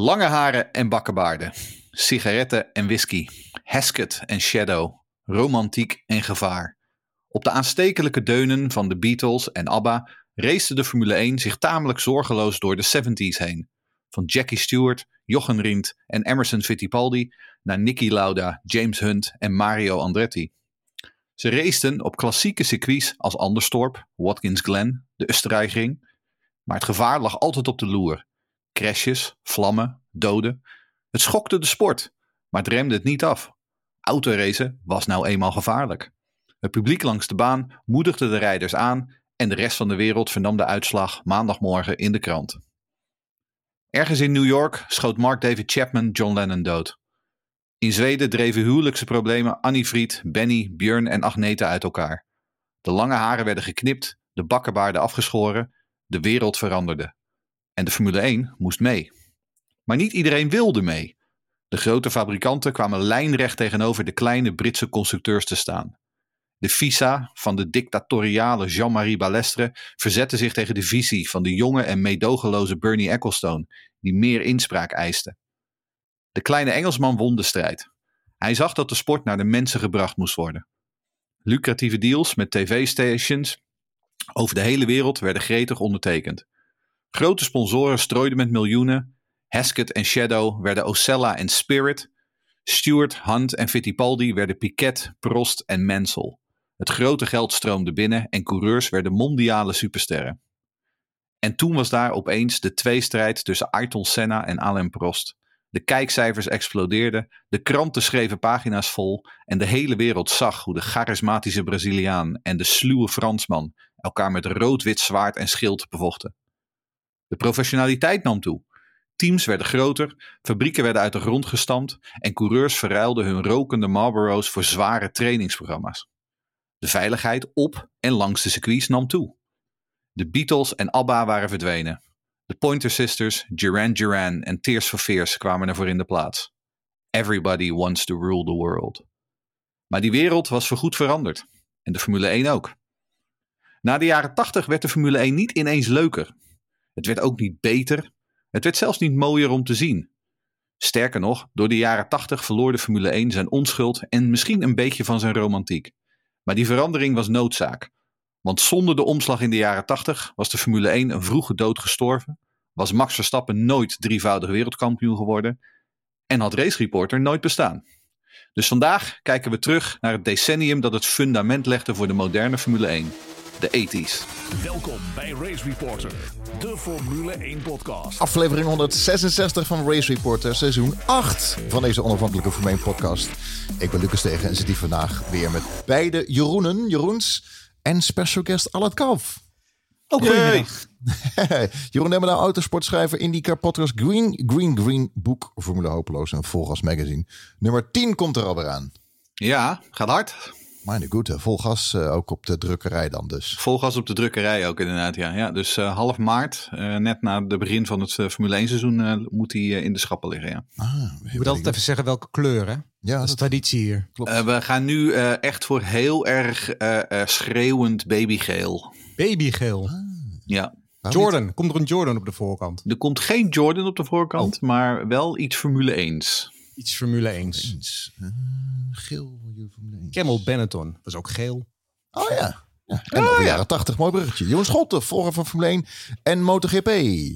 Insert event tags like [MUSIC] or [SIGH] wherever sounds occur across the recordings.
Lange haren en bakkenbaarden. Sigaretten en whisky. Heskett en Shadow. Romantiek en gevaar. Op de aanstekelijke deunen van de Beatles en ABBA race de Formule 1 zich tamelijk zorgeloos door de 70s heen. Van Jackie Stewart, Jochen Rindt en Emerson Fittipaldi naar Niki Lauda, James Hunt en Mario Andretti. Ze raceten op klassieke circuits als Anderstorp, Watkins Glen, de Österreichring. Maar het gevaar lag altijd op de loer. Crashes, vlammen, doden. Het schokte de sport, maar het remde het niet af. Autoracen was nou eenmaal gevaarlijk. Het publiek langs de baan moedigde de rijders aan en de rest van de wereld vernam de uitslag maandagmorgen in de krant. Ergens in New York schoot Mark David Chapman John Lennon dood. In Zweden dreven huwelijkse problemen Annie Fried, Benny, Björn en Agneta uit elkaar. De lange haren werden geknipt, de bakkenbaarden afgeschoren, de wereld veranderde. En de Formule 1 moest mee. Maar niet iedereen wilde mee. De grote fabrikanten kwamen lijnrecht tegenover de kleine Britse constructeurs te staan. De FISA van de dictatoriale Jean-Marie Balestre verzette zich tegen de visie van de jonge en meedogenloze Bernie Ecclestone, die meer inspraak eiste. De kleine Engelsman won de strijd. Hij zag dat de sport naar de mensen gebracht moest worden. Lucratieve deals met tv-stations over de hele wereld werden gretig ondertekend. Grote sponsoren strooiden met miljoenen. Heskett en Shadow werden Ocella en Spirit. Stewart, Hunt en Fittipaldi werden Piquet, Prost en Mansell. Het grote geld stroomde binnen en coureurs werden mondiale supersterren. En toen was daar opeens de tweestrijd tussen Ayrton Senna en Alain Prost. De kijkcijfers explodeerden, de kranten schreven pagina's vol en de hele wereld zag hoe de charismatische Braziliaan en de sluwe Fransman elkaar met rood-wit zwaard en schild bevochten. De professionaliteit nam toe. Teams werden groter, fabrieken werden uit de grond gestampt en coureurs verruilden hun rokende Marlboro's voor zware trainingsprogramma's. De veiligheid op en langs de circuits nam toe. De Beatles en ABBA waren verdwenen. De Pointer Sisters, Duran Duran en Tears for Fears kwamen ervoor in de plaats. Everybody wants to rule the world. Maar die wereld was voorgoed veranderd. En de Formule 1 ook. Na de jaren 80 werd de Formule 1 niet ineens leuker. Het werd ook niet beter. Het werd zelfs niet mooier om te zien. Sterker nog, door de jaren 80 verloor de Formule 1 zijn onschuld en misschien een beetje van zijn romantiek. Maar die verandering was noodzaak. Want zonder de omslag in de jaren 80 was de Formule 1 een vroege dood gestorven, was Max Verstappen nooit drievoudig wereldkampioen geworden en had Race Reporter nooit bestaan. Dus vandaag kijken we terug naar het decennium dat het fundament legde voor de moderne Formule 1, de 80s. Welkom bij Race Reporter, de Formule 1 podcast. Aflevering 166 van Race Reporter, seizoen 8 van deze onafhankelijke Formule 1 podcast. Ik ben Lucas Tegen en zit hier vandaag weer met beide Jeroenen, Jeroens en special guest Alat Kalf. Ook goedemiddag. [LAUGHS] Jeroen Demmer, autosportschrijver, IndyCar podcast, Green, Green, Green, boek Formule Hopeloos en Volgas Magazine. Nummer 10 komt er alweer aan. Ja, gaat hard. Mijn goed, vol gas uh, ook op de drukkerij dan dus. Vol gas op de drukkerij ook inderdaad, ja. ja dus uh, half maart, uh, net na het begin van het Formule 1 seizoen, moet hij in de schappen liggen, ja. Ah, je moet altijd even zeggen welke kleur, hè? Ja, dat is traditie hier. Klopt. we gaan nu echt voor heel erg schreeuwend babygeel. Babygeel? Ah. Ja. Jordan, komt er een Jordan op de voorkant? Er komt geen Jordan op de voorkant, oh. maar wel iets Formule 1. Iets Formule 1. geel Formule 1. Camel Benetton, dat is ook geel. Oh ja. Ja, en oh, over jaren 80, mooi bruggetje. Jeroen Scholte, volger van Formule 1 en MotoGP.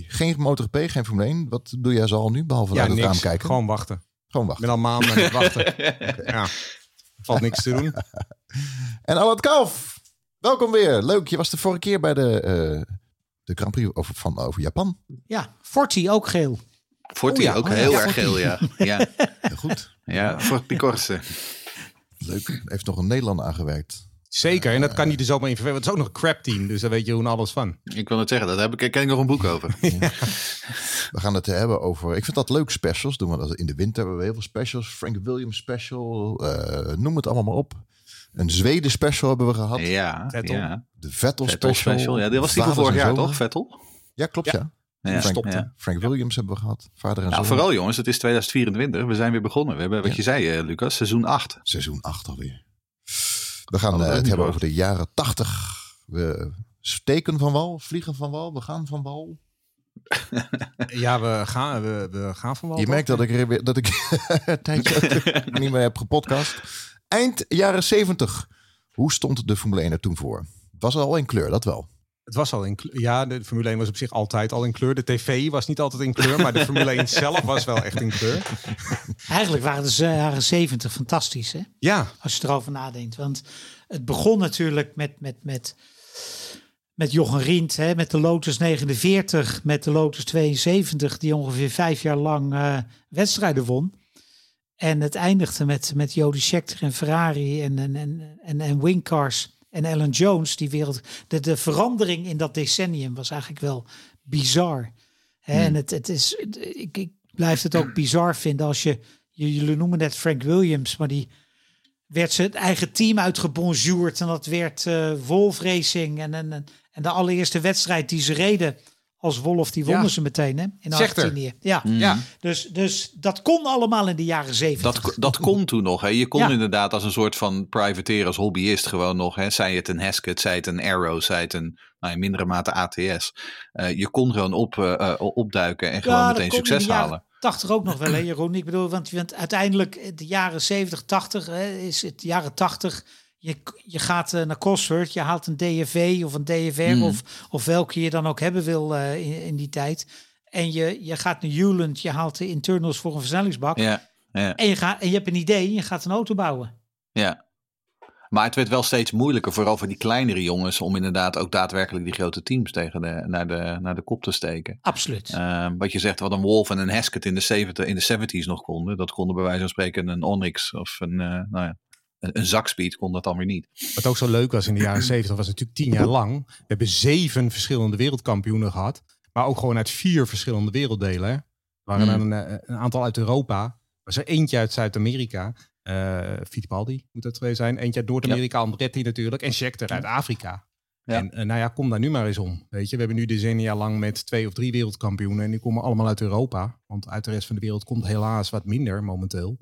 Geen MotoGP, geen Formule 1. Wat doe jij zo al nu, behalve ja, naar het raam kijken? Gewoon wachten. Gewoon wachten. Met al maanden aan het wachten. [LAUGHS] okay. Ja, valt niks te doen. [LAUGHS] en Alan Kalf, welkom weer. Leuk, je was de vorige keer bij de, uh, de Grand Prix over, van, over Japan. Ja, Forti ook geel. Forti oh, ja. ook oh, heel ja, erg [LAUGHS] geel, ja. ja. Heel goed. Ja, Forti Corse. Leuk. Heeft nog een Nederlander aangewerkt. Zeker, en dat kan niet er zomaar in verwerken. Het is ook nog een crap team, dus daar weet je hoe alles van. Ik wil het zeggen, daar heb ik, ken ik nog een boek over. [LAUGHS] We gaan het hebben over, ik vind dat leuk, specials. Doen we dat in de winter, hebben we heel veel specials. Frank Williams special, uh, noem het allemaal maar op. Een Zweden special hebben we gehad. Ja, Vettel. ja. De Vettel, Vettel special. special. Ja, dit was die van vorig jaar, toch, Vettel? Ja, klopt ja. ja. Frank, ja. Frank, Williams hebben we gehad. Vader en nou, vooral jongens, het is 2024. We zijn weer begonnen. We hebben, wat je zei, uh, Lucas, seizoen 8. Seizoen 8 alweer. We gaan uh, het hebben over de jaren 80. We steken van wal, vliegen van wal, we gaan van wal. [LAUGHS] Ja, we gaan, we, we gaan van wel. Je merkt dat ik, dat ik [LAUGHS] een tijdje [LAUGHS] niet meer heb gepodcast. Eind jaren 70. Hoe stond de Formule 1 er toen voor? Het was al in kleur, dat wel. Het was al in kleur. Ja, de Formule 1 was op zich altijd al in kleur. De tv was niet altijd in kleur, maar de Formule 1 [LAUGHS] zelf was wel echt in kleur. Eigenlijk waren de jaren zeventig fantastisch, hè? Ja, Als je erover nadenkt. Want het begon natuurlijk met, met, met, met Jochen Rindt, hè, met de Lotus 49, met de Lotus 72, die ongeveer vijf jaar lang eh, wedstrijden won. En het eindigde met, met Jody Scheckter en Ferrari en, en, en, en, en Wingcars en Alan Jones. Die wereld, de, de verandering in dat decennium was eigenlijk wel bizar. Hè, En het, het is, ik, ik blijf het ook bizar vinden als je, jullie noemen net Frank Williams, maar die werd zijn eigen team uitgebonjourd. En dat werd eh, Wolf Racing. En, en- en de allereerste wedstrijd die ze reden als Wolf, die wonnen Ja. ze meteen hè, in. Argentinië. Ja. ja. Dus, dus dat kon allemaal in de jaren zeventig. Dat, dat kon toen nog. Hè. Je kon Ja. inderdaad als een soort van privateer, als hobbyist gewoon nog. Hè. Zij het een Heskett, zij het een Arrow, zij het een nou, in mindere mate ATS. Eh, je kon gewoon op, eh, eh, opduiken en gewoon meteen kon in de succes jaren halen. 80 ook nog wel, hè, Jeroen? Ik bedoel, want, want uiteindelijk de jaren 70, 80 hè, is het jaren 80. Je, je gaat eh, naar Cosworth, je haalt een DFV of een DFR Mm. of, of welke je dan ook hebben wil eh, in, in die tijd. En je, je gaat naar Hewland, je haalt de internals voor een versnellingsbak. Ja, ja, En, je gaat, en je hebt een idee, en je gaat een auto bouwen. ja. Maar het werd wel steeds moeilijker, vooral voor die kleinere jongens, om inderdaad ook daadwerkelijk die grote teams tegen de, naar, de, naar de kop te steken. Absoluut. Eh, wat je zegt, wat een Wolf en een Heskett in de 70, in de 70s nog konden. Dat konden bij wijze van spreken een Onyx of een, eh, nou ja, een, Zakspeed kon dat dan weer niet. Wat ook zo leuk was in de jaren 70 was natuurlijk tien jaar lang. We hebben zeven verschillende wereldkampioenen gehad. Maar ook gewoon uit vier verschillende werelddelen. Er waren Hmm. een, eh, een aantal uit Europa. Er was er eentje uit Zuid-Amerika. eh Fittipaldi moet dat twee zijn. Eentje uit Noord-Amerika, Andretti natuurlijk. En Scheckter uit Afrika. Ja. En eh, nou ja, kom daar nu maar eens om. Weet je, we hebben nu decennia lang met twee of drie wereldkampioenen. En die komen allemaal uit Europa. Want uit de rest van de wereld komt helaas wat minder momenteel.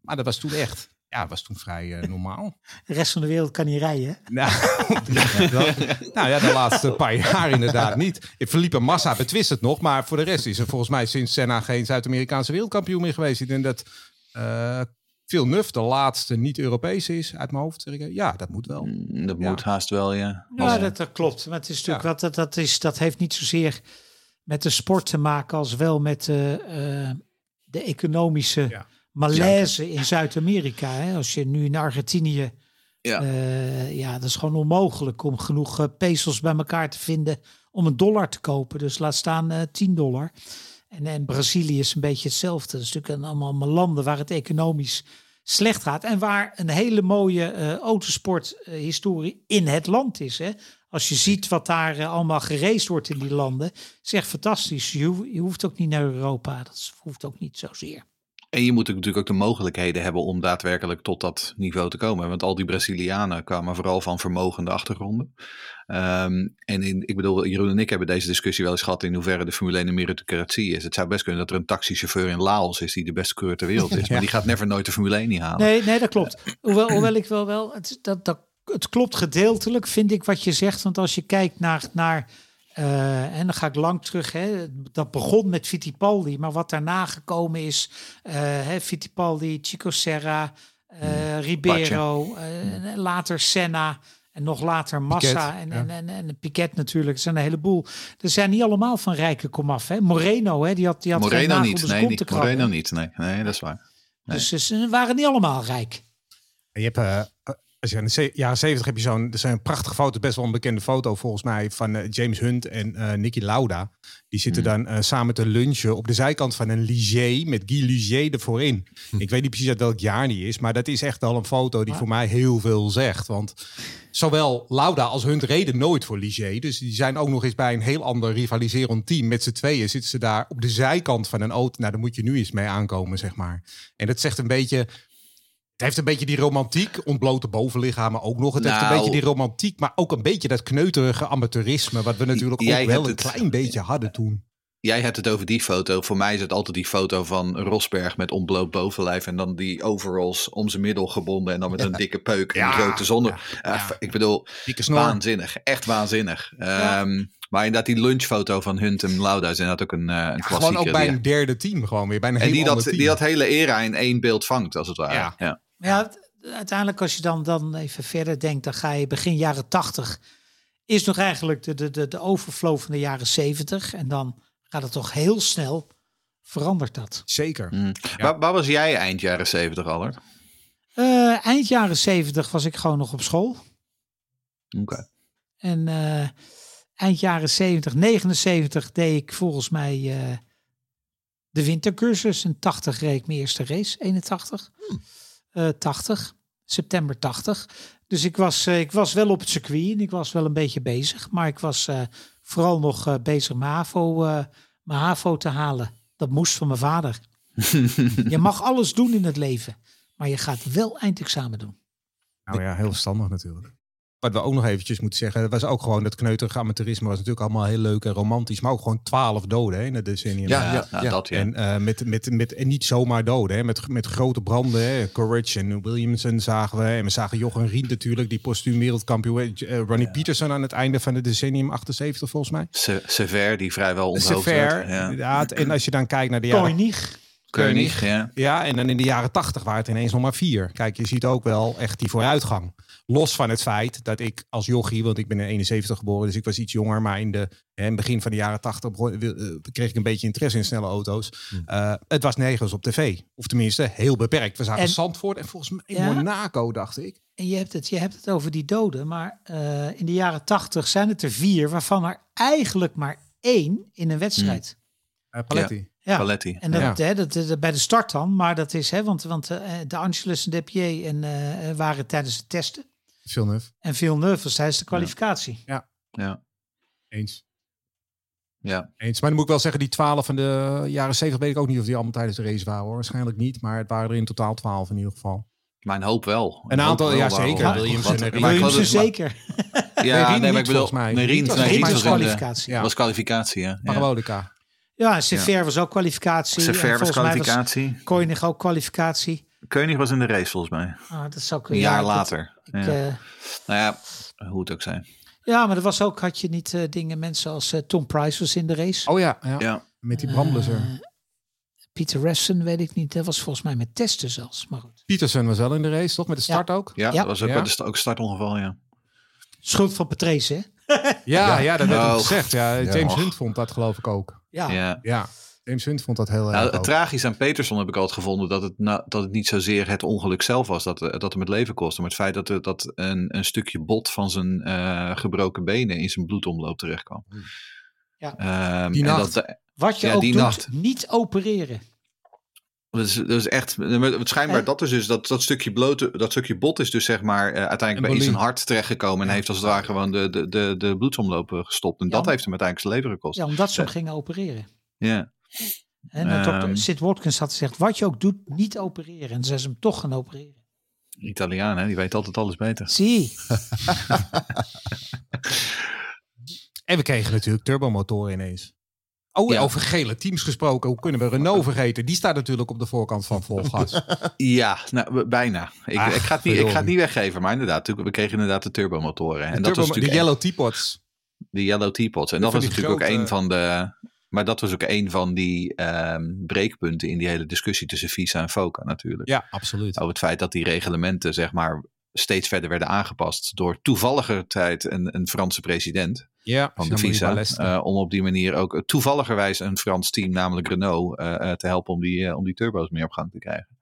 Maar dat was toen echt. Ja, was toen vrij eh, normaal. De rest van de wereld kan niet rijden. Nou, [LAUGHS] dat- nou ja, de laatste paar jaar inderdaad niet. Felipe Massa betwist het nog, maar voor de rest is er volgens mij sinds Senna geen Zuid-Amerikaanse wereldkampioen meer geweest. Ik denk dat eh Phil Nuff de laatste niet-Europees is, uit mijn hoofd zeg ik. Ja, dat moet wel. Mm, Dat Ja. moet haast wel, ja. Ja, dat, dat klopt. Maar het is natuurlijk wat dat, dat is. Dat heeft niet zozeer met de sport te maken als wel met de, eh, de economische Ja. Malaise in Zuid-Amerika. Als je nu in Argentinië, Ja. eh, ja, dat is gewoon onmogelijk om genoeg eh, pesos bij elkaar te vinden om een dollar te kopen. Dus laat staan eh 10 dollar. En, en Brazilië is een beetje hetzelfde. Dat is natuurlijk een, allemaal allemaal landen waar het economisch slecht gaat. En waar een hele mooie autosporthistorie in het land is. Hè? Als je ziet wat daar allemaal geraced wordt in die landen. is echt fantastisch. Je, hoeft- je hoeft ook niet naar Europa. Dat hoeft ook niet zozeer. En je moet natuurlijk ook de mogelijkheden hebben om daadwerkelijk tot dat niveau te komen. Want al die Brazilianen kwamen vooral van vermogende achtergronden. Ehm, en in, ik bedoel, Jeroen en ik hebben deze discussie wel eens gehad in hoeverre de Formule 1 een meritocratie is. Het zou best kunnen dat er een taxichauffeur in Laos is die de beste coureur ter wereld is. [LAUGHS] Maar die gaat never nooit de Formule 1 niet halen. Nee, nee dat klopt. Hoewel, hoewel ik wel wel, het, dat, dat, het klopt gedeeltelijk, vind ik wat je zegt. Want als je kijkt naar, naar eh, en dan ga ik lang terug, hè, dat begon met Fittipaldi, maar wat daarna gekomen is, eh hè, Fittipaldi, Chico Serra, eh, Ribeiro, eh, later Senna. En nog later Massa Piquet, en, ja. en, en, en Piquet natuurlijk. Er zijn een heleboel. Er zijn niet allemaal van rijke komaf. Hè? Moreno, hè? die had, die had Moreno niet. Nee, niet. Moreno niet. Nee, nee, dat is waar. Nee. Dus, dus ze waren niet allemaal rijk. Je hebt, eh, als je in de jaren 70 heb je zo'n, er zijn prachtige foto's, best wel een bekende foto volgens mij van eh, James Hunt en eh Nicky Lauda. Die zitten dan eh, samen te lunchen op de zijkant van een Ligier met Guy Ligier ervoor in. Ik weet niet precies uit welk jaar die is, maar dat is echt al een foto die voor mij heel veel zegt. Want zowel Lauda als Hunt reden nooit voor Ligier. Dus die zijn ook nog eens bij een heel ander rivaliserend team. Met z'n tweeën zitten ze daar op de zijkant van een auto. Nou, daar moet je nu eens mee aankomen, zeg maar. En dat zegt een beetje... Het heeft een beetje die romantiek, ontblote bovenlichamen ook nog. Het heeft een Nou. beetje die romantiek, maar ook een beetje dat kneuterige amateurisme... wat we natuurlijk ook wel een het- klein beetje hadden toen. Jij hebt het over die foto. Voor mij is het altijd die foto van Rosberg met ontbloot bovenlijf. En dan die overalls om zijn middel gebonden. En dan met een dikke peuk en Ja, grote zonne. ja, Eh, ik bedoel, waanzinnig. Echt waanzinnig. Ehm, Maar inderdaad, die lunchfoto van Hunt en Lauda is inderdaad ook een, uh, een klassieker. Gewoon ook bij een derde team gewoon weer. Bij een en heel die dat, team. die dat hele era in één beeld vangt, als het ware. Ja. Ja. Ja, uiteindelijk als je dan, dan even verder denkt, dan ga je begin jaren 80 is nog eigenlijk de, de, de, de overflow van de jaren 70 en dan gaat het toch heel snel verandert dat. Zeker. Mm. Waar, waar was jij eind jaren zeventig, Allard? Eh, eind jaren 70 was ik gewoon nog op school Oké. en eh, eind jaren 70, 79 deed ik volgens mij eh, de wintercursus en 80 reed ik mijn eerste race, 81, Eh, 80, september 80. Dus ik was, eh, ik was wel op het circuit en ik was wel een beetje bezig. Maar ik was eh, vooral nog eh, bezig mijn HAVO, eh, mijn HAVO te halen. Dat moest van mijn vader. [LAUGHS] je mag alles doen in het leven. Maar je gaat wel eindexamen doen. Nou ja, heel verstandig natuurlijk. Wat we ook nog eventjes moeten zeggen, dat was ook gewoon dat kneuterige amateurisme was natuurlijk allemaal heel leuk en romantisch, maar ook gewoon twaalf doden hè, in het decennium. Ja, Ja, ja, ja. dat ja. En, eh, met, met, met, en niet zomaar doden, hè, met, met grote branden. Hè. Courage en Williamson zagen we. En we zagen Jochen Rient natuurlijk, die postuum wereldkampioen. Eh, Ronnie Peterson aan het einde van het decennium 78 volgens mij. Se- Sever, die vrijwel onthoofd werd. Sever, Ja. inderdaad. En als je dan kijkt naar de jaren... Koenig. Koenig, ja. Ja, en dan in de jaren tachtig waren het ineens nog maar vier. Kijk, je ziet ook wel echt die vooruitgang. Los van het feit dat ik als jochie, want ik ben in 71 geboren, dus ik was iets jonger, maar in, de, hè, in het begin van de jaren 80 begon- eh, kreeg ik een beetje interesse in snelle auto's. Eh, het was nergens op tv. Of tenminste, heel beperkt. We zagen En- Zandvoort en volgens mij Ja? Monaco, dacht ik. En je hebt het, je hebt het over die doden. Maar eh, in de jaren 80 zijn het er vier, waarvan er eigenlijk maar één in een wedstrijd. Eh, Paletti. Ja. Paletti. En dat, Ja. hè, dat, dat- bij de start dan, maar dat is, hè, want, want eh, de Angelus en Depier en, eh, waren tijdens de testen. Villeneuve. En Villeneuve was tijdens de kwalificatie. Ja, Eens. ja. Eens. Maar dan moet ik wel zeggen, die 12 van de jaren 70 weet ik ook niet of die allemaal tijdens de race waren hoor. Waarschijnlijk niet, maar het waren er in totaal 12 in ieder geval. Mijn hoop wel. Een aantal- wel ja, zeker. Want- en zeker. Ja, Nee, Rien nee, maar niet, ik bedoel, volgens mij. nee, Rien Rien, was- kwalificatie. Ja. was kwalificatie, ja. ja. Magalotica. Ja, Sever was ook kwalificatie. en Sever was volgens mij kwalificatie. Koenig ook kwalificatie. Keunig was in de race volgens mij. Ah, dat zou Een ja, jaar later. ik, ja. eh, nou ja, hoe het ook zijn. ja, maar er was ook, had je niet eh, dingen, mensen als eh, Tom Price was in de race. Oh ja, ja. Ja. met die brandblusser. Peter Resson, weet ik niet. Dat was volgens mij met testen zelfs. Maar goed. Peterson was wel in de race, toch? Met de start ook? Ja, Ja. dat was ook, Ja. bij de ook startongeval, ja. Schuld van Patrese, hè? Ja, ja. dat werd Oh. gezegd. Ja, James. Hunt vond dat geloof ik ook. Ja. ja. Hunt vond dat heel Nou, erg het tragisch aan Peterson heb ik altijd gevonden dat het, dat het niet zozeer het ongeluk zelf was dat, eh, dat hem het leven kostte. Maar het feit dat, er- dat een, een stukje bot van zijn eh, gebroken benen in zijn bloedomloop terecht kwam. Ja. Ehm, Die en nacht. Dat, Wat je Ja, ook die doet, nacht. niet opereren. dat, is, dat is echt, het schijnbaar Eh. dat is dus, dat, dat stukje blote, dat stukje bot is dus zeg maar eh, uiteindelijk bij zijn hart terechtgekomen en heeft als het ware gewoon de, de, de, de bloedsomloop eh, gestopt. En Ja. dat heeft hem uiteindelijk zijn leven gekost. Ja, omdat ze hem gingen opereren. Ja. En Ehm. dokter Sid Watkins had gezegd, wat je ook doet, niet opereren. En ze zijn hem toch gaan opereren. Italiaan, hè? die weet altijd alles beter. Zie, [LAUGHS] En we kregen natuurlijk turbomotoren ineens. Oh, Ja. over gele teams gesproken. Hoe kunnen we Renault vergeten? Die staat natuurlijk op de voorkant van Volgas. [LAUGHS] Ja, nou, bijna. Ik, Ach, ik, ga het niet, ik ga het niet weggeven, maar inderdaad, natuurlijk, we kregen inderdaad de turbomotoren. En de, dat was turbo, de natuurlijk Yellow Teapots. de Yellow Teapots. En dat was natuurlijk ook een van de... Maar dat was ook een van die ehm, breekpunten in die hele discussie tussen Visa en Foca natuurlijk. Ja, absoluut. Over het feit dat die reglementen, zeg maar, steeds verder werden aangepast door toevalliger tijd een, een Franse president Ja, van de Visa. Eh, om op die manier ook toevalligerwijs een Frans team, namelijk Renault, eh, eh, te helpen om die, om die turbo's meer op gang te krijgen.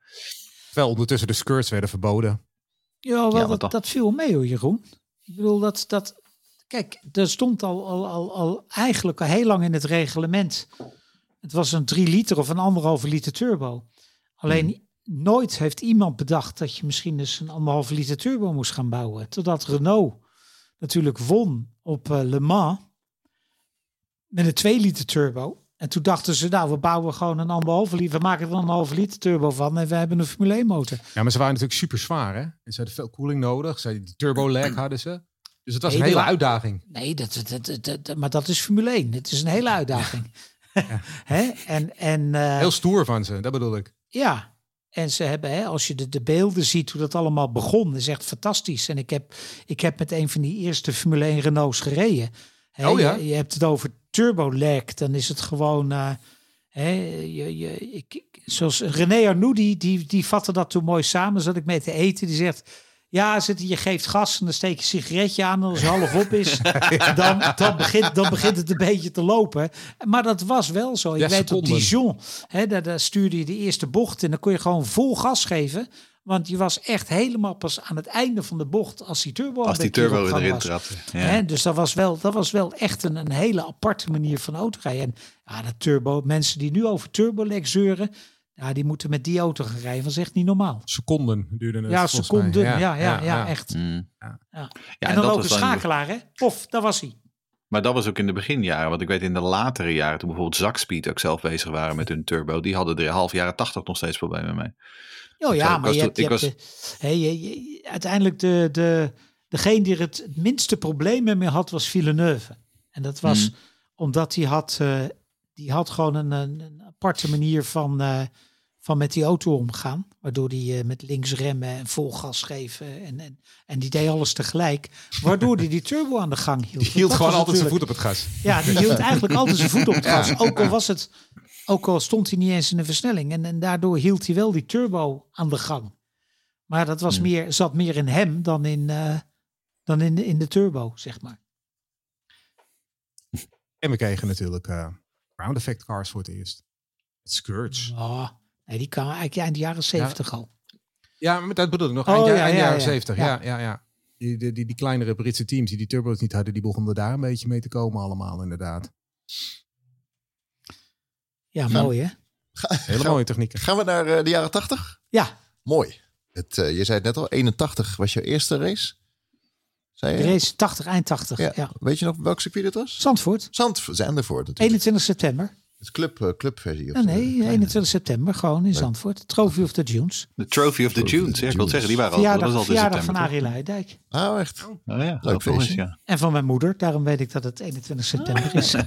Terwijl ondertussen de skirts werden verboden. ja, wel, Ja, dat, dat viel mee hoor, Jeroen. Ik bedoel, dat, dat, kijk, er stond al, al, al, al eigenlijk al heel lang in het reglement. Het was een 3 liter of een anderhalve liter turbo. Alleen Hmm. nooit heeft iemand bedacht dat je misschien dus een anderhalve liter turbo moest gaan bouwen. Totdat Renault natuurlijk won op eh, Le Mans met een 2 liter turbo. En toen dachten ze, nou, we bouwen gewoon een anderhalve liter. We maken er een anderhalve liter turbo van en we hebben een Formule 1 motor. Ja, maar ze waren natuurlijk super zwaar, hè? En ze hadden veel koeling nodig. Ze, die turbo lag [CLEARS THROAT] hadden ze. Dus het was Nee, een hele uitdaging. Nee, dat, dat, dat, dat- maar dat is Formule 1. Het is een hele uitdaging. [LAUGHS] hè? En, en eh, Heel stoer van ze, dat bedoel ik. ja, en ze hebben, hè, als je de, de beelden ziet hoe dat allemaal begon, is echt fantastisch. En ik heb, ik heb met een van die eerste Formule 1 Renaults gereden. Hè, Oh ja? je, je hebt het over turbo lag, dan is het gewoon... eh, hè, je, je, ik, ik- zoals René Arnoux, die, die, die vatte dat toen mooi samen. Zat ik mee te eten. Die zegt... Ja, zit, je geeft gas en dan steek je een sigaretje aan. En als het half op is, [LAUGHS] dan, dan, begint, dan begint het een beetje te lopen. Maar dat was wel zo. Ik Ja, weet op. Dijon, hè, daar, daar stuurde je de eerste bocht en dan kon je gewoon vol gas geven. Want je was echt helemaal pas aan het einde van de bocht als die turbo, Als die turbo erin was. trapte. Ja. Dus dat was wel, dat was wel echt een, een hele aparte manier van autorijden. En ja, dat turbo, mensen die nu over turboleg zeuren, ja, die moeten met die auto gaan rijden. Dat is echt niet normaal. Seconden duurde het ja, volgens mij. seconden. Ja, ja, ja, echt. Mm. Ja. Ja, en dan dat ook een schakelaar, hè? Of, daar was hij. Maar dat was ook in de beginjaren. Want ik weet in de latere jaren, toen bijvoorbeeld Zakspeed ook zelf bezig waren met hun turbo, die hadden er half jaren tachtig nog steeds problemen mee. Oh ja, Ik maar je hebt, je de, je, je- uiteindelijk de, de, degene die er het minste problemen mee had, was Villeneuve. En dat was Hmm. omdat hij had, eh, die had gewoon een, een, een aparte manier van, eh, van met die auto omgaan. Waardoor hij eh, met links remmen en vol gas geven. En, en, en die deed alles tegelijk. Waardoor hij die turbo aan de gang hield. Die hield gewoon altijd zijn voet op het gas. ja, die hield [LAUGHS] eigenlijk altijd zijn voet op het gas. Ook al was het, ook al stond hij niet eens in de versnelling. En, en daardoor hield hij wel die turbo aan de gang. Maar dat was meer, zat meer in hem dan in, eh, dan in, de, in de turbo, zeg maar. En we kregen natuurlijk eh ground effect cars voor het eerst. Scourge. Oh, nee, die kan eigenlijk eind jaren zeventig al. Ja, maar dat bedoel ik nog. Oh, Eind, ja, eind ja, jaren ja. 70. Ja, Ja. ja, ja. Die, die, die, die kleinere Britse teams die die turbo's niet hadden, die begonnen daar een beetje mee te komen allemaal inderdaad. Ja, Ja. mooi hè? Hele mooie technieken. Gaan we naar eh, de jaren 80? Ja, Mooi. Het, eh, je zei het net al, 81 was jouw eerste race. Zei je? de race 80, eind 80. Ja. Ja. Weet je nog welk circuit het was? Zandvoort, Zandvoort, Zandervoort natuurlijk. 21 september. Het club, eh, clubversie. of Ja, zo. nee, Kleine. 21 september, gewoon in Zandvoort. Trophy of the Dunes. De Trophy of the Dunes. the Ja, ik wil zeggen, die waren al, dat was altijd in verjaardag van september. Arie Luijendijk. Oh, echt? Oh, ja, Leuk feestje. ja. En van mijn moeder, daarom weet ik dat het 21 september is. [LAUGHS]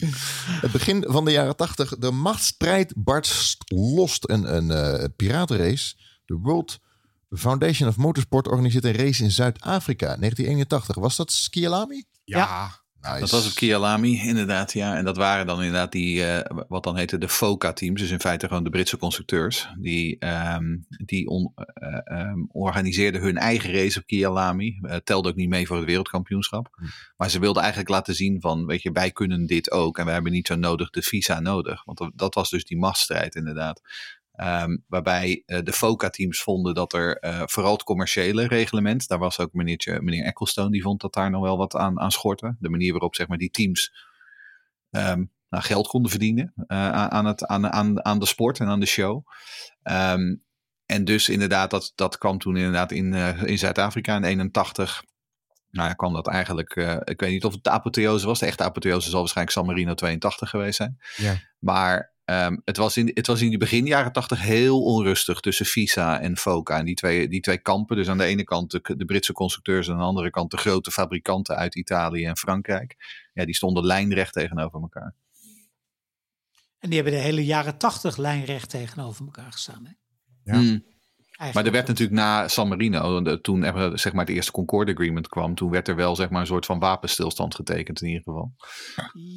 [LAUGHS] Het begin van de jaren 80. De machtsstrijd barst lost een, een eh, piratenrace. De World Foundation of Motorsport organiseert een race in Zuid-Afrika. 1981. Was dat Skialami? Ja. Nice. Dat was op Kialami, inderdaad, ja. En dat waren dan inderdaad die, eh, wat dan heette de FOCA-teams. Dus in feite gewoon de Britse constructeurs. Die, ehm, die on- eh, ehm, organiseerden hun eigen race op Kialami. Eh, telde ook niet mee voor het wereldkampioenschap. Maar ze wilden eigenlijk laten zien van, weet je, wij kunnen dit ook. En wij hebben niet zo nodig de visa nodig. Want dat- dat was dus die machtsstrijd inderdaad. Ehm, waarbij eh, de FOCA-teams vonden dat er eh, vooral het commerciële reglement, daar was ook meneertje, meneer Ecclestone, die vond dat daar nog wel wat aan, aan schortte. De manier waarop zeg maar, die teams ehm, nou, geld konden verdienen eh, aan, aan het, aan, aan, aan de sport en aan de show. Ehm, en dus inderdaad, dat, dat kwam toen inderdaad in, in Zuid-Afrika in 81. Nou ja, kwam dat eigenlijk, ik weet niet of het de apotheose was. De echte apotheose zal waarschijnlijk San Marino 82 geweest zijn. Ja. Maar ehm, het, was in, het was in de begin jaren 80 heel onrustig tussen Visa en FOCA. En die twee, die twee kampen, dus aan de ene kant de, de Britse constructeurs en aan de andere kant de grote fabrikanten uit Italië en Frankrijk. Ja, die stonden lijnrecht tegenover elkaar. En die hebben de hele jaren 80 lijnrecht tegenover elkaar gestaan. Hè? Ja. Mm. Eigenlijk. Maar er werd natuurlijk na San Marino, toen er, zeg maar, het eerste Concorde Agreement kwam, toen werd er wel zeg maar, een soort van wapenstilstand getekend in ieder geval.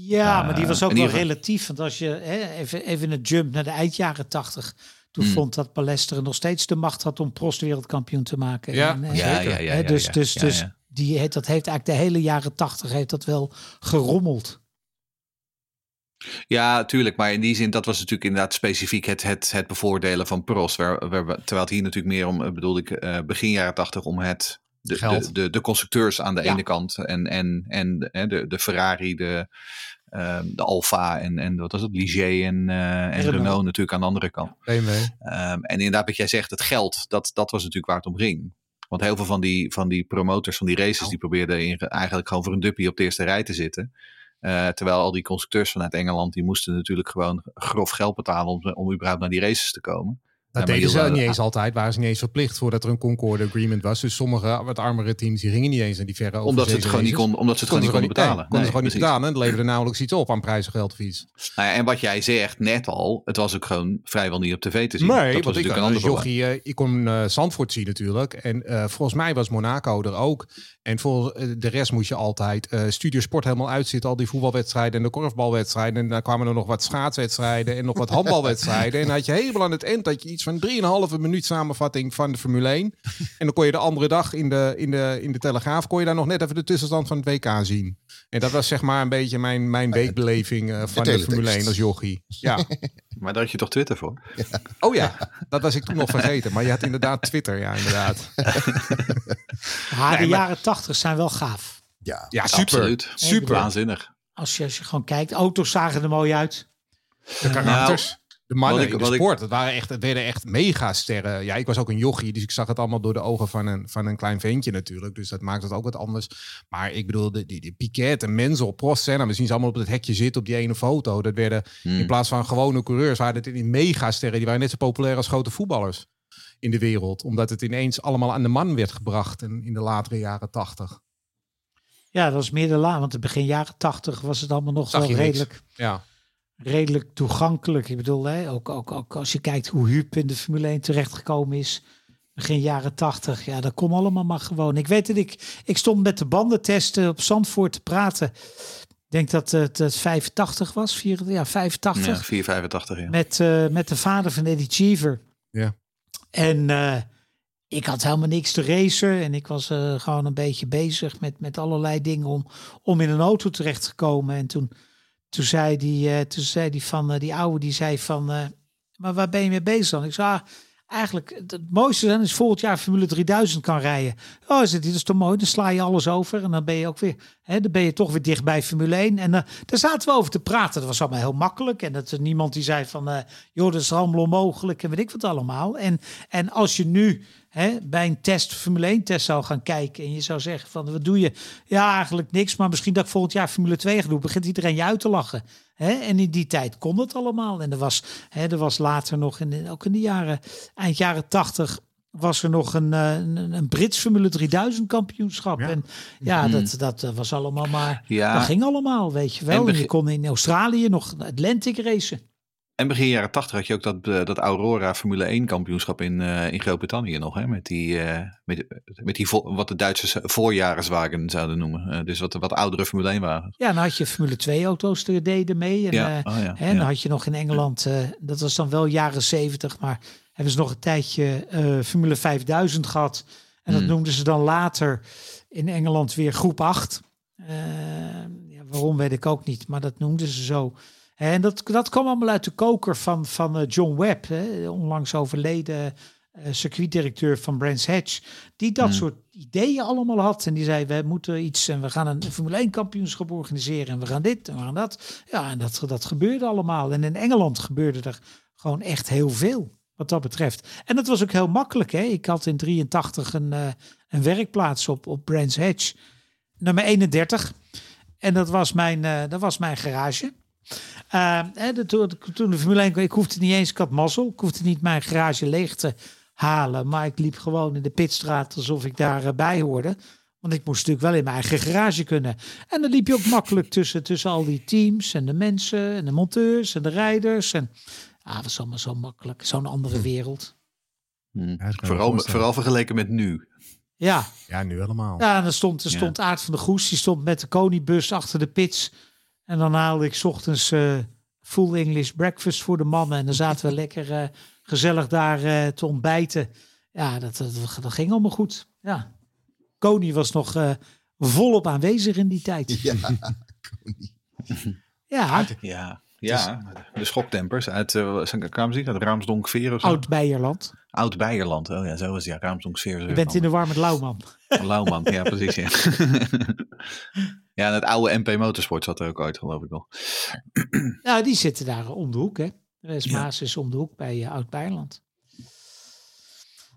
Ja, maar die was ook wel geval- relatief. Want als je hè, even, even een jump naar de eind jaren 80. Toen Hmm. vond dat Palesteren nog steeds de macht had om Prost wereldkampioen te maken. Ja, En, eh, ja, ja, ja, hè, ja, dus dus, ja, dus ja. Die, heeft- dat heeft eigenlijk de hele jaren 80 heeft dat wel gerommeld. Ja, tuurlijk. Maar in die zin, dat was natuurlijk inderdaad specifiek het, het, het bevoordelen van Prost. Waar, terwijl het hier natuurlijk meer om, eh, bedoel ik, eh, begin jaren tachtig om het, de, Geld. de, de, de constructeurs aan de Ja. ene kant en, en, en de, hè, de, de Ferrari, de, ehm, de Alfa en, en wat was het, Ligier en, eh, en Renault. Renault. natuurlijk aan de andere kant. Ehm, en inderdaad, wat jij zegt, het geld, dat, dat was natuurlijk waar het om ging. Want heel veel van die, van die promotors van die races, die probeerden in- eigenlijk gewoon voor een duppie op de eerste rij te zitten. Eh, terwijl al die constructeurs vanuit Engeland, die moesten natuurlijk gewoon grof geld betalen om, om überhaupt naar die races te komen. Dat maar deden ze niet eh, eens altijd. Waren ze niet eens verplicht voordat er een Concorde Agreement was. Dus sommige wat armere teams die gingen niet eens naar die verre Omdat ze het gewoon niet konden, omdat ze het gewoon niet konden betalen. konden ze gewoon niet betalen. En het leverde nauwelijks iets op aan prijzengeld of iets. Nou ja, en wat jij zegt net al, het was ook gewoon vrijwel niet op tv te zien. Nee, dat was ik natuurlijk een jochie, eh, ik kon eh Zandvoort zien natuurlijk. En eh, volgens mij was Monaco er ook. En voor eh, de rest moest je altijd eh Studio Sport helemaal uitzitten. Al die voetbalwedstrijden en de korfbalwedstrijden. En daar kwamen er nog wat schaatswedstrijden en nog wat [LAUGHS] handbalwedstrijden. En dan had je helemaal aan het eind dat je iets van 3,5 minuut samenvatting van de Formule 1. [LAUGHS] En dan kon je de andere dag in de, in de, in de Telegraaf kon je daar nog net even de tussenstand van het WK zien. En dat was zeg maar een beetje mijn, mijn weekbeleving eh, van de. Formule 1 als jochie. [LAUGHS] Ja. Maar daar had je toch Twitter voor? Oh ja, dat was ik toen nog vergeten. Maar je had inderdaad Twitter, ja, inderdaad. [LAUGHS] Ja, de jaren tachtig zijn wel gaaf. Ja, Ja, super. Absoluut. Super. Waanzinnig. Als je, als je gewoon kijkt, auto's zagen er mooi uit. De karakters. De mannen wat ik- in de wat ik- sport. Het, waren echt, het werden echt megasterren. Ja, ik was ook een jochie, dus ik zag het allemaal door de ogen van een, van een klein ventje natuurlijk. Dus dat maakt het ook wat anders. Maar ik bedoel, de, die, die Piquet en Menzel, Prost, Senna, we zien ze allemaal op het hekje zitten op die ene foto. Dat werden, Hmm. in plaats van gewone coureurs, waren het die megasterren. Die waren net zo populair als grote voetballers in de wereld. Omdat het ineens allemaal aan de man werd gebracht in, in de latere jaren tachtig. Ja, dat was meer de la, want in begin jaren tachtig was het allemaal nog wel niks. redelijk, Ja. Redelijk toegankelijk. Ik bedoel, hè, ook, ook, ook als je kijkt hoe Huub in de Formule 1 terechtgekomen is. Begin jaren tachtig, ja, dat kon allemaal maar gewoon. Ik weet dat ik, ik stond met de bandentesten op Zandvoort te praten. Ik denk dat het, het 85 was, vier, ja, 85. Ja, 485, ja. met, eh, met de vader van Eddie Cheever. Ja. En eh, ik had helemaal niks te racen. En ik was eh, gewoon een beetje bezig met, met allerlei dingen om, om in een auto terecht te komen. En toen, toen zei die, eh, toen zei die van eh, die oude, die zei van, eh, maar waar ben je mee bezig dan? Ik zei, ah, eigenlijk het mooiste dan is volgend jaar Formule 3000 kan rijden. Oh, is het, dit is toch mooi? Dan sla je alles over en dan ben je ook weer, hè, dan ben je toch weer dicht bij Formule 1. En eh, daar zaten we over te praten. Dat was allemaal heel makkelijk. En dat er niemand die zei van, joh, dat is allemaal onmogelijk en weet ik wat allemaal. En, en als je nu hè, bij een test, Formule 1 test zou gaan kijken en je zou zeggen van, wat doe je? Ja, eigenlijk niks, maar misschien dat ik volgend jaar Formule 2 ga doen, begint iedereen je uit te lachen. Hè? En in die tijd kon het allemaal. En er was, hè, er was later nog, in de, ook in de jaren, eind jaren 80 was er nog een, eh, een, een Brits Formule 3000 kampioenschap. Ja. En ja, dat, dat eh, was allemaal maar, Ja. dat ging allemaal, weet je wel. En je kon in Australië nog Atlantic racen. En begin jaren 80 had je ook dat, eh, dat Aurora Formule 1 kampioenschap in, eh, in Groot-Brittannië nog. Hè? Met die, eh, met, met die wat de Duitsers voorjaarswagen zouden noemen. Dus wat, wat oudere Formule 1 wagens. Ja, dan had je Formule 2 auto's er deden mee. En, Ja, oh ja, hè, dan had je nog in Engeland, dat was dan wel jaren 70, maar hebben ze nog een tijdje Formule 5000 gehad. En dat Hmm. noemden ze dan later in Engeland weer groep 8. Eh, ja, waarom weet ik ook niet, maar dat noemden ze zo. En dat, dat kwam allemaal uit de koker van, van eh, John Webb, hè, onlangs overleden eh, circuitdirecteur van Brands Hatch, die dat Hmm. soort ideeën allemaal had. En die zei, we moeten iets en we gaan een Formule 1 kampioenschap organiseren en we gaan dit en we gaan dat. Ja, en dat, dat gebeurde allemaal. En in Engeland gebeurde er gewoon echt heel veel wat dat betreft. En dat was ook heel makkelijk. Hè? Ik had in 83 een, eh, een werkplaats op, op Brands Hatch, nummer 31. En dat was mijn, dat was mijn garage. Eh, hè, de, toen, toen de Formule 1 kwam, ik hoefde niet eens, ik had mazzel. Ik hoefde niet mijn garage leeg te halen. Maar ik liep gewoon in de pitstraat alsof ik daarbij hoorde. Want ik moest natuurlijk wel in mijn eigen garage kunnen. En dan liep je ook makkelijk tussen, tussen al die teams en de mensen en de monteurs en de rijders. En ah, dat was allemaal zo makkelijk. Zo'n andere wereld. Hm. Ja, ik me Vooral, vooral vergeleken met nu. Ja, Ja, nu allemaal. ja en dan stond, er Ja. stond Aard van de Goes. Die stond met de Konibus achter de pits. En dan haalde ik 's ochtends eh, full English breakfast voor de mannen. En dan zaten we [LAUGHS] lekker eh, gezellig daar eh, te ontbijten. Ja, dat, dat, dat ging allemaal goed. Ja. Koning was nog eh, volop aanwezig in die tijd. [LAUGHS] Ja, Ja, Ja, ja de schokdempers uit, uh, kwamen ze uit Raamsdonk-Veer of zo? Oud-Beierland. Oud-Beierland. Oh ja, zo was het. Ja, Raamsdonk-Veer. Je bent in de war met Lauwman. Lauwman, ja precies. Ja. [LAUGHS] ja, en het oude MP Motorsport zat er ook uit, geloof ik nog. Ja, die zitten daar om de hoek, hè. Res Ja. Maas is om de hoek bij uh, Oud-Beierland.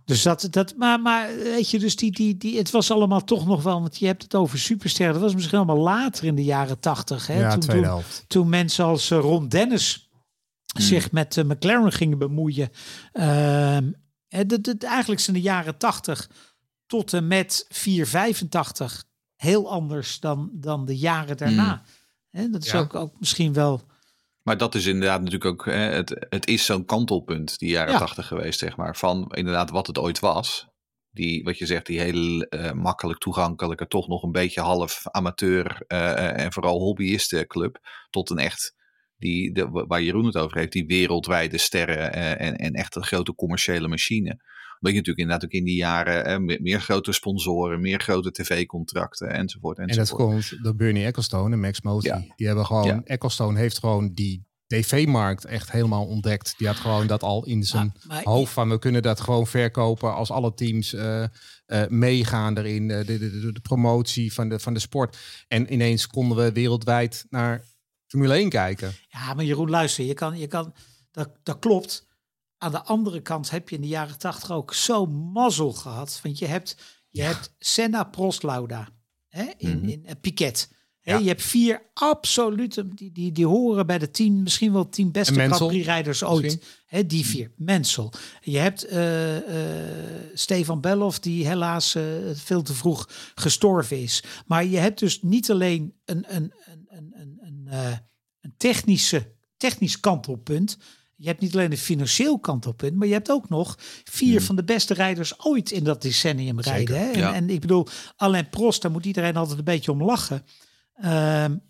Dus dat, dat maar, maar weet je, dus die, die, die, het was allemaal toch nog wel, want je hebt het over supersterren. Dat was misschien allemaal later in de jaren tachtig. Hè? ja, toen, toen, toen mensen als eh, Ron Dennis zich met uh, McLaren gingen bemoeien. Ehm, het, eigenlijk zijn de jaren 80 tot en met 485 heel anders dan, dan de jaren daarna. Mm. dat is ook, ook misschien wel. Maar dat is inderdaad natuurlijk ook, hè, het, het is zo'n kantelpunt, die jaren 80 geweest, zeg maar. Van inderdaad wat het ooit was. Die, wat je zegt, die heel uh, makkelijk toegankelijke, toch nog een beetje half amateur uh, en vooral hobbyistenclub. Tot een echt die, de, waar Jeroen het over heeft, die wereldwijde sterren en, en echt een grote commerciële machine. Omdat je natuurlijk inderdaad ook in die jaren meer, meer, grote sponsoren, meer grote tv-contracten enzovoort, enzovoort. En dat komt door Bernie Ecclestone en Max Mosley. Die hebben gewoon, ja. Ecclestone heeft gewoon die tv-markt echt helemaal ontdekt. Die had gewoon dat al in zijn hoofd van we kunnen dat gewoon verkopen als alle teams uh, uh, meegaan erin. De, de, de, de, promotie van de, van de sport. En ineens konden we wereldwijd naar Formule 1 kijken. Ja, maar Jeroen, luister, je kan, je kan, dat, dat klopt. Aan de andere kant heb je in de jaren tachtig ook zo mazzel gehad. Want je hebt, je hebt Senna, Prost, Lauda hè, in, mm in uh, Piquet. Hè, Je hebt vier absolute, die, die, die horen bij de tien, misschien wel tien beste Grand rijders ooit. Hè, die vier. Mensel. Je hebt uh, uh, Stefan Bellof, die helaas veel te vroeg gestorven is. Maar je hebt dus niet alleen een, een, een, een, een, een, een technische, technisch kantelpunt. Je hebt niet alleen een financieel kantelpunt, maar je hebt ook nog vier van de beste rijders ooit in dat decennium rijden. Hè? En, ja. en, ik bedoel, alleen Prost, daar moet iedereen altijd een beetje om lachen. Um,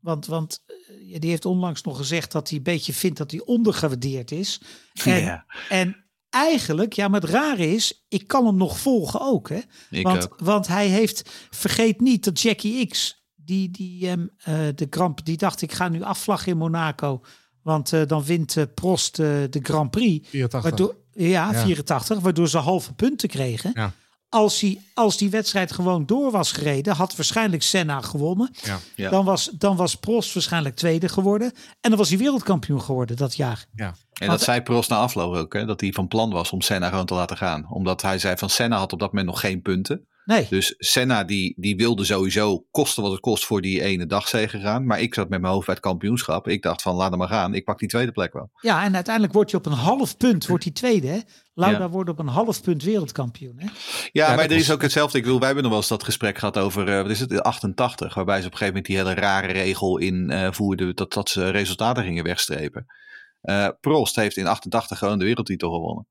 want, want uh, die heeft onlangs nog gezegd dat hij een beetje vindt dat hij ondergewaardeerd is. En, Ja. en eigenlijk, ja, maar het rare is, ik kan hem nog volgen ook. Hè? Ik want, ook. want hij heeft, vergeet niet dat Jackie X, die, die um, uh, de Grand die dacht ik ga nu afvlaggen in Monaco. Want uh, dan wint uh, Prost uh, de Grand Prix. 84. Waardoor, ja, Ja. 84. Waardoor ze halve punten kregen. Ja. Als, hij, als die wedstrijd gewoon door was gereden, had waarschijnlijk Senna gewonnen. Ja. Ja. Dan, was, dan was Prost waarschijnlijk tweede geworden. En dan was hij wereldkampioen geworden dat jaar. Ja. En Want- dat zei Prost na afloop ook, hè, dat hij van plan was om Senna gewoon te laten gaan. Omdat hij zei van Senna had op dat moment nog geen punten. Nee, Dus Senna die, die wilde sowieso kosten wat het kost voor die ene dagzege gaan. Maar ik zat met mijn hoofd bij het kampioenschap. Ik dacht van laat hem maar gaan. Ik pak die tweede plek wel. ja, en uiteindelijk wordt hij op een half punt wordt hij tweede. Hè? Lauda Ja. wordt op een half punt wereldkampioen. Hè? Ja, maar er was- is ook hetzelfde. Ik wil, wij hebben nog wel eens dat gesprek gehad over, eh, wat is het, 88. Waarbij ze op een gegeven moment die hele rare regel invoerden dat, dat ze resultaten gingen wegstrepen. Eh, Prost heeft in 88 gewoon de wereldtitel gewonnen.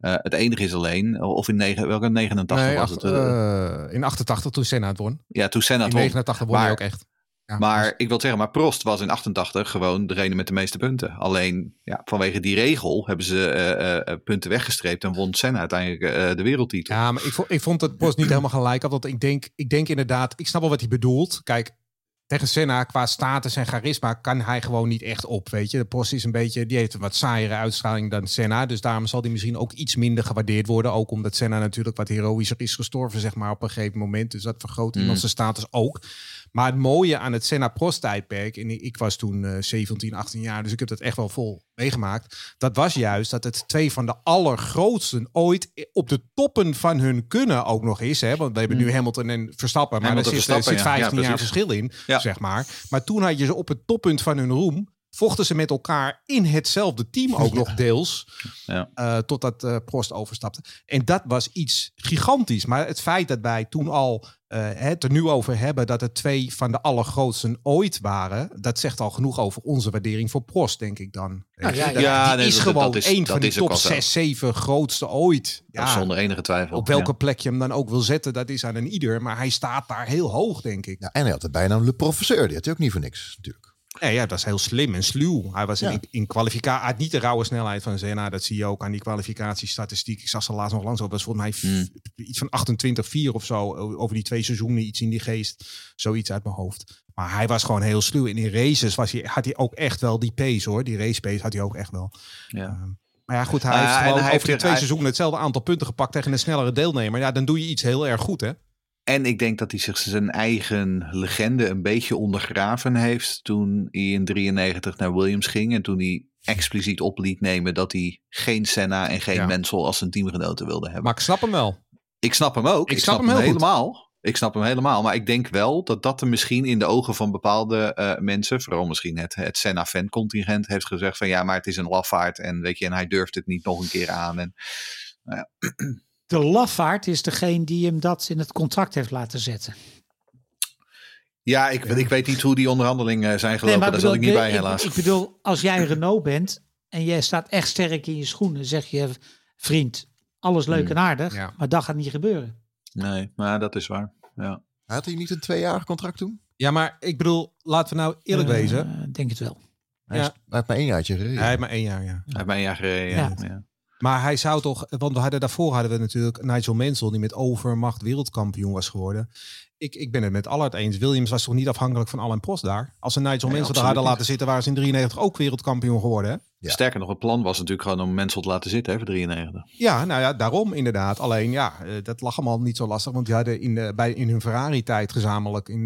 Eh, het enige is alleen, of in negen, welke 89 Nee, was het? eh, eh, in 88 toen Senna het won. ja, toen Senna In het won. 89 won hij ook echt. Ja, Maar dus- ik wil zeggen, maar Prost was in 88 gewoon degene met de meeste punten. Alleen ja, vanwege die regel hebben ze punten weggestreept en won Senna uiteindelijk de wereldtitel. Ja, maar ik vond, ik vond het Prost niet helemaal gelijk had. Want ik denk, ik denk inderdaad, ik snap wel wat hij bedoelt. Kijk, tegen Senna qua status en charisma kan hij gewoon niet echt op. Weet je, de Prost is een beetje, die heeft een wat saaiere uitstraling dan Senna. Dus daarom zal hij misschien ook iets minder gewaardeerd worden. Ook omdat Senna natuurlijk wat heroïscher is gestorven, zeg maar, op een gegeven moment. Dus dat vergroot iemand zijn status ook. Maar het mooie aan het Senna-Prost-tijdperk, en ik was toen eh 17, 18 jaar, dus ik heb dat echt wel vol meegemaakt. Dat was juist dat het twee van de allergrootsten ooit op de toppen van hun kunnen ook nog is. Hè? Want we hebben nu Hamilton en Verstappen, maar Mm. Er zit, er Verstappen, zit ja. 15 Ja, jaar verschil in, zeg maar. Maar toen had je ze op het toppunt van hun roem. Vochten ze met elkaar in hetzelfde team ook [LAUGHS] nog deels. Ja. eh, totdat eh, Prost overstapte. En dat was iets gigantisch. Maar het feit dat wij toen al eh, het er nu over hebben dat het twee van de allergrootsten ooit waren, dat zegt al genoeg over onze waardering voor Prost, denk ik dan. Ja. Ja, die nee, is dat- gewoon dat is- een dat van is ook top wel zo. 6, 7 grootste ooit. Ja, zonder enige twijfel. op welke Ja. plek je hem dan ook wil zetten, dat is aan een ieder. Maar hij staat daar heel hoog, denk ik. Ja, en hij had de bijnaam Le Professeur. Die had hij ook niet voor niks, natuurlijk. Ja, ja, dat is heel slim en sluw. Hij was Ja. in, in kwalificatie, had niet de rauwe snelheid van Senna. Dat zie je ook aan die kwalificatiestatistiek. Ik zag ze laatst nog langs op. Dat was volgens mij Hmm. iets van 28-4 of zo. Over die twee seizoenen, iets in die geest. Zoiets uit mijn hoofd. Maar hij was gewoon heel sluw. En in races was hij, had hij ook echt wel die pace hoor. Die race pace had hij ook echt wel. Ja. Maar ja, goed, hij Ah, heeft gewoon hij over heeft die twee hij- seizoenen hetzelfde aantal punten gepakt tegen een snellere deelnemer. Ja, dan doe je iets heel erg goed hè. En ik denk dat hij zich zijn eigen legende een beetje ondergraven heeft toen hij in 93 naar Williams ging. En toen hij expliciet op liet nemen dat hij geen Senna en geen Ja. Mansell als zijn teamgenoten wilde hebben. Maar ik snap hem wel. ik snap hem ook. Ik Ik, snap snap, hem hem heel goed. helemaal. Ik snap hem helemaal. Maar ik denk wel dat dat er misschien in de ogen van bepaalde eh, mensen, vooral misschien het, het Senna-fan-contingent, heeft gezegd van ja, maar het is een lafaard en weet je, en hij durft het niet nog een keer aan. En, nou ja. [CLEARS THROAT] De lafaard is degene die hem dat in het contract heeft laten zetten. Ja, ik, ik weet niet hoe die onderhandelingen zijn gelopen. Daar zat ik niet bij, helaas. Ik, ik, bedoel, als jij Renault bent en jij staat echt sterk in je schoenen, zeg je, vriend, alles leuk Hmm. en aardig, Ja. maar dat gaat niet gebeuren. Nee, maar dat is waar. Ja. Had hij niet een tweejarig contract toen? Ja, maar ik bedoel, laten we nou eerlijk Eh, wezen. denk het wel. Hij, Ja. is- hij heeft maar één jaartje gereden. Hij heeft maar één jaar, ja. Hij heeft mij een jaar gereden. Ja. Maar hij zou toch, want we hadden daarvoor hadden we natuurlijk Nigel Mansell die met overmacht wereldkampioen was geworden. Ik, ik ben het met Allard eens. Williams was toch niet afhankelijk van Alain Prost daar? Als ze Nigel Nee, Mansell daar hadden laten zitten, waren ze in 93 ook wereldkampioen geworden. Hè? Ja. Sterker nog, het plan was natuurlijk gewoon om mensen te laten zitten hè, voor 93. Ja, nou ja, daarom inderdaad. Alleen ja, eh, dat lag allemaal niet zo lastig, want die hadden in, de, bij, in hun Ferrari-tijd gezamenlijk in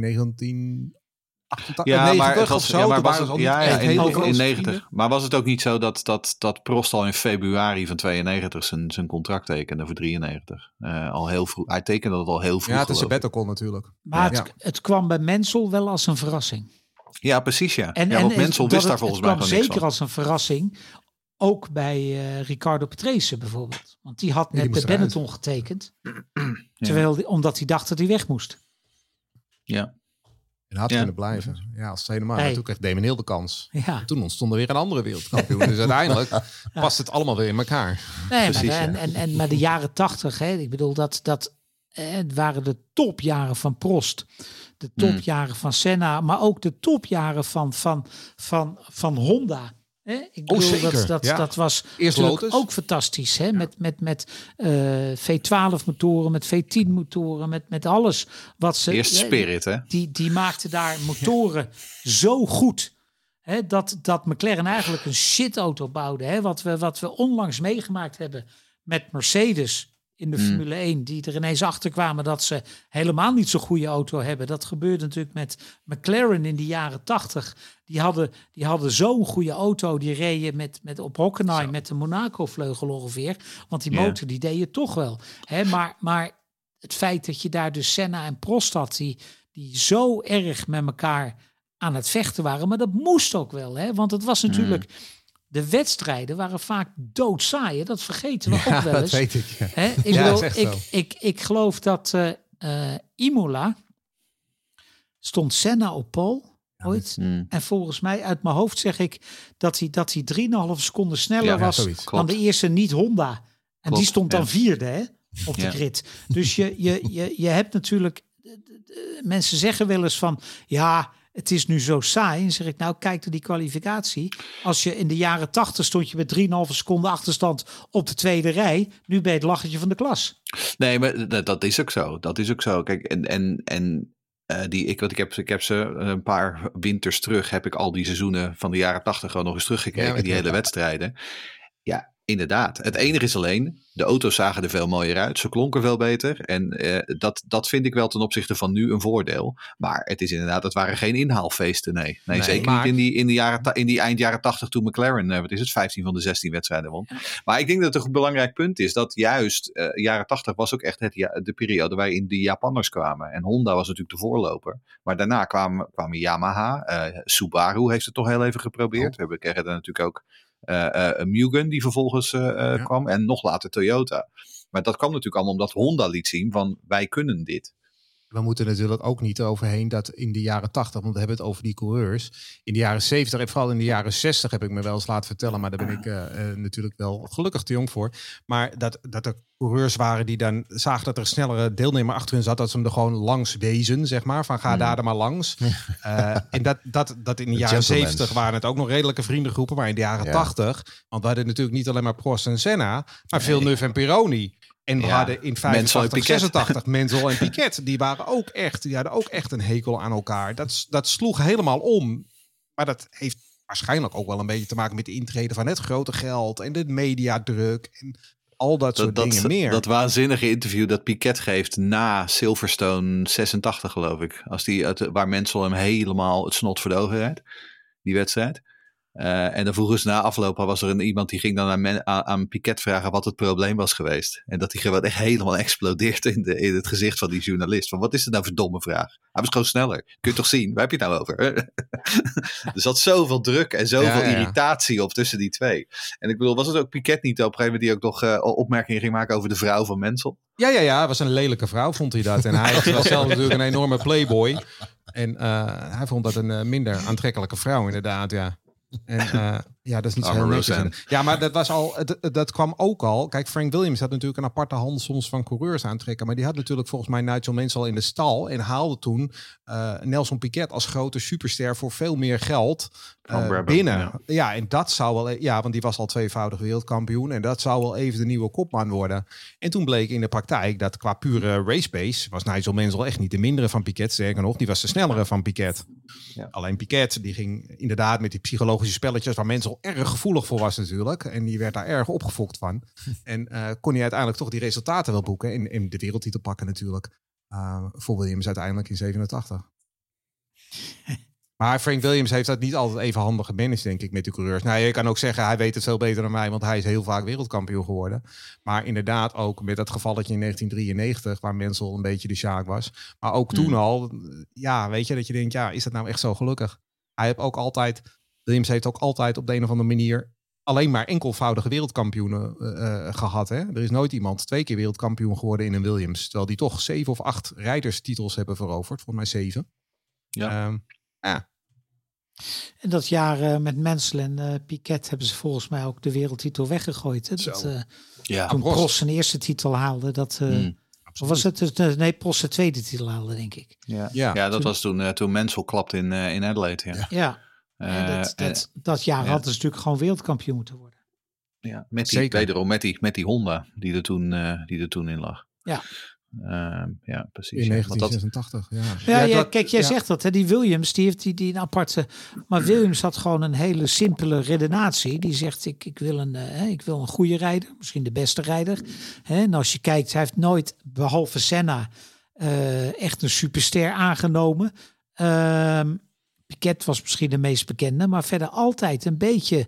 1988 Ja, 90 maar het of was, zo. ja, maar toen was waren het, al ja, in, hele in, grote 90. vrienden. Maar was het ook niet zo dat, dat, dat Prost al in februari van 92 zijn, zijn contract tekende voor 93? Eh, al heel vroeg. Hij tekende dat al heel vroeg. Ja, het is een sabbatical natuurlijk. Maar Ja. het, het kwam bij Mensel wel als een verrassing. Ja, precies ja. En, ja en want Mensel wist het- daar volgens het mij kwam gewoon niks zeker van. als een verrassing. Ook bij eh, Ricardo Patrese bijvoorbeeld. Want die had net eruit. Benetton getekend. Terwijl, die- omdat hij dacht dat hij weg moest. Ja. En had Ja. kunnen blijven. Ja, als het helemaal. Nee. Toen kreeg Damon Hill de kans. Ja, Toen ontstond er weer een andere wereldkampioen. dus uiteindelijk [LAUGHS] past het allemaal weer in elkaar. nee, Precies, en, ja. en, en, maar de jaren tachtig, ik bedoel, dat, dat eh, het waren de topjaren van Prost. De Hmm. topjaren van Senna, maar ook de topjaren van, van, van, van Honda. Hè? Ik bedoel, zeker, dat, dat, ja. dat was Eerst Lotus. ook fantastisch. Hè? Met, met, met eh, V12 motoren, met V10 motoren, met, met alles wat ze... Eerst Spirit hè. die, die maakte daar motoren zo goed. Hè, dat, dat McLaren eigenlijk een shitauto bouwde. Hè, wat, we, wat we onlangs meegemaakt hebben met Mercedes in de Formule 1. Die er ineens achter kwamen dat ze helemaal niet zo'n goede auto hebben. Dat gebeurde natuurlijk met McLaren in de jaren 80. Die hadden, die hadden zo'n goede auto. Die reden met, met op Hockenheim met de Monaco-vleugel ongeveer. Want die motor die deed je toch wel. Hè, maar, maar het feit dat je daar dus Senna en Prost had, die, die zo erg met elkaar aan het vechten waren. Maar dat moest ook wel, hè? want het was natuurlijk. De wedstrijden waren vaak doodsaai. hè. Dat vergeten we ook wel dat eens. weet ik. Ja. Hè? Ik, Ja, bedoel, ik, ik, ik geloof dat eh eh, Imola stond Senna op pol ooit. Hmm. En volgens mij uit mijn hoofd zeg ik dat hij, dat hij 3,5 seconden sneller Ja, ja, was dan de eerste niet Honda. En Klopt, die stond dan ja. vierde hè, op de Ja. grid. Dus je, je, je, je hebt natuurlijk... Mensen zeggen wel eens van... Ja, het is nu zo saai. En zeg ik, nou kijk naar die kwalificatie. Als je in de jaren 80 stond je met 3,5 seconden achterstand op de tweede rij. Nu ben je het lachertje van de klas. Nee, maar dat, dat is ook zo. Dat is ook zo. Kijk, en, en, en eh, die, ik, wat ik, heb, ik heb ze een paar winters terug, heb ik al die seizoenen van de jaren tachtig gewoon nog eens teruggekeken, Ja, die hele wedstrijden. Inderdaad. Het enige is alleen, de auto's zagen er veel mooier uit. Ze klonken veel beter. En eh, dat, dat vind ik wel ten opzichte van nu een voordeel. Maar het is inderdaad, het waren geen inhaalfeesten, nee. Nee, Nee, zeker maar- niet in die, in, die jaren, in die eind jaren 80 toen McLaren, eh, wat is het, 15 van de 16 wedstrijden won. Maar ik denk dat het een belangrijk punt is dat juist eh, jaren 80 was ook echt het, de periode waarin de Japanners kwamen. En Honda was natuurlijk de voorloper. Maar daarna kwamen, kwamen Yamaha, eh, Subaru heeft het toch heel even geprobeerd. We hebben kregen daar natuurlijk ook Mugen die vervolgens eh, eh, Ja. kwam. En nog later Toyota. Maar dat kwam natuurlijk allemaal omdat Honda liet zien van wij kunnen dit. We moeten natuurlijk ook niet overheen dat in de jaren 80, want we hebben het over die coureurs. In de jaren 70 en vooral in de jaren 60 heb ik me wel eens laten vertellen, maar daar ben ik eh, eh, natuurlijk wel gelukkig te jong voor. Maar dat, dat er coureurs waren die dan zagen dat er een snellere deelnemer achter hun zat, dat ze hem er gewoon langs wezen, zeg maar. Van ga daar dan maar langs. Eh, en dat, dat, dat in de De jaren gentlemen. 70 waren het ook nog redelijke vriendengroepen, maar in de jaren Ja. 80, want we hadden natuurlijk niet alleen maar Prost en Senna, maar Villeneuve en Pironi. En we Ja, hadden in Mansell en 85, Piquet. 86 Menzel en Piquet. Die waren ook echt, die hadden ook echt een hekel aan elkaar. Dat, dat sloeg helemaal om. Maar dat heeft waarschijnlijk ook wel een beetje te maken met de intrede van het grote geld en de mediadruk en al dat, soort Dat, dingen meer. dat waanzinnige interview dat Piquet geeft na Silverstone 86 geloof ik. Als die, waar Mansell hem helemaal het snot voor de ogen rijdt. Die wedstrijd. Eh, en dan vroegen ze na afloop, was er een, iemand die ging dan aan, men, aan, aan, Piquet vragen wat het probleem was geweest. En dat hij gewoon echt helemaal explodeert in, de, in het gezicht van die journalist. Van wat is het nou voor domme vraag? Hij was gewoon sneller. Kun je toch zien? Waar heb je het nou over? [LAUGHS] er zat zoveel druk en zoveel ja, ja, ja. irritatie op tussen die twee. En ik bedoel, was het ook Piquet niet op een gegeven moment die ook nog uh, opmerkingen ging maken over de vrouw van Mensel? Ja, ja, ja. was een lelijke vrouw, vond hij dat. En hij [LAUGHS] was zelf natuurlijk een enorme playboy. En uh, hij vond dat een minder aantrekkelijke vrouw, inderdaad, ja. En uh, ja, dat is niet zo heel netjes. Ja, maar dat was al, dat, dat kwam ook al. Kijk, Frank Williams had natuurlijk een aparte hand soms van coureurs aantrekken. Maar die had natuurlijk volgens mij Nigel Mansell al in de stal. En haalde toen uh, Nelson Piquet als grote superster voor veel meer geld uh, binnen. Ja. ja. en dat zou wel, ja, want die was al tweevoudig wereldkampioen. En dat zou wel even de nieuwe kopman worden. En toen bleek in de praktijk dat qua pure race pace was Nigel Mansell echt niet de mindere van Piquet. Sterker nog, die was de snellere van Piquet. Ja. Alleen Piquet, die ging inderdaad met die psychologische spelletjes waar Erg gevoelig voor was natuurlijk. En die werd daar erg opgefokt van. [LAUGHS] en uh, kon hij uiteindelijk toch die resultaten wel boeken. En, en de wereldtitel pakken natuurlijk. Uh, voor Williams uiteindelijk in 87. [LAUGHS] maar Frank Williams heeft dat niet altijd even handig gemanaged, denk ik, met de coureurs. Nou, je kan ook zeggen, hij weet het veel beter dan mij, want hij is heel vaak wereldkampioen geworden. Maar inderdaad ook met dat gevalletje in 1993, waar Mensel een beetje de Sjaak was. Maar ook toen hmm. al, ja, weet je, dat je denkt, ja, is dat nou echt zo gelukkig? Hij heeft ook altijd Williams heeft ook altijd op de een of andere manier alleen maar enkelvoudige wereldkampioenen uh, gehad. Hè? Er is nooit iemand twee keer wereldkampioen geworden in een Williams. Terwijl die toch zeven of acht rijderstitels hebben veroverd. Volgens mij zeven. Ja. Um, ja. En dat jaar uh, met Mensel en uh, Piquet hebben ze volgens mij ook de wereldtitel weggegooid. Hè? Dat, uh, ja, toen Prost zijn eerste titel haalde. Dat, mm, of was het nee, Prost zijn tweede titel haalde, denk ik. Ja, ja. ja dat toen, was toen, toen Mensel klapte in, in Adelaide. Ja. ja. En dat, dat, dat jaar hadden ze natuurlijk gewoon wereldkampioen moeten worden. Ja, met die, wederom met die, met die Honda die er toen, uh, die er toen in lag. Ja. Uh, ja, precies. In 1986, ja. Ja, ja, ja kijk, jij ja. zegt dat, hè, die Williams, die heeft die, die een aparte... Maar Williams had gewoon een hele simpele redenatie. Die zegt, ik, ik, wil, een, uh, ik wil een goede rijder, misschien de beste rijder. Hè, en als je kijkt, hij heeft nooit, behalve Senna, uh, echt een superster aangenomen. Ehm, Piquet was misschien de meest bekende, maar verder altijd een beetje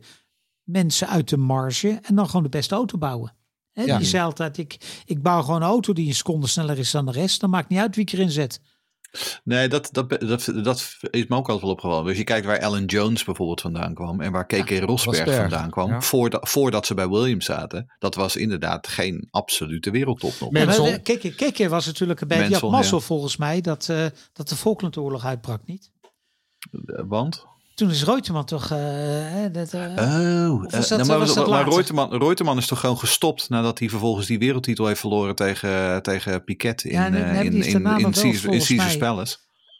mensen uit de marge en dan gewoon de beste auto bouwen. He, ja. Die zei altijd, ik, ik bouw gewoon een auto die een seconde sneller is dan de rest. Dan maakt niet uit wie ik erin zet. Nee, dat, dat, dat, dat is me ook altijd wel opgevallen. Dus je kijkt waar Alan Jones bijvoorbeeld vandaan kwam en waar KK ja, Rosberg, Rosberg, vandaan kwam, ja. voordat, voordat ze bij Williams zaten. Dat was inderdaad geen absolute wereldtop nog. KK was natuurlijk een beetje mazzel volgens mij dat, uh, dat de Falklandoorlog uitbrak, niet? Want? Toen is Reutemann toch... Uh, dat, uh, oh, uh, dat, nou, maar, maar, maar Reutemann, Reutemann is toch gewoon gestopt nadat hij vervolgens die wereldtitel heeft verloren tegen, tegen Piquet in, ja, in, in, in, in, Caesar, in Caesar's Palace.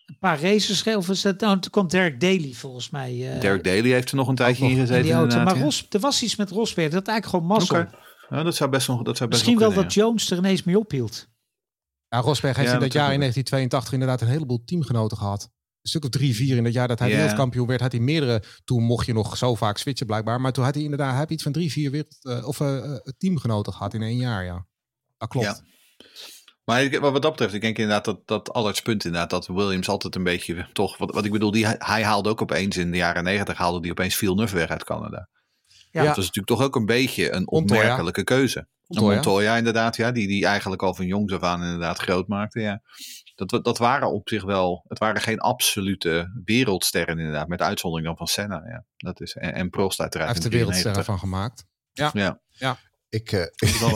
Een paar races of is dat, nou, toen komt Derek Daly volgens mij. Derek Daly heeft er nog een tijdje in gezeten. In auto, maar Ros, er was iets met Rosberg, dat eigenlijk gewoon mazzel. Okay. Ja, dat zou best nog, dat zou best Misschien wel, kunnen, dat ja. Jones er ineens mee ophield. Ja, Rosberg heeft ja, in dat jaar in 1982 inderdaad een heleboel teamgenoten gehad stuk of drie, vier in dat jaar dat hij yeah. wereldkampioen werd, had hij meerdere. Toen mocht je nog zo vaak switchen blijkbaar. Maar toen had hij inderdaad heb iets van drie, vier wereld, uh, of uh, teamgenoten gehad in één jaar. Ja, dat klopt. Ja. Maar wat dat betreft, ik denk inderdaad dat, dat Allerts punt inderdaad, dat Williams altijd een beetje, toch, wat, wat ik bedoel, die, hij haalde ook opeens in de jaren negentig, haalde die opeens Villeneuve weg uit Canada. Ja. Dat is natuurlijk toch ook een beetje een opmerkelijke Montoya. keuze. Montoya. Montoya inderdaad, ja, die, die eigenlijk al van jongs af aan inderdaad groot maakte, ja dat, dat waren op zich wel, het waren geen absolute wereldsterren inderdaad, met uitzondering dan van Senna. Ja. Dat is, en, en Prost uiteraard. Hij heeft de wereldsterren van gemaakt. Ja. ja. ja. Ik, uh,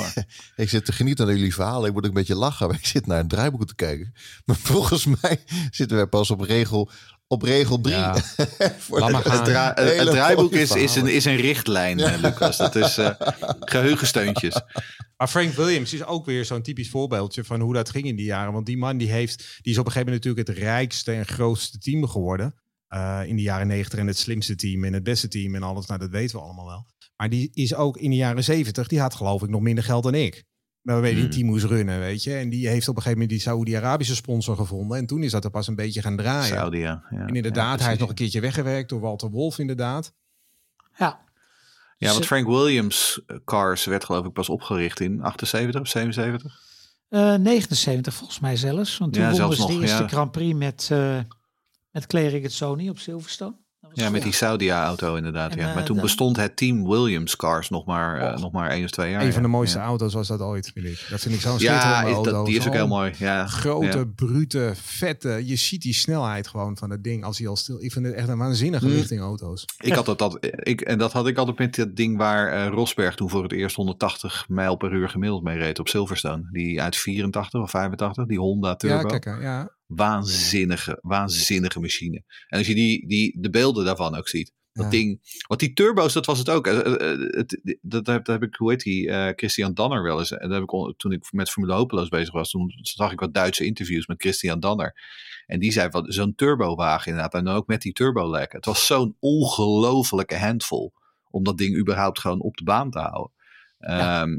[LAUGHS] ik zit te genieten aan jullie verhalen. Ik moet ook een beetje lachen. Maar ik zit naar een draaiboek te kijken. Maar [LAUGHS] volgens mij zitten we pas op regel op regel 3. Ja. [LAUGHS] het, dra het, draaiboek is, is, een, is een richtlijn, ja. Lucas. Dat is uh, geheugensteuntjes. Maar Frank Williams is ook weer zo'n typisch voorbeeldje van hoe dat ging in die jaren. Want die man die heeft, die is op een gegeven moment natuurlijk het rijkste en grootste team geworden. Uh, in de jaren negentig en het slimste team en het beste team en alles. Nou, dat weten we allemaal wel. Maar die is ook in de jaren zeventig, die had geloof ik nog minder geld dan ik. Maar weet je, die team moest runnen, weet je. En die heeft op een gegeven moment die Saudi-Arabische sponsor gevonden. En toen is dat er pas een beetje gaan draaien. Saudi, ja. ja. En inderdaad, ja, hij is nog een keertje weggewerkt door Walter Wolf, inderdaad. Ja. Ja, want Frank Williams eh, Cars werd geloof ik pas opgericht in 78 of 77? Uh, 79 volgens mij zelfs. Want toen ja, wonnen ze de eerste ja. Grand Prix met, uh, met Clay Rigazzoni op Silverstone. Ja, met die Saudia-auto inderdaad. En, ja. eh, Maar toen de- bestond het team Williams Cars nog maar, eh, Oh. nog maar één of twee jaar. Een van de mooiste Ja. auto's was dat ooit, vind ik. Dat vind ik zo'n Ja, is auto. dat, die is ook heel mooi. Ja. Grote, Ja. brute, vette. Je ziet die snelheid gewoon van het ding als hij al stil. Ik vind het echt een waanzinnige Hmm. lichting auto's. Ik had dat, dat ik, en dat had ik altijd met dat ding waar eh, Rosberg toen voor het eerst 180 mijl per uur gemiddeld mee reed op Silverstone. Die uit 84 of 85, die Honda Turbo. Ja, kijk, ja. Waanzinnige, waanzinnige machine. En als je die, die, de beelden daarvan ook ziet. Dat Ja. ding, want die turbo's, dat was het ook. Eh, eh, eh, het, dat, heb, dat heb ik, hoe heet die, Christian Danner wel eens. En dat heb ik, toen ik met Formule Hopeloos bezig was, toen zag ik wat Duitse interviews met Christian Danner. En die zei van zo'n turbowagen inderdaad. En dan ook met die turbolek. Het was zo'n ongelofelijke handvol om dat ding überhaupt gewoon op de baan te houden. Ehm,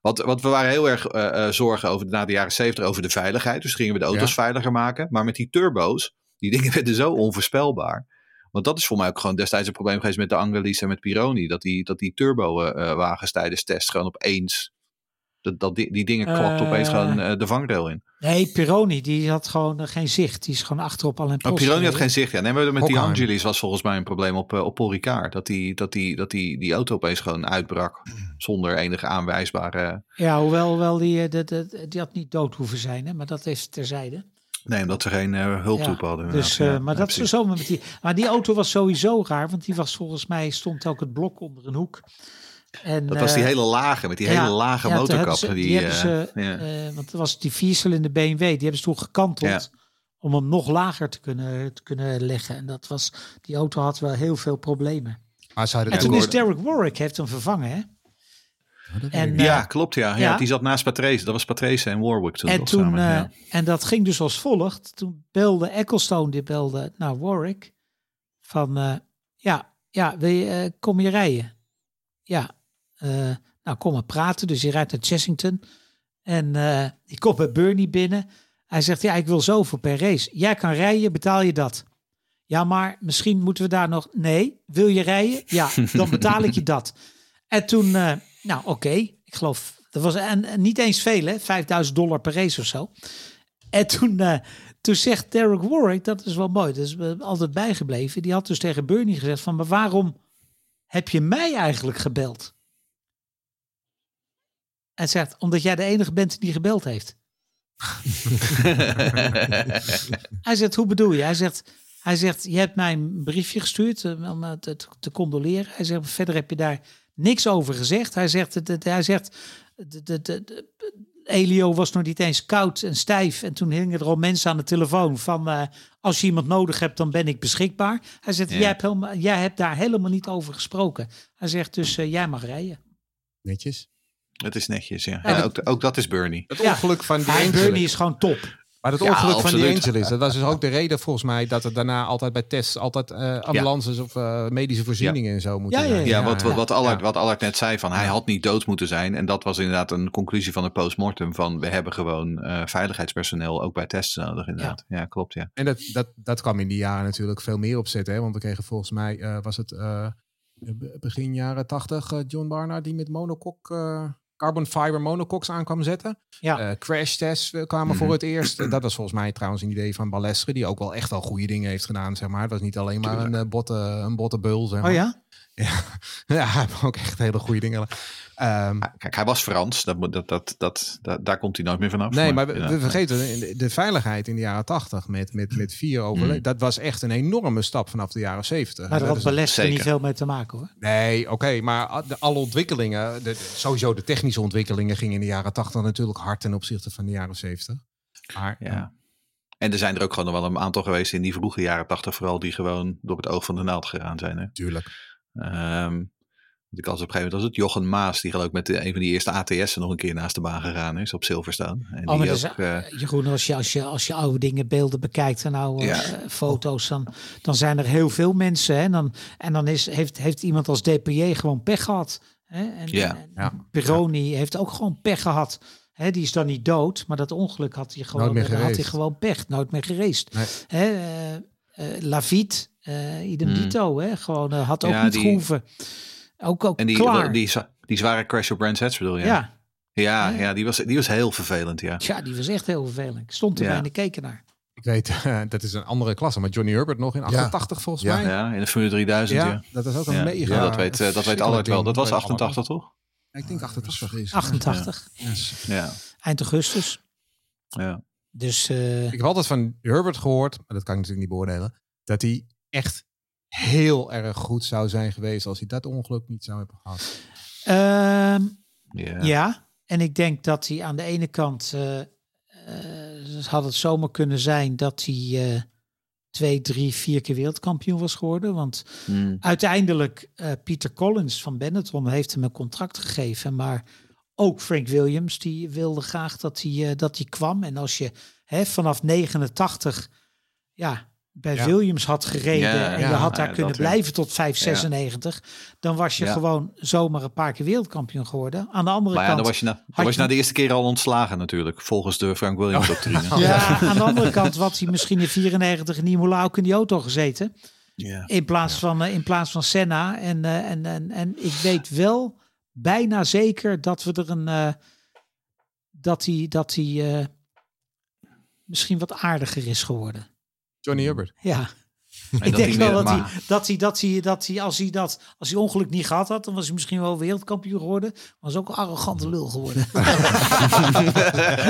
want, want we waren heel erg eh, eh, zorgen over na de jaren 70 over de veiligheid. Dus gingen we de auto's Ja. veiliger maken. Maar met die turbo's, die [LAUGHS] dingen werden zo onvoorspelbaar. Want dat is voor mij ook gewoon destijds een probleem geweest met de Angelis en met Pironi. Dat die, dat die turbo-wagens tijdens test gewoon opeens. Dat, dat die, die dingen klapten Eh. opeens gewoon eh, de vangrail in. Nee, Pironi, die had gewoon eh, geen zicht. Die is gewoon achterop al een Maar Pironi had geen zicht. Ja, nee, maar met die. Angelis was volgens mij een probleem op, eh, op Paul Ricard. Dat, die, dat, die, dat die, die auto opeens gewoon uitbrak. [CLEARS THROAT] Zonder enige aanwijsbare. Ja, hoewel, hoewel die, eh, de, de, die had niet dood hoeven zijn, hè, maar dat is terzijde. Nee, omdat ze geen eh, hulptroepen hadden. Dus, eh, maar ja, dat is zo met die. Maar die auto was sowieso raar, want die was volgens mij stond ook het blok onder een hoek. En, Dat was die eh, hele lage, met die ja, hele lage ja, motorkap. ze- die, die hebben eh, ze, ja. eh, want dat was die viercilinder BMW, die hebben ze toen gekanteld om hem nog lager te kunnen, te kunnen leggen. En dat was, die auto had wel heel veel problemen. Maar ze hadden En het toen is Derek Warwick heeft hem vervangen, hè? En, ja, eh, klopt. Ja. Ja, ja. Die zat naast Patrese. Dat was Patrese en Warwick toen. En toen, samen, eh, ja. en dat ging dus als volgt. Toen belde Ecclestone, die belde naar Warwick. Van, eh, ja, ja wil je, eh, kom je rijden? Ja, eh, nou kom maar praten. Dus hij rijdt naar Chessington. En eh die komt bij Bernie binnen. Hij zegt, ja, ik wil zoveel per race. Jij kan rijden, betaal je dat? Ja, maar misschien moeten we daar nog... Nee, wil je rijden? Ja, dan betaal ik je dat. En toen, eh, nou oké, ik geloof, dat was en, niet eens veel hè, 5000 dollar per race of zo. En toen, toen zegt Derek Warwick, dat is wel mooi, dat is altijd bijgebleven. Die had dus tegen Bernie gezegd van, maar waarom heb je mij eigenlijk gebeld? Hij zegt, omdat jij de enige bent die gebeld heeft. [LAUGHS] Hij zegt, hoe bedoel je? Hij zegt, hij zegt je hebt mij een briefje gestuurd eh, om eh, te, te, te condoleren. Hij zegt, verder heb je daar niks over gezegd. Hij zegt, het- hij zegt de, de, de, de- Elio was nog niet eens koud en stijf. En toen hingen er al mensen aan de telefoon van... eh, als je iemand nodig hebt, dan ben ik beschikbaar. Hij zegt, Ja. jij, hebt helemaal, jij hebt daar helemaal niet over gesproken. Hij zegt, dus eh, jij mag rijden. Netjes. Het is netjes, ja. Ja, ook, ook dat is Bernie. Het Ja. ongeluk van die Angelis. Bernie is gewoon top. Maar het Ja, ongeluk van die absoluut. Angelis, dat was dus ook de reden volgens mij dat er daarna altijd bij tests altijd eh, ambulances of eh, medische voorzieningen en zo moeten Ja, ja, zijn. Ja, wat, wat, wat, Allard, ja. wat Allard net zei, van hij had niet dood moeten zijn. En dat was inderdaad een conclusie van de postmortem. Van we hebben gewoon eh, veiligheidspersoneel ook bij tests nodig inderdaad. Ja, klopt ja. En dat, dat, dat kwam in die jaren natuurlijk veel meer opzetten. Hè? Want we kregen volgens mij, eh, was het eh, be- begin jaren tachtig, John Barnard die met monokok, eh, carbon fiber monocoques aan kwam zetten. Ja. Eh, crash tests eh, kwamen Mhm. voor het eerst. Eh, dat was volgens mij trouwens een idee van Balestre, die ook wel echt wel goede dingen heeft gedaan. Zeg maar. Het was niet alleen maar een, botte, een botte beul. Zeg maar. Oh ja? Ja, [LAUGHS] ja, hij heeft ook echt hele goede dingen. Ehm, Kijk, hij was Frans. Dat, dat, dat, dat, dat- daar komt hij nooit meer vanaf. Nee, maar we, vergeten de, de veiligheid in de jaren 80 met, met, met vier overle Mm. Dat was echt een enorme stap vanaf de jaren 70. Maar daar Dat had is- Balestre niet veel mee te maken hoor. Nee, oké, maar de, alle ontwikkelingen, de, sowieso de technische ontwikkelingen gingen in de jaren 80 natuurlijk hard ten opzichte van de jaren 70. Maar Ja. En er zijn er ook gewoon nog wel een aantal geweest in die vroege jaren tachtig vooral die gewoon door het oog van de naald gegaan zijn. Hè? natuurlijk. Ehm, want ik als op een gegeven moment was het Jochen Maas die geloof ik met de, een van die eerste ATS'en nog een keer naast de baan gegaan is op Silverstone. En Oh, maar die is, ook, eh, Jeroen, als je, als, je, als je oude dingen, beelden bekijkt en oude Ja. eh, foto's, dan, dan zijn er heel veel mensen. Hè? En dan, en dan is, heeft, heeft iemand als DPJ gewoon pech gehad. Hè? En, Ja. en Ja. Pironi heeft ook gewoon pech gehad. Hè? Die is dan niet dood, maar dat ongeluk had hij gewoon, had hij gewoon pech. Nooit meer gereest. Nee. Eh, eh, Lafitte, eh idem Hmm. dito, hè? gewoon eh, had ook Ja, niet die- gehoeven. Ook, ook en die, klaar. die, die zware crash op Brands Hatch bedoel je? ja. Ja, Ja. ja die, was, die was heel vervelend, ja. Tja, die was echt heel vervelend. Ik stond erbij Ja. en ik keek ernaar. Ik weet, [LAUGHS] dat is een andere klasse, maar Johnny Herbert nog in 88 volgens Ja. mij. Ja, in de Formule 3000. Ja, Ja, dat is ook een Ja. mega. Ja, dat weet, eh, dat weet Allard wel. Dat was 88, toch? Ik denk 88. 88, Ja. eind augustus. ja. Dus eh, Ik heb altijd van Herbert gehoord, maar dat kan ik natuurlijk niet beoordelen, dat hij echt heel erg goed zou zijn geweest als hij dat ongeluk niet zou hebben gehad. ehm, Ja. Ja, en ik denk dat hij aan de ene kant eh, eh, had het zomaar kunnen zijn dat hij eh, twee, drie, vier keer wereldkampioen was geworden. Want Hmm. uiteindelijk eh Pieter Collins van Benetton heeft hem een contract gegeven, maar ook Frank Williams die wilde graag dat hij, eh, dat hij kwam. En als je hè, vanaf 89 ja, bij Ja. Williams had gereden Ja, en ja, je had daar kunnen weer. blijven tot 596, dan was je Ja. gewoon zomaar een paar keer wereldkampioen geworden. Aan de andere Maar ja, kant, dan was je, na, dan was je na de eerste keer al ontslagen natuurlijk. Volgens de Frank Williams doctrine. [LAUGHS] ja, aan de andere kant had hij misschien in 94 in Imola ook in die auto gezeten. Ja. In plaats, van, eh, in plaats van Senna. En, eh, en, en, en ik weet wel bijna zeker dat we er een. eh, dat hij, dat hij eh, misschien wat aardiger is geworden. Johnny Herbert. Ja. En ik dat denk wel dat, hij, dat hij, dat hij, dat hij, als hij dat, als hij ongeluk niet gehad had, dan was hij misschien wel wereldkampioen geworden. Was ook een arrogante lul geworden. [LAUGHS]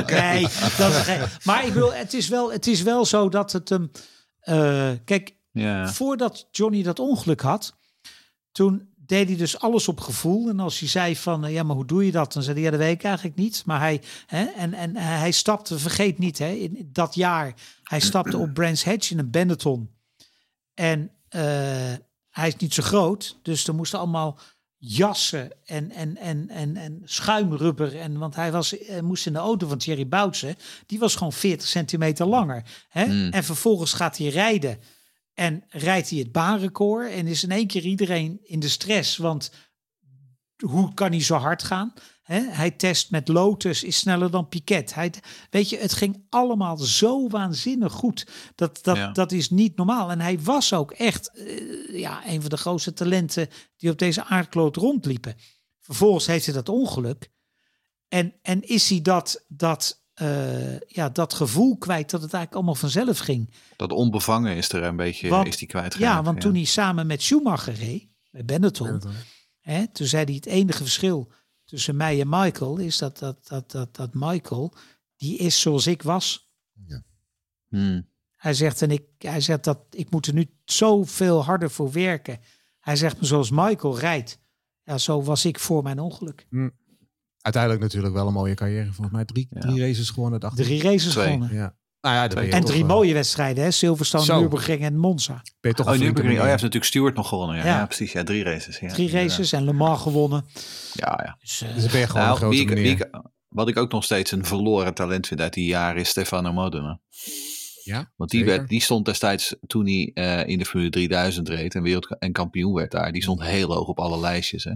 nee, dat is geen. Maar ik wil, het is wel, het is wel zo dat het hem. eh, kijk, Ja. voordat Johnny dat ongeluk had, toen deed hij dus alles op gevoel. En als hij zei van, eh, ja, maar hoe doe je dat? Dan zei hij, ja, dat weet ik eigenlijk niet. Maar hij, hè, en, en hij stapte, vergeet niet, hè, in dat jaar, hij stapte op Brands Hatch in een Benetton. En eh, hij is niet zo groot, dus er moesten allemaal jassen en, en, en, en, en schuimrubber. En, want hij was, eh, moest in de auto van Thierry Boutsen, die was gewoon 40 centimeter langer. Hè? Mm. En vervolgens gaat hij rijden en rijdt hij het baanrecord en is in één keer iedereen in de stress, want hoe kan hij zo hard gaan? Hè? Hij test met Lotus, is sneller dan Piquet. Hij, weet je, het ging allemaal zo waanzinnig goed. Dat, dat, Ja. dat is niet normaal. En hij was ook echt eh, ja, een van de grootste talenten die op deze aardkloot rondliepen. Vervolgens heeft hij dat ongeluk. En, en is hij dat, dat, eh, ja, dat gevoel kwijt dat het eigenlijk allemaal vanzelf ging. Dat onbevangen is er een beetje Want- is die kwijtgeraakt. Ja, want toen hij samen met Schumacher reed, bij Benetton, Hè, toen zei hij het enige verschil tussen mij en Michael is dat, dat, dat, dat, dat Michael, die is zoals ik was. Hmm. Hij zegt, en ik, hij zegt dat ik moet er nu zoveel harder voor werken. Hij zegt me zoals Michael rijdt. Ja, zo was ik voor mijn ongeluk. Uiteindelijk natuurlijk wel een mooie carrière. Volgens mij drie, Ja. drie races gewonnen. dacht. Drie races Twee. gewonnen. Ja. Nou ja, je En drie eh, mooie wedstrijden, hè? Silverstone, Zo. Nürburgring en Monza. Ben je toch Oh, ik, oh, hij meneer. heeft natuurlijk Stewart nog gewonnen. Ja, Ja. ja. precies. Ja, drie races. Ja, Drie races en Le Mans gewonnen. Ja, ja. Dus, dan ben je gewoon Nou, een grote wie wie wat ik ook nog steeds een verloren talent vind uit die jaren is Stefano Modena. Ja, Want die, zeker. werd, die stond destijds toen hij eh, in de Formule 3000 reed en wereld en kampioen werd daar. Die stond heel hoog op alle lijstjes. Hè.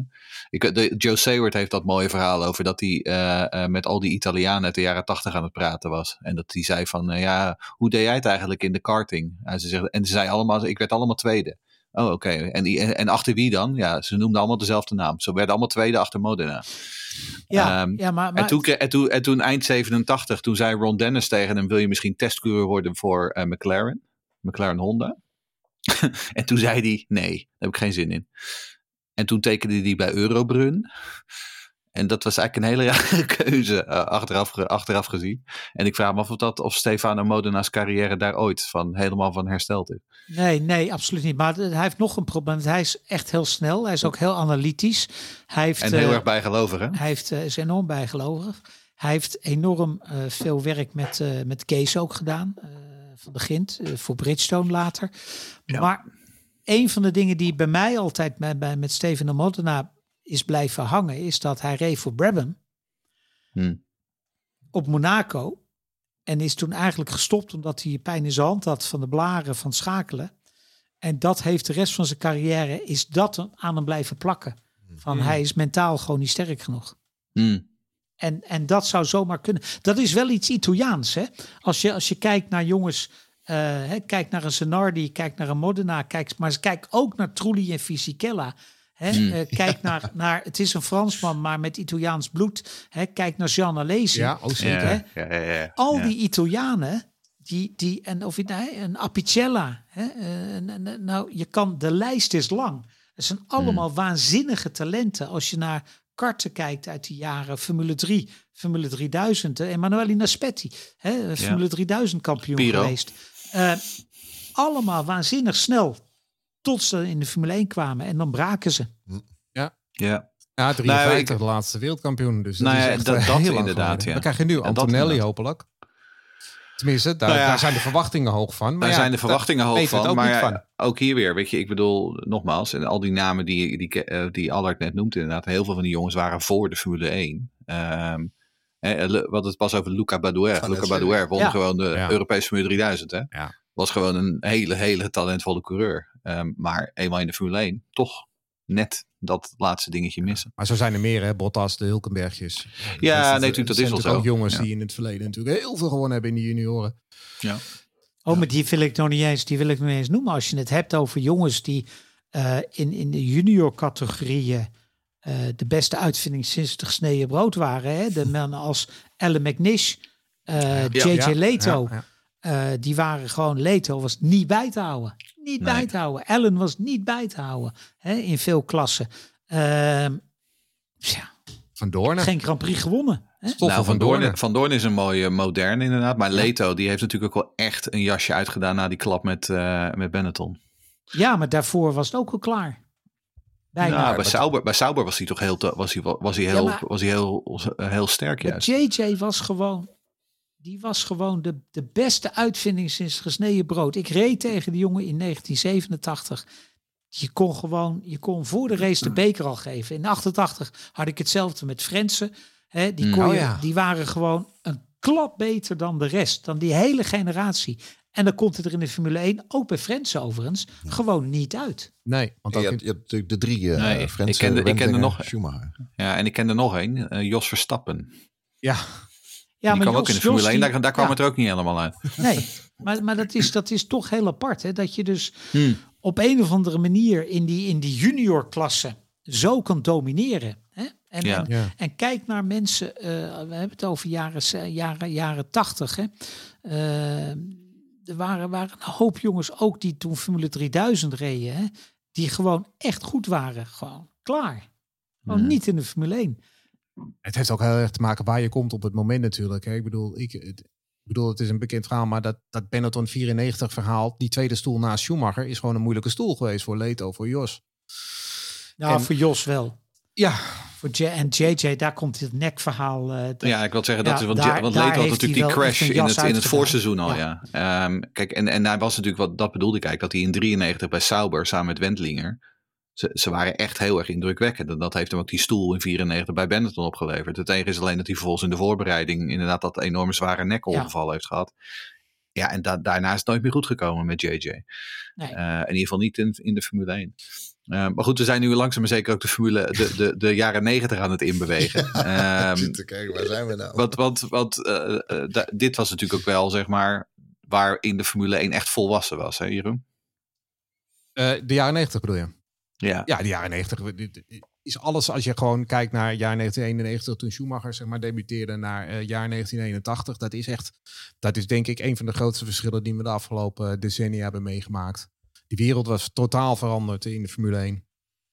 Ik, de, Joe Seward heeft dat mooie verhaal over dat hij eh, eh, met al die Italianen uit de jaren 80 aan het praten was. En dat hij zei van, ja, hoe deed jij het eigenlijk in de karting? En ze, zegt, en ze zei allemaal, ik werd allemaal tweede. Oh, oké. En, en, en achter wie dan? Ja, ze noemden allemaal dezelfde naam. Ze werden allemaal tweede achter Modena. ja, Ehm, ja, maar, maar En toen, en, toen, en toen eind 87, toen zei Ron Dennis tegen hem: Wil je misschien testcoureur worden voor eh, McLaren? McLaren Honda. [LAUGHS] en toen zei hij: Nee, daar heb ik geen zin in. En toen tekende hij bij Eurobrun. En dat was eigenlijk een hele [LAUGHS] rare keuze eh, achteraf, achteraf gezien. En ik vraag me af of, dat, of Stefano Modena's carrière daar ooit van, helemaal van hersteld is. Nee, nee, absoluut niet. Maar hij heeft nog een probleem. Hij is echt heel snel. Hij is ook heel analytisch. Hij heeft, En heel eh, erg bijgelovig, hè? Hij heeft, eh, is enorm bijgelovig. Hij heeft enorm eh, veel werk met, eh, met Kees ook gedaan. eh, van eh, voor Bridgestone later. Ja. Maar een van de dingen die bij mij altijd met, bij, met Steven de Modena is blijven hangen, is dat hij reed voor Brabham Hm. op Monaco. En is toen eigenlijk gestopt omdat hij pijn in zijn hand had van de blaren van schakelen. En dat heeft de rest van zijn carrière, is dat aan hem blijven plakken. Van hij is mentaal gewoon niet sterk genoeg. Hm. En, en dat zou zomaar kunnen. Dat is wel iets Italiaans. Hè? Als, je, als je kijkt naar jongens, eh, hè, kijk naar een Zanardi, kijk naar een Modena, kijk, maar kijk ook naar Trulli en Fisichella. Hè? Eh, kijk [LAUGHS] naar, naar, het is een Fransman, maar met Italiaans bloed. Hè? Kijk naar Jean Alesi. Ja, ook zeker. hè? Ja, ja, ja, ja. Al Ja. die Italianen, die, die, en of je nou, een Apicella. Hè, eh, nou, je kan, de lijst is lang. Het zijn allemaal waanzinnige talenten. Als je naar karten kijkt uit de jaren Formule 3, Formule 3000. eh, Emanuele Naspetti, hè, Formule 3000 kampioen Piro. geweest. Eh, allemaal waanzinnig snel. Tot ze in de Formule 1 kwamen. En dan braken ze. Ja. Ja, 53 Nou, ik- de laatste wereldkampioen. Dus dat Nou is ja, echt dat- eh, dat heel inderdaad, ja. Dan krijg je nu Antonelli hopelijk. Tenminste, daar, Nou ja. daar zijn de verwachtingen hoog van. Maar Daar ja, zijn de verwachtingen hoog van. ook Maar niet ja, van. ook hier weer, weet je, ik bedoel, nogmaals, en al die namen die, die, eh, die Allard net noemt, inderdaad, heel veel van die jongens waren voor de Formule 1. Ehm hè, Le- wat het was over Luca Badouer. Luca Badouer won Ja. gewoon de Ja. Europese Formule 3000. Hè? Ja. Was gewoon een hele, hele talentvolle coureur. Ehm, maar eenmaal in de Formule 1, toch net dat laatste dingetje missen. Maar zo zijn er meer, hè? Bottas, de Hulkenbergjes. Ja, Dat nee, natuurlijk, dat is wel zo. ook jongens Ja. die in het verleden natuurlijk heel veel gewonnen hebben in de junioren. Ja. Oh, maar die wil ik nog niet eens, die wil ik nog niet eens noemen. Als je het hebt over jongens die eh, in, in de junior categorieën eh, de beste uitvinding sinds het gesneden brood waren. Hè? De mannen als Ellen McNish, eh, JJ Ja, Leto. ja, ja. eh, die waren gewoon, Leto was niet bij te houden. Niet Nee. bij te houden. Ellen was niet bij te houden. Hè? In veel klassen. Ehm, ja, Van Doorn. geen Grand Prix gewonnen. Nou, van Doorn, van Doorn is een mooie modern inderdaad. Maar Leto, die heeft natuurlijk ook wel echt een jasje uitgedaan na die klap met, eh, met Benetton. Ja, maar daarvoor was het ook al klaar. Bijna. Nou, bij, Sauber, bij Sauber was hij toch heel, te- was hij, wel- was hij heel, Ja, was hij heel, heel sterk juist. JJ was gewoon, die was gewoon de, de beste uitvinding sinds gesneden brood. Ik reed tegen die jongen in 1987. Je kon gewoon, je kon voor de race de beker al geven. In 88 had ik hetzelfde met Frensen. Hè, die, Mm. kon Oh je, ja. die waren gewoon een klap beter dan de rest. Dan die hele generatie. En dan komt het er in de Formule 1, ook bij Frensen overigens, gewoon niet uit. Nee, want Je hebt, je hebt de drie uh, Nee, ik kende- ik kende Wendlinger, nog- Schumacher. Ja, en ik kende nog één, eh, Jos Verstappen. ja, Ja, die kwam ook in de Formule 1, die- daar, daar kwam ja. het er ook niet helemaal uit. [LAUGHS] Nee, maar, maar dat, is, dat is toch heel apart. Hè? Dat je dus Hmm. op een of andere manier in die, in die juniorklasse zo kan domineren. Hè? En, Ja. en, Ja. en kijk naar mensen, eh, we hebben het over jaren, jaren, jaren 80. Hè? Eh, er waren, waren een hoop jongens ook die toen Formule 3000 reden. Hè? Die gewoon echt goed waren. Gewoon klaar. Gewoon Hmm. niet in de Formule 1. Het heeft ook heel erg te maken waar je komt op het moment natuurlijk. Hè. Ik bedoel, ik, het, ik bedoel, het is een bekend verhaal, maar dat, dat Benetton 94 verhaal, die tweede stoel naast Schumacher, is gewoon een moeilijke stoel geweest voor Leto, voor Jos. Nou, En- voor Jos wel. Ja, Voor J en JJ, daar komt het nekverhaal. eh, dat- Ja, ik wil zeggen, dat Ja, is, want, daar- want daar Leto had natuurlijk die crash in het, in het voorseizoen al, ja. Ehm, kijk, en, en hij was natuurlijk, wat dat bedoelde ik eigenlijk, dat hij in 93 bij Sauber samen met Wendlinger, ze, ze waren echt heel erg indrukwekkend. En dat heeft hem ook die stoel in 94 bij Benetton opgeleverd. Het enige is alleen dat hij vervolgens in de voorbereiding inderdaad dat enorme zware nekongeval heeft gehad. Ja, en da- daarna is het nooit meer goed gekomen met JJ. Nee. Eh, in ieder geval niet in, in de Formule 1. Eh, maar goed, we zijn nu langzaam maar zeker ook de Formule, de, de, de jaren 90 aan het inbewegen. [LAUGHS] Ehm, Zit te kijken, waar zijn we nou? want, want, want eh, dit was natuurlijk ook wel, zeg maar, waarin de Formule 1 echt volwassen was, hè Jeroen? eh, de jaren 90 bedoel je? Ja. Ja, de jaren 90 dit- dit is alles als je gewoon kijkt naar jaar 1991 toen Schumacher zeg maar debuteerde naar eh, jaar 1981. Dat is echt, dat is denk ik een van de grootste verschillen die we de afgelopen decennia hebben meegemaakt. Die wereld was totaal veranderd in de Formule 1.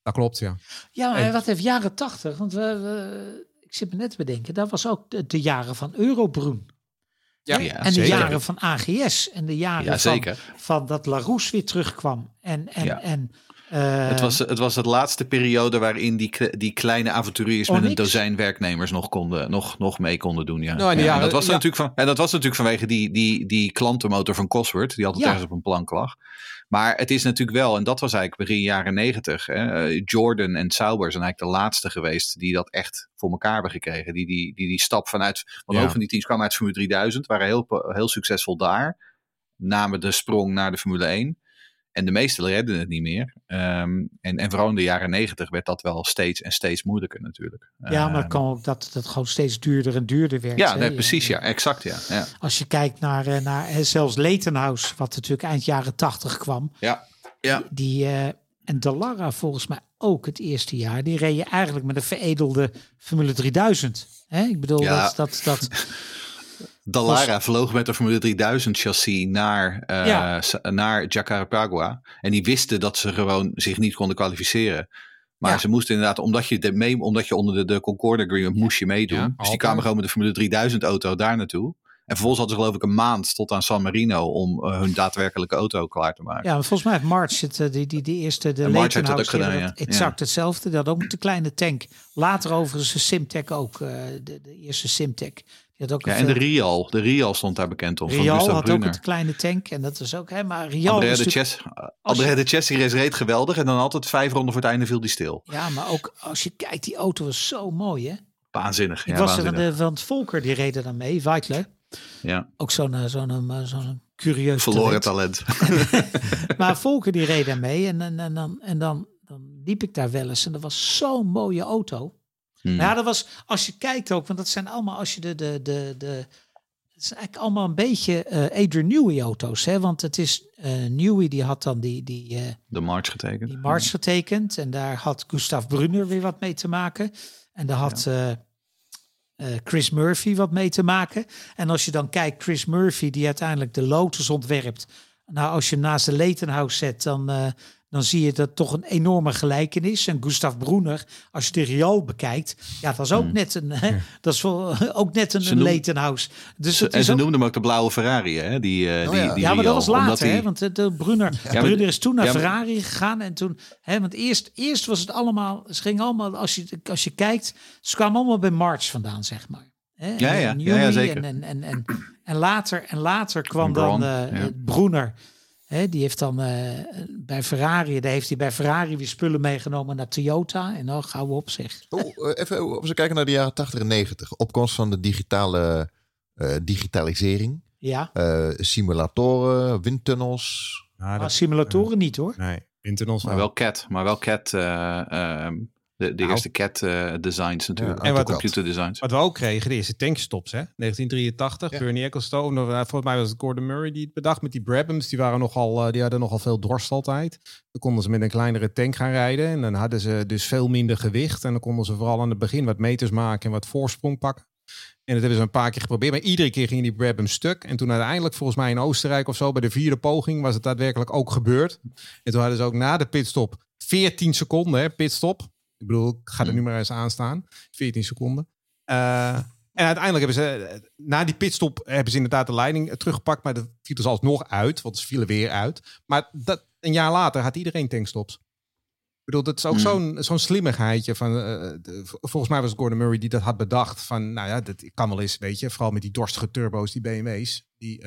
Dat klopt, ja. Ja, maar En- wat heeft jaren tachtig? Want we, we- ik zit me net te bedenken, dat was ook de, de jaren van Eurobroen. Ja, ja, en de zeker. jaren van AGS. En de jaren Ja, van, van dat Larousse weer terugkwam. En, en, Ja. en eh, Het was, het was het laatste periode waarin die, die kleine avonturiers met een dozijn werknemers nog, konden, nog, nog mee konden doen. Ja. Nou, en de Ja, dat was ja. natuurlijk van, en dat was natuurlijk vanwege die, die, die klantenmotor van Cosworth, die altijd Ja. ergens op een plank lag. Maar het is natuurlijk wel, en dat was eigenlijk begin jaren negentig. Jordan en Sauber zijn eigenlijk de laatste geweest die dat echt voor elkaar hebben gekregen. Die die, die, die stap vanuit, want een Ja. van die teams kwamen uit Formule 3000, waren heel, heel succesvol daar. Namen de sprong naar de Formule 1. En de meesten redden het niet meer. Ehm, en, en vooral in de jaren negentig werd dat wel steeds en steeds moeilijker natuurlijk. ja, maar Ehm, het kan ook dat het gewoon steeds duurder en duurder werd. Ja, nee, precies. Ja, exact. Ja, ja. Als je kijkt naar, eh, naar eh, zelfs Letenhuis, wat natuurlijk eind jaren tachtig kwam. ja. ja. Die, eh, en Dallara volgens mij ook het eerste jaar. Die reed je eigenlijk met een veredelde Formule 3000. Hè? Ik bedoel, Ja. dat, dat, dat [LAUGHS] Dallara vloog met de Formule 3000 chassis naar, Ja. s- naar Jacarapagua. En die wisten dat ze gewoon zich niet konden kwalificeren. Maar Ja. ze moesten inderdaad, omdat je, de mee, omdat je onder de, de Concorde Agreement moest je meedoen. Ja, dus die kwamen gewoon met de Formule 3000 auto daar naartoe. En vervolgens hadden ze geloof ik een maand tot aan San Marino om eh, hun daadwerkelijke auto klaar te maken. Ja, volgens mij heeft March het, eh, die, die, die eerste, de March heeft dat ook gedaan, ja. exact hetzelfde. Dat ook met de kleine tank. Later overigens de Simtech ook, de, de eerste Simtech. Had ook Ja, en de veel- Rial. De Rial stond daar bekend om. van Rial Gustav had ook Brunner. een kleine tank en dat is ook, hè, maar Rial Andrea is de, Chess, Andrea de Chess die race reed geweldig. En dan altijd vijf ronden voor het einde viel die stil. Ja, maar ook als je kijkt, die auto was zo mooi, hè? Waanzinnig. Ik ja, was er van, waanzinnig. de, van het Volker, die reden dan mee, Weitler. Ja, Ook zo'n eh, zo'n eh, zo'n curieus verloren talent. talent. [LAUGHS] [LAUGHS] Maar Volker die reed daar mee en, en, en, dan, en dan, dan liep ik daar wel eens en dat was zo'n mooie auto. Hmm. Ja, dat was, als je kijkt ook, want dat zijn allemaal, als je de, de, de, de het zijn eigenlijk allemaal een beetje eh Adrian Newey auto's, hè? Want het is, eh Newey die had dan die, die, eh, De March getekend. die March getekend en daar had Gustav Brunner weer wat mee te maken. En daar had Chris Murphy wat mee te maken. En als je dan kijkt, Chris Murphy die uiteindelijk de Lotus ontwerpt. Nou, als je hem naast de Leighton zet, dan, dan zie je dat toch een enorme gelijkenis. En Gustav Brunner, als je de Rial bekijkt, ja, dat is ook net een, hè, dat is wel, ook net een, een Dus Ze- en ze ook- noemden hem ook de blauwe Ferrari, hè? Die, eh, Oh die, ja. die ja, maar dat was later, hè? Want de, de Brunner, is toen naar ja, maar- Ferrari gegaan en toen, hè? Want eerst, eerst was het allemaal, ze gingen allemaal, als je, als je kijkt, ze kwamen allemaal bij March vandaan, zeg maar. Hè? Ja, ja. en Ja, zeker. En, en, en, en, en later, en later kwam En dan Braun, eh ja. Brunner. Hè? Die heeft dan eh, bij Ferrari, daar heeft hij bij Ferrari weer spullen meegenomen naar Toyota. En dan gaan we op zich. Oh, eh, even als we kijken naar de jaren 80 en 90. Opkomst van de digitale eh, digitalisering. Ja, eh, simulatoren, windtunnels. Dat, simulatoren niet hoor. nee, Windtunnels Maar wel. wel CAT. Maar wel CAT. De, de Nou. eerste CAT eh, designs natuurlijk. Ja, en wat AutoCAD. computer designs. Wat we ook kregen, de eerste tankstops, hè? 1983, Ja. Bernie Ecclestone. of, eh, Volgens mij was het Gordon Murray die het bedacht met die Brabhams. Die, waren nogal, eh, die hadden nogal veel dorst altijd. Dan konden ze met een kleinere tank gaan rijden. En dan hadden ze dus veel minder gewicht. En dan konden ze vooral aan het begin wat meters maken en wat voorsprong pakken. En dat hebben ze een paar keer geprobeerd. Maar iedere keer ging die Brabham stuk. En toen uiteindelijk, volgens mij in Oostenrijk of zo, bij de vierde poging, was het daadwerkelijk ook gebeurd. En toen hadden ze ook na de pitstop 14 seconden, hè, pitstop. Ik bedoel, ik ga er nu maar eens aan staan. 14 seconden. Eh, en uiteindelijk hebben ze, eh, na die pitstop, hebben ze inderdaad de leiding eh, teruggepakt. Maar dat viel dus alsnog uit, want ze vielen weer uit. Maar dat, een jaar later had iedereen tankstops. Ik bedoel, dat is ook Hmm. zo'n zo'n slimmigheidje van, de- volgens mij was het Gordon Murray die dat had bedacht. Van, nou ja, dat kan wel eens, weet je, vooral met die dorstige turbo's, die BMW's. Die,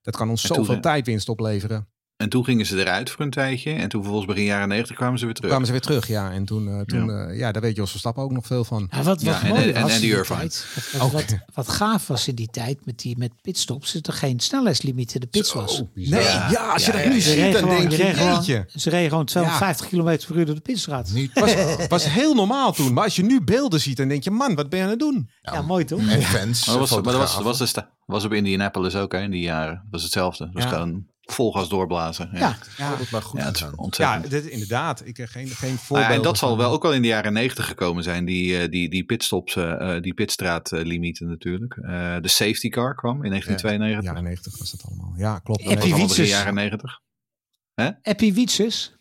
dat kan ons En zoveel tijdwinst opleveren. En toen gingen ze eruit voor een tijdje. En toen vervolgens begin jaren 90 kwamen ze weer terug. kwamen ze weer terug, ja. En toen, eh, toen ja. ja, daar weet Jos Verstappen ook nog veel van. Ja, wat, wat Ja, en- mooi en- was en in die Irvine. tijd, wat, gaaf was in die tijd met die met pitstops, is er geen snelheidslimiet in de pits was. Nee, ja, als je dat nu ziet, dan gewoon, denk je jeetje. ze reden gewoon 250 km per uur door de pitstraat. Niet. was, was heel normaal toen. Maar als je nu beelden ziet, dan denk je, man, wat ben je aan het doen? Ja, mooi toch? En fans. Maar dat was, maar dat was, was, op Indianapolis ook, hè, in die jaren. Dat was hetzelfde. Dat was Ja. gewoon vol gas doorblazen. Ja, Ja, Ja, dat maar goed ja het is gegaan. ja ontzettend. dit, inderdaad. Ik heb geen, geen Nou voorbeeld. ja, en dat zal wel ook wel in de jaren 90 gekomen zijn, die, eh, die, die pitstops, eh, eh, die pitstraatlimieten natuurlijk. Eh, de safety car kwam in 1992. Ja, 90 was dat allemaal. Ja, klopt. Was begin Wietsers? jaren 90. Epi Wietsers.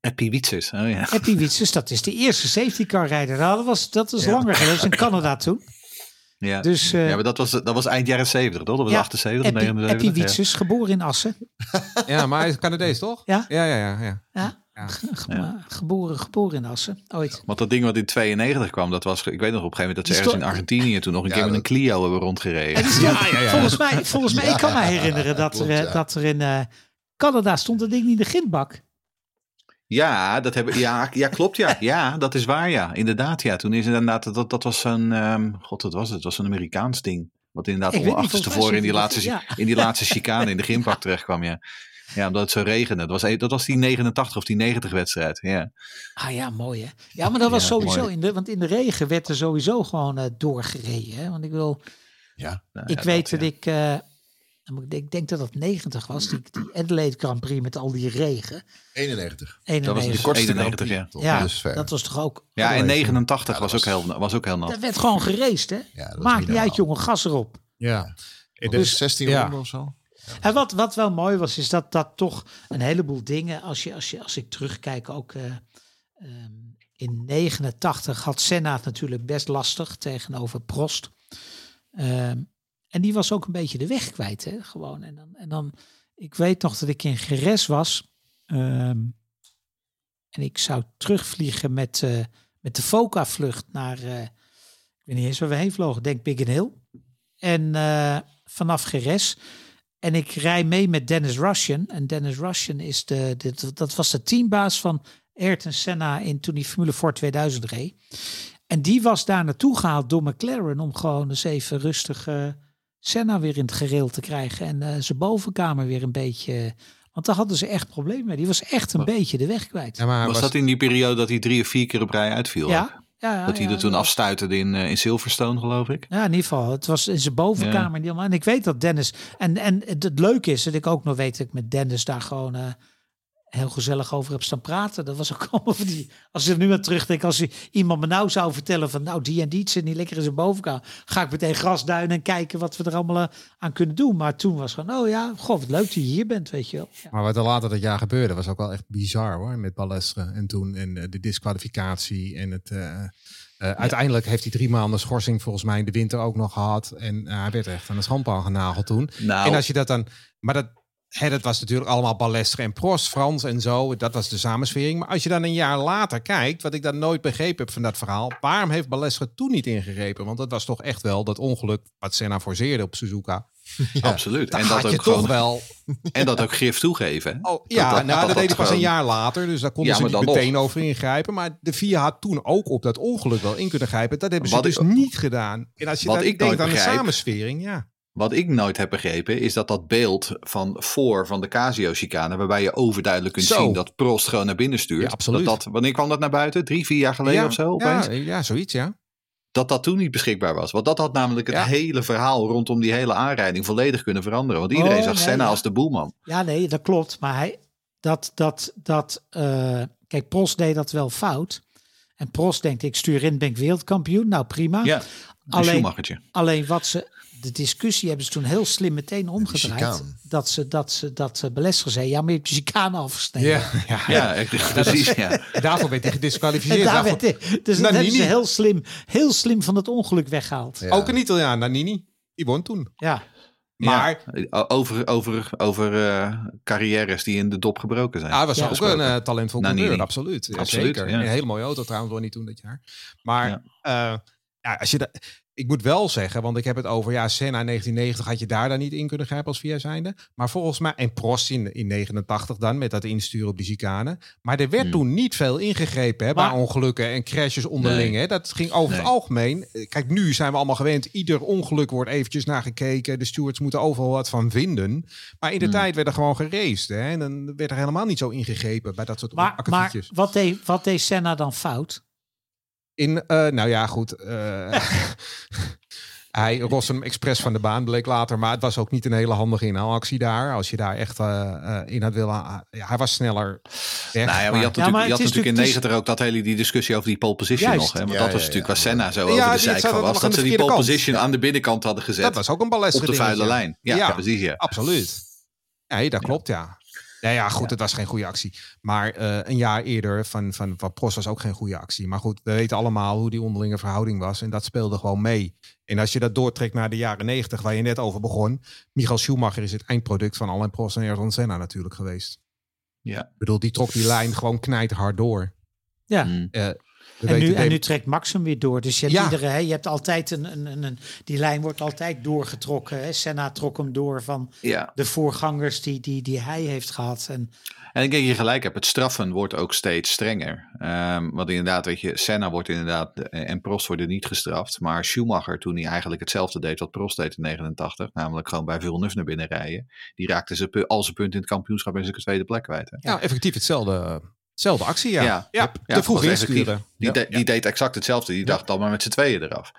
Epi Wietsers, oh ja. Epi Wietsers, dat is de eerste safety car rijder. Nou, dat was, dat is langer geleden. Dat was in Canada toen. Ja. Dus eh ja, maar dat was, dat was eind jaren 70, toch? Dat was ja, 78, Epi, 79. Epi ja. Geboren in Assen. Ja, maar hij is Canadees, toch? Ja. Ja, ja, ja. ja. Ja, Ja. ge- geboren, geboren in Assen, ooit. Want dat ding wat in 92 kwam, dat was, ik weet nog op een gegeven moment dat ze ergens in Argentinië toen nog een Ja, keer met een Clio hebben rondgereden. Volgens mij, volgens mij Ja, ik kan me herinneren dat, klopt, er, ja. dat er in eh, Canada stond dat ding niet in de grindbak. Ja, dat hebben, ja, ja, klopt ja. [LAUGHS] Ja, dat is waar ja. Inderdaad ja. Toen is inderdaad, dat, dat was een, ehm, god wat was het? Was een Amerikaans ding. Wat inderdaad achterstevoren in die, laatste, in die laatste chicane in de grindbak [LAUGHS] terecht kwam ja. Ja, omdat het zo regende. Dat was, e- dat was die 89 of die 90 wedstrijd. Ja. Ah ja, mooi hè. Ja, maar dat was Ja, sowieso, mooi. in de, want in de regen werd er sowieso gewoon eh, doorgereden. Hè? Want ik wil, Ja. Nou, ik ja, weet dat, ik, eh, ik denk- ik denk dat dat 90 was, die, die Adelaide Grand Prix met al die regen. 91. 91. Dat was de kortste 91, Grand Prix, ja. toch? ja, Dus dat was toch ook... Ja, en Ja, 89 dat was, ook heel, was ook heel nat. Dat werd gewoon geraced hè. Ja, Maakt niet niet uit jongen, gas erop. Ja. Dus Dus, 16 ja. ronden of zo. En wat, wat wel mooi was, is dat dat toch een heleboel dingen, als, je, als, je, als ik terugkijk, ook eh, ehm, in 89 had Senna het natuurlijk best lastig tegenover Prost. Ehm, en die was ook een beetje de weg kwijt, hè, gewoon. En dan, en dan ik weet nog dat ik in Geres was. ehm, en ik zou terugvliegen met, eh, met de Foca-vlucht naar, eh, ik weet niet eens waar we heen vlogen, denk Big Hill. En eh, vanaf Geres. En ik rij mee met Dennis Russian. En Dennis Russian is de, dat was de teambaas van Ayrton Senna in toen hij Formule 4 2000 reed. En die was daar naartoe gehaald door McLaren om gewoon eens even rustig Senna weer in het gereel te krijgen. En eh, zijn bovenkamer weer een beetje... Want daar hadden ze echt problemen mee. Die was echt een beetje de weg kwijt. ja, maar Was, dat in die periode dat hij drie of vier keer op rij uitviel? ja, ja, ja, Dat hij ja, er toen ja. afstuiterde in, eh, in Silverstone, geloof ik. Ja, in ieder geval. Het was in zijn bovenkamer. en die allemaal- En ik weet dat Dennis... En, en het, het leuke is dat ik ook nog weet dat ik met Dennis daar gewoon eh, heel gezellig over heb staan praten. Dat was ook [LAUGHS] allemaal van die... Als ik er nu aan terugdenk, als iemand me nou zou vertellen van... Nou, die en die zit niet lekker in zijn bovenkamer. Ga ik meteen grasduinen en kijken wat we er allemaal eh, aan kunnen doen. Maar toen was gewoon, oh ja, goh, wat leuk dat je hier bent, weet je wel. Ja. Maar wat er later dat jaar gebeurde, was ook wel echt bizar hoor. Met Balestre en toen en eh, de disqualificatie. En het, eh, eh, uiteindelijk heeft hij drie maanden schorsing volgens mij in de winter ook nog gehad. En hij werd echt aan de schandpaal genageld toen. Nou, En als je dat dan. Maar dat, hè, dat was natuurlijk allemaal Balestre en Prost, Frans en zo. Dat was de samenswering. Maar als je dan een jaar later kijkt, wat ik dan nooit begrepen heb van dat verhaal. Waarom heeft Balestre toen niet ingegrepen? Want dat was toch echt wel dat ongeluk wat Senna forceerde op Suzuka. [LAUGHS] absoluut. [LAUGHS] En dat, ook toch gewoon, wel en dat ook grif toegeven. hè? Oh, ja, dat- nou, dat, dat deed hij pas een jaar later. Dus daar konden Ja, ze niet meteen nog. over ingrijpen. Maar de VIA had toen ook op dat ongeluk wel in kunnen grijpen. Dat hebben ze Wat dus ik- niet gedaan. En als je dan ik denkt aan de samenswering, ja. Wat ik nooit heb begrepen is dat dat beeld van voor van de Casio-chicane, waarbij je overduidelijk kunt Zo. zien dat Prost gewoon naar binnen stuurt. Ja, absoluut. Dat dat, wanneer kwam dat naar buiten? Drie, vier jaar geleden ja, of zo opeens? Ja, ja, zoiets, ja. Dat dat toen niet beschikbaar was. Want dat had namelijk het hele verhaal rondom die hele aanrijding volledig kunnen veranderen. Want iedereen Oh, zag nee, Senna als de boelman. Ja, nee, dat klopt. Maar hij, dat, dat, dat, eh, kijk, Prost deed dat wel fout. En Prost denkt, ik stuur in, ben ik wereldkampioen. Nou, prima. Ja, een Alleen-. Alleen wat ze, de discussie hebben ze toen heel slim meteen omgedraaid. Dat ze, dat ze, dat uh, Belestre zei, ja, maar je hebt je chicane afgesneden. Ja, [LAUGHS] ja, Ja, echt, precies. Ja. [LAUGHS] Daarvoor werd hij gedisqualificeerd. daar Daarvoor- werd, hij- dus dat hebben ze heel slim, heel slim van het ongeluk weggehaald. Ja. Ja. Ook een Italiaan, Nannini. Die won toen. Maar Maar over, over, over eh, carrières die in de dop gebroken zijn. ja, hij was Ja. ook een eh, talentvol coureur, absoluut. Ja, Absoluut, zeker. ja. Een hele mooie auto trouwens, won hij toen dat jaar. Maar Ja. ja. ja, als je dat... Ik moet wel zeggen, want ik heb het over, ja, Senna 1990 had je daar dan niet in kunnen grijpen als via zijnde. Maar volgens mij, en Prost in, in 89 dan, met dat insturen op die chicane. Maar er werd Hmm. toen niet veel ingegrepen hè, Maar- bij ongelukken en crashes onderling. Nee. Hè. Dat ging over het algemeen. Eh, Kijk, nu zijn we allemaal gewend, ieder ongeluk wordt eventjes naar gekeken. De stewards moeten overal wat van vinden. Maar in de Hmm. tijd werd er gewoon geraced. Hè, en dan werd er helemaal niet zo ingegrepen bij dat soort Maar, maar wat, deed, wat deed Senna dan fout? In, eh, nou ja, goed. eh, [LAUGHS] hij roste hem expres van de baan, bleek later. Maar het was ook niet een hele handige inhaalactie daar. Als je daar echt eh, eh, in had willen... ja, hij was sneller weg. Nou ja, maar je had natuurlijk, maar je had het is natuurlijk in natuurlijk- 90 ook dat hele die discussie over die pole position Juist. nog. Hè? Want Ja, dat ja, was ja. natuurlijk waar Senna zo Ja, over de van ook was. Dat ze die pole position aan de binnenkant hadden gezet. dat was ook een balestre op de vuile lijn. Ja, Ja. precies. Ja. Absoluut. Nee, dat klopt, ja. Ja, ja, goed, het was geen goede actie. Maar eh, een jaar eerder van, van, van Prost was ook geen goede actie. Maar goed, we weten allemaal hoe die onderlinge verhouding was. En dat speelde gewoon mee. En als je dat doortrekt naar de jaren negentig, waar je net over begon. Michael Schumacher is het eindproduct van Alain Prost en Ayrton Senna natuurlijk geweest. Ja. Ik bedoel, die trok die lijn gewoon knijterhard door. Ja. Mm. Eh, En nu, en nu trekt Max hem weer door. Dus je hebt, Ja. iedere, hè, je hebt altijd een, een, een, een- Die lijn wordt altijd doorgetrokken. Hè. Senna trok hem door van ja. de voorgangers die, die, die hij heeft gehad. En En ik denk dat je gelijk hebt. Het straffen wordt ook steeds strenger. Ehm, want inderdaad, weet je, Senna wordt inderdaad eh, en Prost worden niet gestraft. Maar Schumacher, toen hij eigenlijk hetzelfde deed wat Prost deed in 89, namelijk gewoon bij Villeneuve naar binnen rijden, die raakte ze al zijn punt in het kampioenschap en zijn tweede plek kwijt. Hè? Ja, effectief hetzelfde, hetzelfde actie, ja. Ja. ja, Ja, te vroeg insturen. Die, de- die deed exact hetzelfde. Die dacht dan maar met z'n tweeën eraf.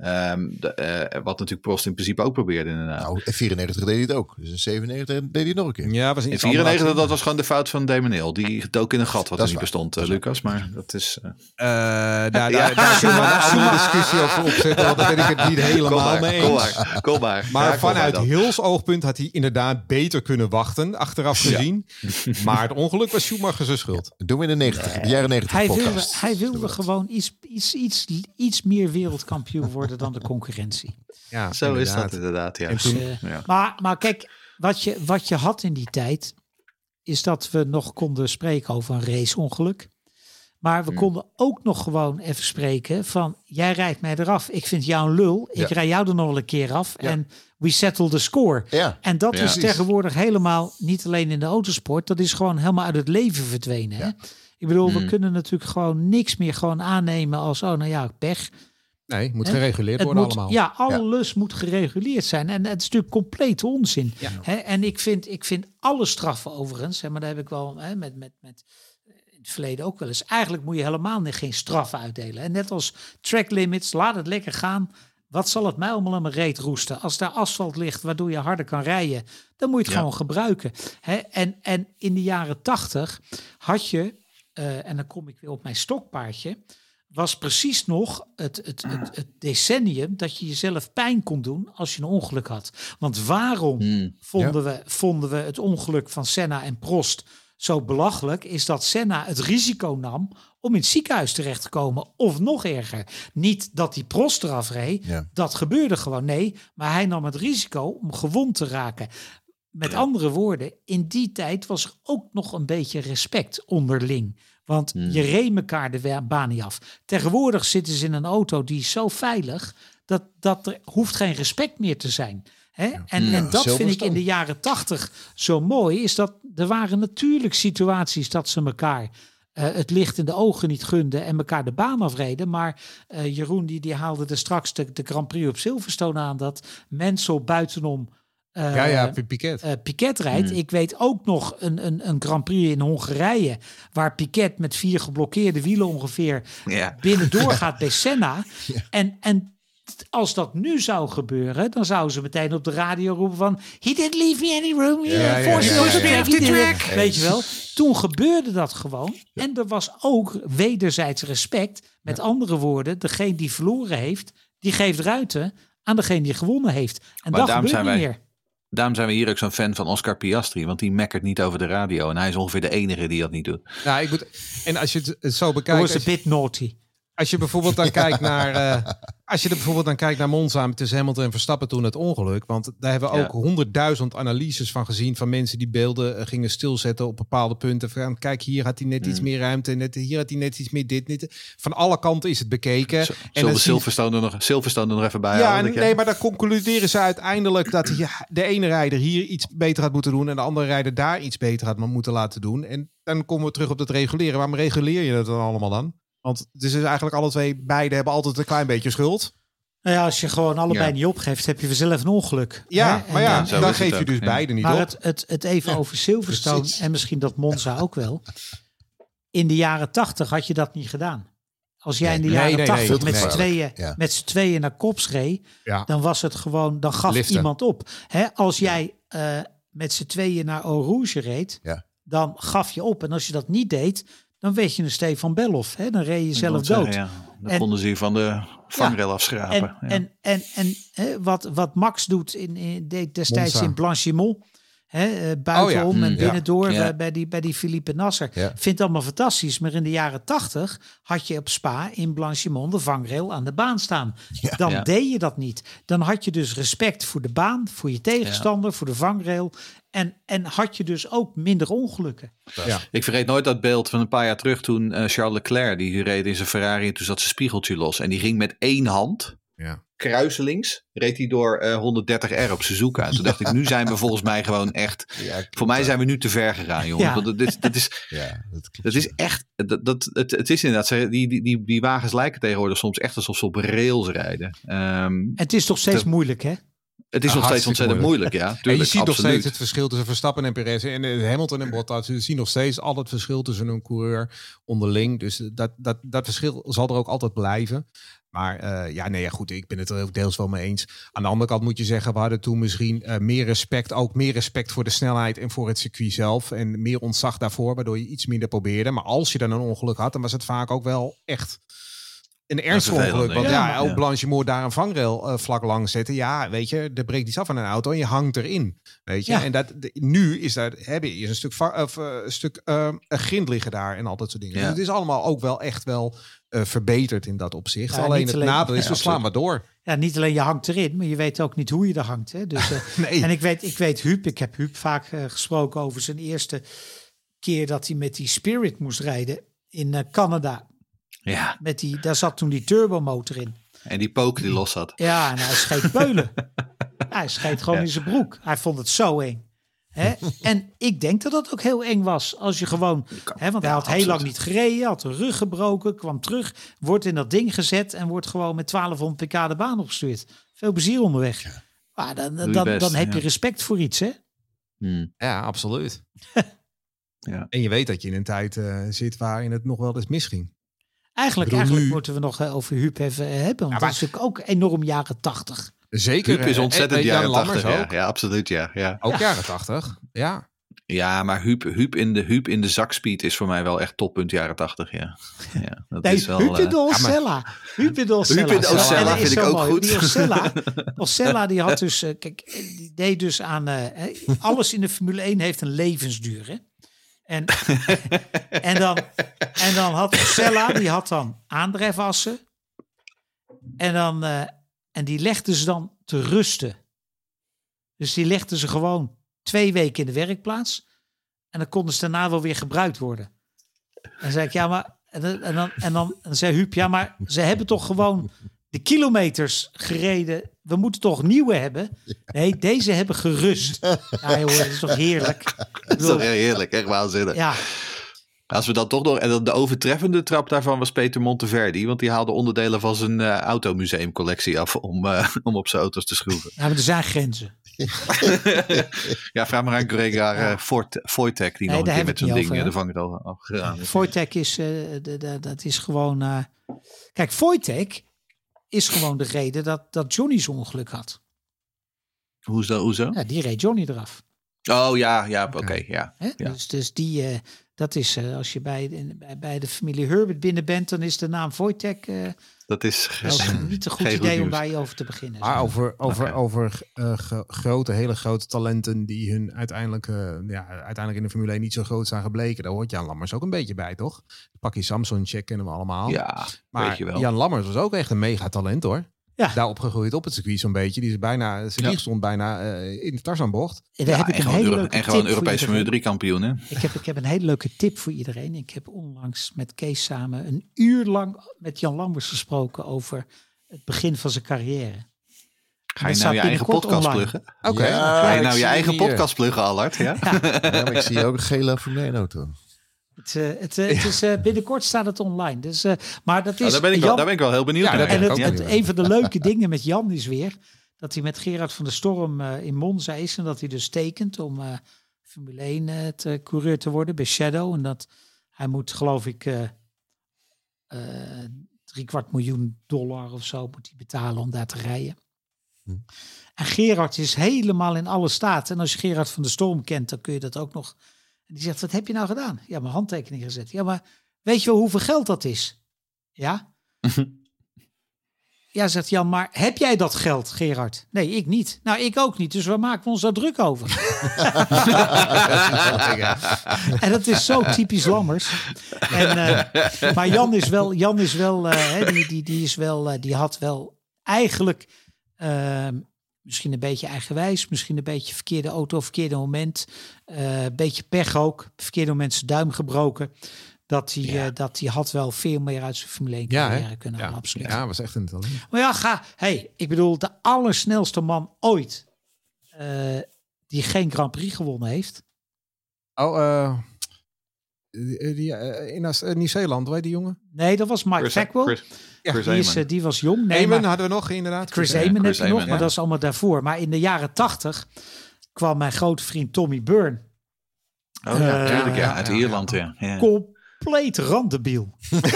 Ehm, de, eh, wat natuurlijk Prost in principe ook probeerde inderdaad. Nou, in 94 deed hij het ook. Dus in 97 deed hij het nog een keer. Ja, was in iets andere 94, actie. dat was gewoon de fout van Damon Hill. Die dook in een gat wat Dat er niet waar. bestond, eh, Lucas. Maar dat is... eh, Eh, daar, [LAUGHS] daar, Ja. zullen we discussie over opzetten, want daar ben ik het niet kom helemaal maar, mee kom eens. maar, kom maar. Maar Ja, kom vanuit dan. Hills oogpunt had hij inderdaad beter kunnen wachten, achteraf gezien. [LAUGHS] Maar het ongeluk was Schumacher zijn schuld. Dat doen we in de 90, de jaren 90 Hij wilde, hij wilde gewoon iets, iets, iets, iets meer wereldkampioen worden dan de concurrentie. [LAUGHS] Ja, Zo is dat inderdaad. ja. Dus, eh, Ja. maar, maar kijk, wat je, wat je had in die tijd, is dat we nog konden spreken over een raceongeluk. Maar we konden ook nog gewoon even spreken van, jij rijdt mij eraf. Ik vind jou een lul. Ik Ja. rij jou er nog wel een keer af. En we settle the score. Ja. En dat Ja. is tegenwoordig helemaal, niet alleen in de autosport, dat is gewoon helemaal uit het leven verdwenen. Hè? Ik bedoel, we kunnen natuurlijk gewoon niks meer gewoon aannemen als, oh nou ja, pech. Nee, moet gereguleerd Het worden moet, allemaal. Ja, alles moet gereguleerd zijn. En het is natuurlijk complete onzin. Ja. En ik vind, ik vind alle straffen overigens, hè, maar daar heb ik wel hè, met, met, met eh, in het verleden ook wel eens. Eigenlijk moet je helemaal geen straffen uitdelen. En net als track limits, laat het lekker gaan. Wat zal het mij allemaal aan mijn reet roesten? Als daar asfalt ligt waardoor je harder kan rijden, dan moet je het Ja. gewoon gebruiken. En, en in de jaren tachtig had je, eh, en dan kom ik weer op mijn stokpaardje, was precies nog het, het, het, het decennium dat je jezelf pijn kon doen als je een ongeluk had. Want waarom Hmm. vonden, we, vonden we het ongeluk van Senna en Prost zo belachelijk? Is dat Senna het risico nam om in het ziekenhuis terecht te komen. Of nog erger, niet dat die Prost eraf reed. Ja. Dat gebeurde gewoon. Nee, maar hij nam het risico om gewond te raken. Met andere woorden, in die tijd was er ook nog een beetje respect onderling. Want je reed elkaar de baan niet af. Tegenwoordig zitten ze in een auto die is zo veilig dat, dat er hoeft geen respect meer te zijn. Hè? En, en dat vind ik in de jaren tachtig zo mooi. Is dat er waren natuurlijk situaties dat ze elkaar eh, het licht in de ogen niet gunden en elkaar de baan afreden. Maar eh, Jeroen die, die haalde er straks de, de Grand Prix op Silverstone aan dat Mensel buitenom eh, Ja, ja, Piquet. eh, Piquet rijdt. Ik weet ook nog een, een, een Grand Prix in Hongarije. Waar Piquet met vier geblokkeerde wielen ongeveer Ja. binnendoor [LAUGHS] gaat bij Senna. En, en als dat nu zou gebeuren, dan zouden ze meteen op de radio roepen van... He didn't leave me any room. Ja, ja, ja. track. Weet je wel? [LAUGHS] Toen gebeurde dat gewoon. En er was ook wederzijds respect. Met andere woorden, degene die verloren heeft, die geeft ruimte aan degene die gewonnen heeft. En Maar dat gebeurt niet wij- meer. Daarom zijn we hier ook zo'n fan van Oscar Piastri. Want die mekkert niet over de radio. En hij is ongeveer de enige die dat niet doet. Nou, ik moet, en als je het zo bekijkt, was als een je, bit naughty. Als je bijvoorbeeld dan kijkt [LAUGHS] naar, eh, als je er bijvoorbeeld dan kijkt naar Monza tussen Hamilton en Verstappen toen het ongeluk, want daar hebben we ook honderdduizend analyses van gezien van mensen die beelden eh, gingen stilzetten op bepaalde punten. Van, kijk, hier had hij net Mm. iets meer ruimte, net, hier had hij net iets meer dit. Van alle kanten is het bekeken. Z- en Zullen dan je- Silverstone er nog, Silverstone er nog even bij Ja, halen? en- nee, maar dan concluderen ze uiteindelijk dat ja, de ene rijder hier iets beter had moeten doen en de andere rijder daar iets beter had moeten laten doen. En dan komen we terug op dat reguleren. Waarom reguleer je dat dan allemaal dan? Want het is dus eigenlijk alle twee, beide hebben altijd een klein beetje schuld. Nou ja, als je gewoon allebei Ja. niet opgeeft, heb je vanzelf een ongeluk. Ja, Hè? maar ja, dan- geef je dus ja. beide niet Maar op. het, het, het even over Silverstone precies. en misschien dat Monza ook wel. In de jaren tachtig had je dat niet gedaan. Als jij in de Nee, jaren nee, nee, tachtig met z'n tweeën, Ja. met z'n tweeën naar kops reed, Ja. dan was het gewoon, dan gaf Liften. iemand op. Hè, als jij eh, met z'n tweeën naar Eau Rouge reed, Ja. dan gaf je op. En als je dat niet deed, dan werd je een Stefan Bellof. Hè? Dan reed je zelf dood. zeggen, ja. Dan En- konden ze hier van de vangrail afschrapen. En, ja. en, en, en hè, wat, wat Max doet in, in, deed destijds Monza. in Blanchimont. Hè, eh, buitenom Oh ja, en mm, binnendoor ja. bij- die, bij die Philippe Nasser. Ja. Vindt het allemaal fantastisch. Maar in de jaren tachtig had je op Spa in Blanchimont de vangrail aan de baan staan. [LAUGHS] Dan deed je dat niet. Dan had je dus respect voor de baan, voor je tegenstander, voor de vangrail. En, en had je dus ook minder ongelukken. Ik vergeet nooit dat beeld van een paar jaar terug toen eh, Charles Leclerc, die reed in zijn Ferrari en toen zat zijn spiegeltje los. En die ging met één hand, Ja. kruiselings, reed hij door eh, 130R op Suzuka. En toen dacht ik, nu zijn we volgens mij gewoon echt, [LAUGHS] Ja, voor mij zijn we nu te ver gegaan jongen. Ja. Want dat, is, dat, is, Ja, dat klopt. dat is echt, dat, dat, het, het is inderdaad, die, die, die, die wagens lijken tegenwoordig soms echt alsof ze op rails rijden. Ehm, het is toch steeds moeilijk hè? Het is nog steeds ontzettend moeilijk, ja. En je Tuurlijk, ziet nog steeds het verschil tussen Verstappen en Perez. En eh, Hamilton en Bottas. Je ziet nog steeds al het verschil tussen een coureur onderling. Dus dat, dat, dat verschil zal er ook altijd blijven. Maar eh, ja, nee, ja, goed, ik ben het er deels wel mee eens. Aan de andere kant moet je zeggen, we hadden toen misschien eh, meer respect, ook meer respect voor de snelheid en voor het circuit zelf. En meer ontzag daarvoor, waardoor je iets minder probeerde. Maar als je dan een ongeluk had, dan was het vaak ook wel echt een ernstig ongeluk. Want ja. ja, Ja, ook Blanchimont daar een vangrail eh, vlak langs zetten. Ja, weet je, er breekt iets af van een auto en je hangt erin. Weet je, Ja. en dat, de- nu is daar, heb je een stuk, of, eh, een stuk eh, een grind liggen daar en al dat soort dingen. Ja. Dus het is allemaal ook wel echt wel eh, verbeterd in dat opzicht. Ja, alleen het nadeel is, Ja, we slaan maar door. Ja, niet alleen je hangt erin, maar je weet ook niet hoe je er hangt. Hè? Dus, [LAUGHS] Nee. En ik weet, ik weet Huub, ik heb Huub vaak gesproken over zijn eerste keer dat hij met die Spirit moest rijden in Canada. Ja, Met die, daar zat toen die turbomotor in. en die poker die los zat. Ja, en hij scheet beulen. [LAUGHS] hij scheet gewoon in zijn broek. Hij vond het zo eng. Hè? [LAUGHS] En ik denk dat dat ook heel eng was. Als je gewoon, hè, want hij had heel lang niet gereden, had de rug gebroken, kwam terug, wordt in dat ding gezet en wordt gewoon met 1200 pk de baan opgestuurd. Veel plezier onderweg. Maar dan, dan, best, dan heb je ja. respect voor iets, hè? Hmm. Ja, absoluut. [LAUGHS] Ja. En je weet dat je in een tijd eh, zit waarin het nog wel eens misging. Eigenlijk, bedoel, eigenlijk nu- moeten we nog eh, over Huub even eh, hebben. Want Ja, dat is natuurlijk ook enorm jaren tachtig. Zeker. Huub is eh, ontzettend jaren Lammers 80. Ja. Ook, ja, absoluut, ja. ja. ook Ja. jaren 80. Ja. Ja, maar Huub, Huub, in de, Huub in de zakspeed is voor mij wel echt toppunt jaren 80, ja. ja dat Nee, is wel... Huub in de Osella. Huub in de vind ik ook mooi. goed. Die Osella, [LAUGHS] Osella die had dus, kijk, die deed dus aan, eh, alles in de Formule 1 heeft een levensduur. Hè? En, [LAUGHS] en, dan, en dan had Osella, die had dan aandrijfassen. En, dan, eh, en die legden ze dan te rusten. Dus die legden ze gewoon twee weken in de werkplaats. En dan konden ze daarna wel weer gebruikt worden. En zei ik, ja, maar. Dan, en dan, en dan zei Huub, ja, maar ze hebben toch gewoon de kilometers gereden. We moeten toch nieuwe hebben? Nee, deze hebben gerust. [LAUGHS] Ja, joh, dat is toch heerlijk? Dat is toch heerlijk, echt waanzinnig. ja, Als we dan toch nog... En dan de overtreffende trap daarvan was Peter Monteverdi. Want die haalde onderdelen van zijn eh automuseumcollectie af om, eh, [LAUGHS] om op zijn auto's te schroeven. ja, maar er zijn grenzen. [LAUGHS] Ja, vraag maar aan Gregor uh, Voitek, die Nee, nog een keer met zo'n ding over, eh, de vangrail. Voitech is, eh, de, de, dat is gewoon... eh, kijk, Voitech is gewoon de reden dat, dat Johnny zo'n ongeluk had. Hoezo? hoezo? Ja, die reed Johnny eraf. Oh ja, ja, oké, ja. Dus, dus die, eh, dat is, eh, als je bij, de- bij, bij de familie Herbert binnen bent, dan is de naam Voitech eh, Dat is ge- dat is niet een goed geen idee om daar je over te beginnen. Maar over, over, over eh, gro- grote, hele grote talenten die hun uiteindelijk, eh, ja, uiteindelijk in de Formule 1 niet zo groot zijn gebleken. Daar hoort Jan Lammers ook een beetje bij, toch? Pak je Samson check kennen we allemaal. Ja, maar weet je wel. Jan Lammers was ook echt een megatalent hoor. Ja. Daar opgegroeid op het circuit zo'n beetje. Die is bijna, zijn Ja. wieg stond bijna eh, in de Tarzanbocht. En daar Ja, heb ik en een gewoon, hele Euro- leuke en gewoon Europees Formule iedereen. 3 kampioen, hè? Ik heb, ik heb een hele leuke tip voor iedereen. Ik heb onlangs met Kees samen een uur lang met Jan Lambers gesproken over het begin van zijn carrière. Ga je nou je eigen podcast online. pluggen? Oké. Ja, Ga je nou je eigen podcast pluggen, Allard? Ja? Ja, maar ik zie ook een gele Formule 1 auto. Het, eh, het, eh, het is, eh, binnenkort staat het online. Dus, eh, maar dat is Nou, daar, ben ik wel, daar ben ik wel heel benieuwd Ja, naar. En het, een van de leuke [LAUGHS] dingen met Jan is weer dat hij met Gerard van der Storm eh, in Monza is en dat hij dus tekent om eh, Formule 1 eh, te, coureur te worden bij Shadow. En dat hij moet, geloof ik, eh eh, drie kwart miljoen dollar of zo moet hij betalen om daar te rijden. Hm. En Gerard is helemaal in alle staat. En als je Gerard van der Storm kent, dan kun je dat ook nog. En die zegt, wat heb je nou gedaan? Ja, mijn handtekening gezet. Ja, maar weet je wel hoeveel geld dat is? Ja? [LAUGHS] Ja, zegt Jan, maar heb jij dat geld, Gerard? Nee, ik niet. Nou, ik ook niet. Dus waar maken we ons daar druk over? [LAUGHS] en dat is zo typisch Lammers. En, eh, maar Jan is wel, Jan is wel, eh, die, die, die is wel, eh, die had wel eigenlijk ehm, misschien een beetje eigenwijs, misschien een beetje verkeerde auto, verkeerde moment, eh, een beetje pech ook, verkeerde moment zijn duim gebroken. Dat hij, Ja. eh, dat hij had wel veel meer uit zijn Formule 1 Ja, carrière kunnen Ja, halen, absoluut. ja, was echt een talent. Maar ja, ga. Hey, ik bedoel, de allersnelste man ooit eh, die geen Grand Prix gewonnen heeft. Oh, eh, die, die, in Nieuw-Zeeland, weet je die jongen? Nee, dat was Mike. Chris- Chris die, is, eh, die was jong. Nee, Eamon maar hadden we nog inderdaad. Chris Ja, Amon heb Chris je nog, maar dat is allemaal daarvoor. Maar in de jaren tachtig kwam mijn grote vriend Tommy Byrne. Oh ja, Eh, tuurlijk ja. Uit ja, Ierland, ja. ja. Compleet randebiel. [LAUGHS]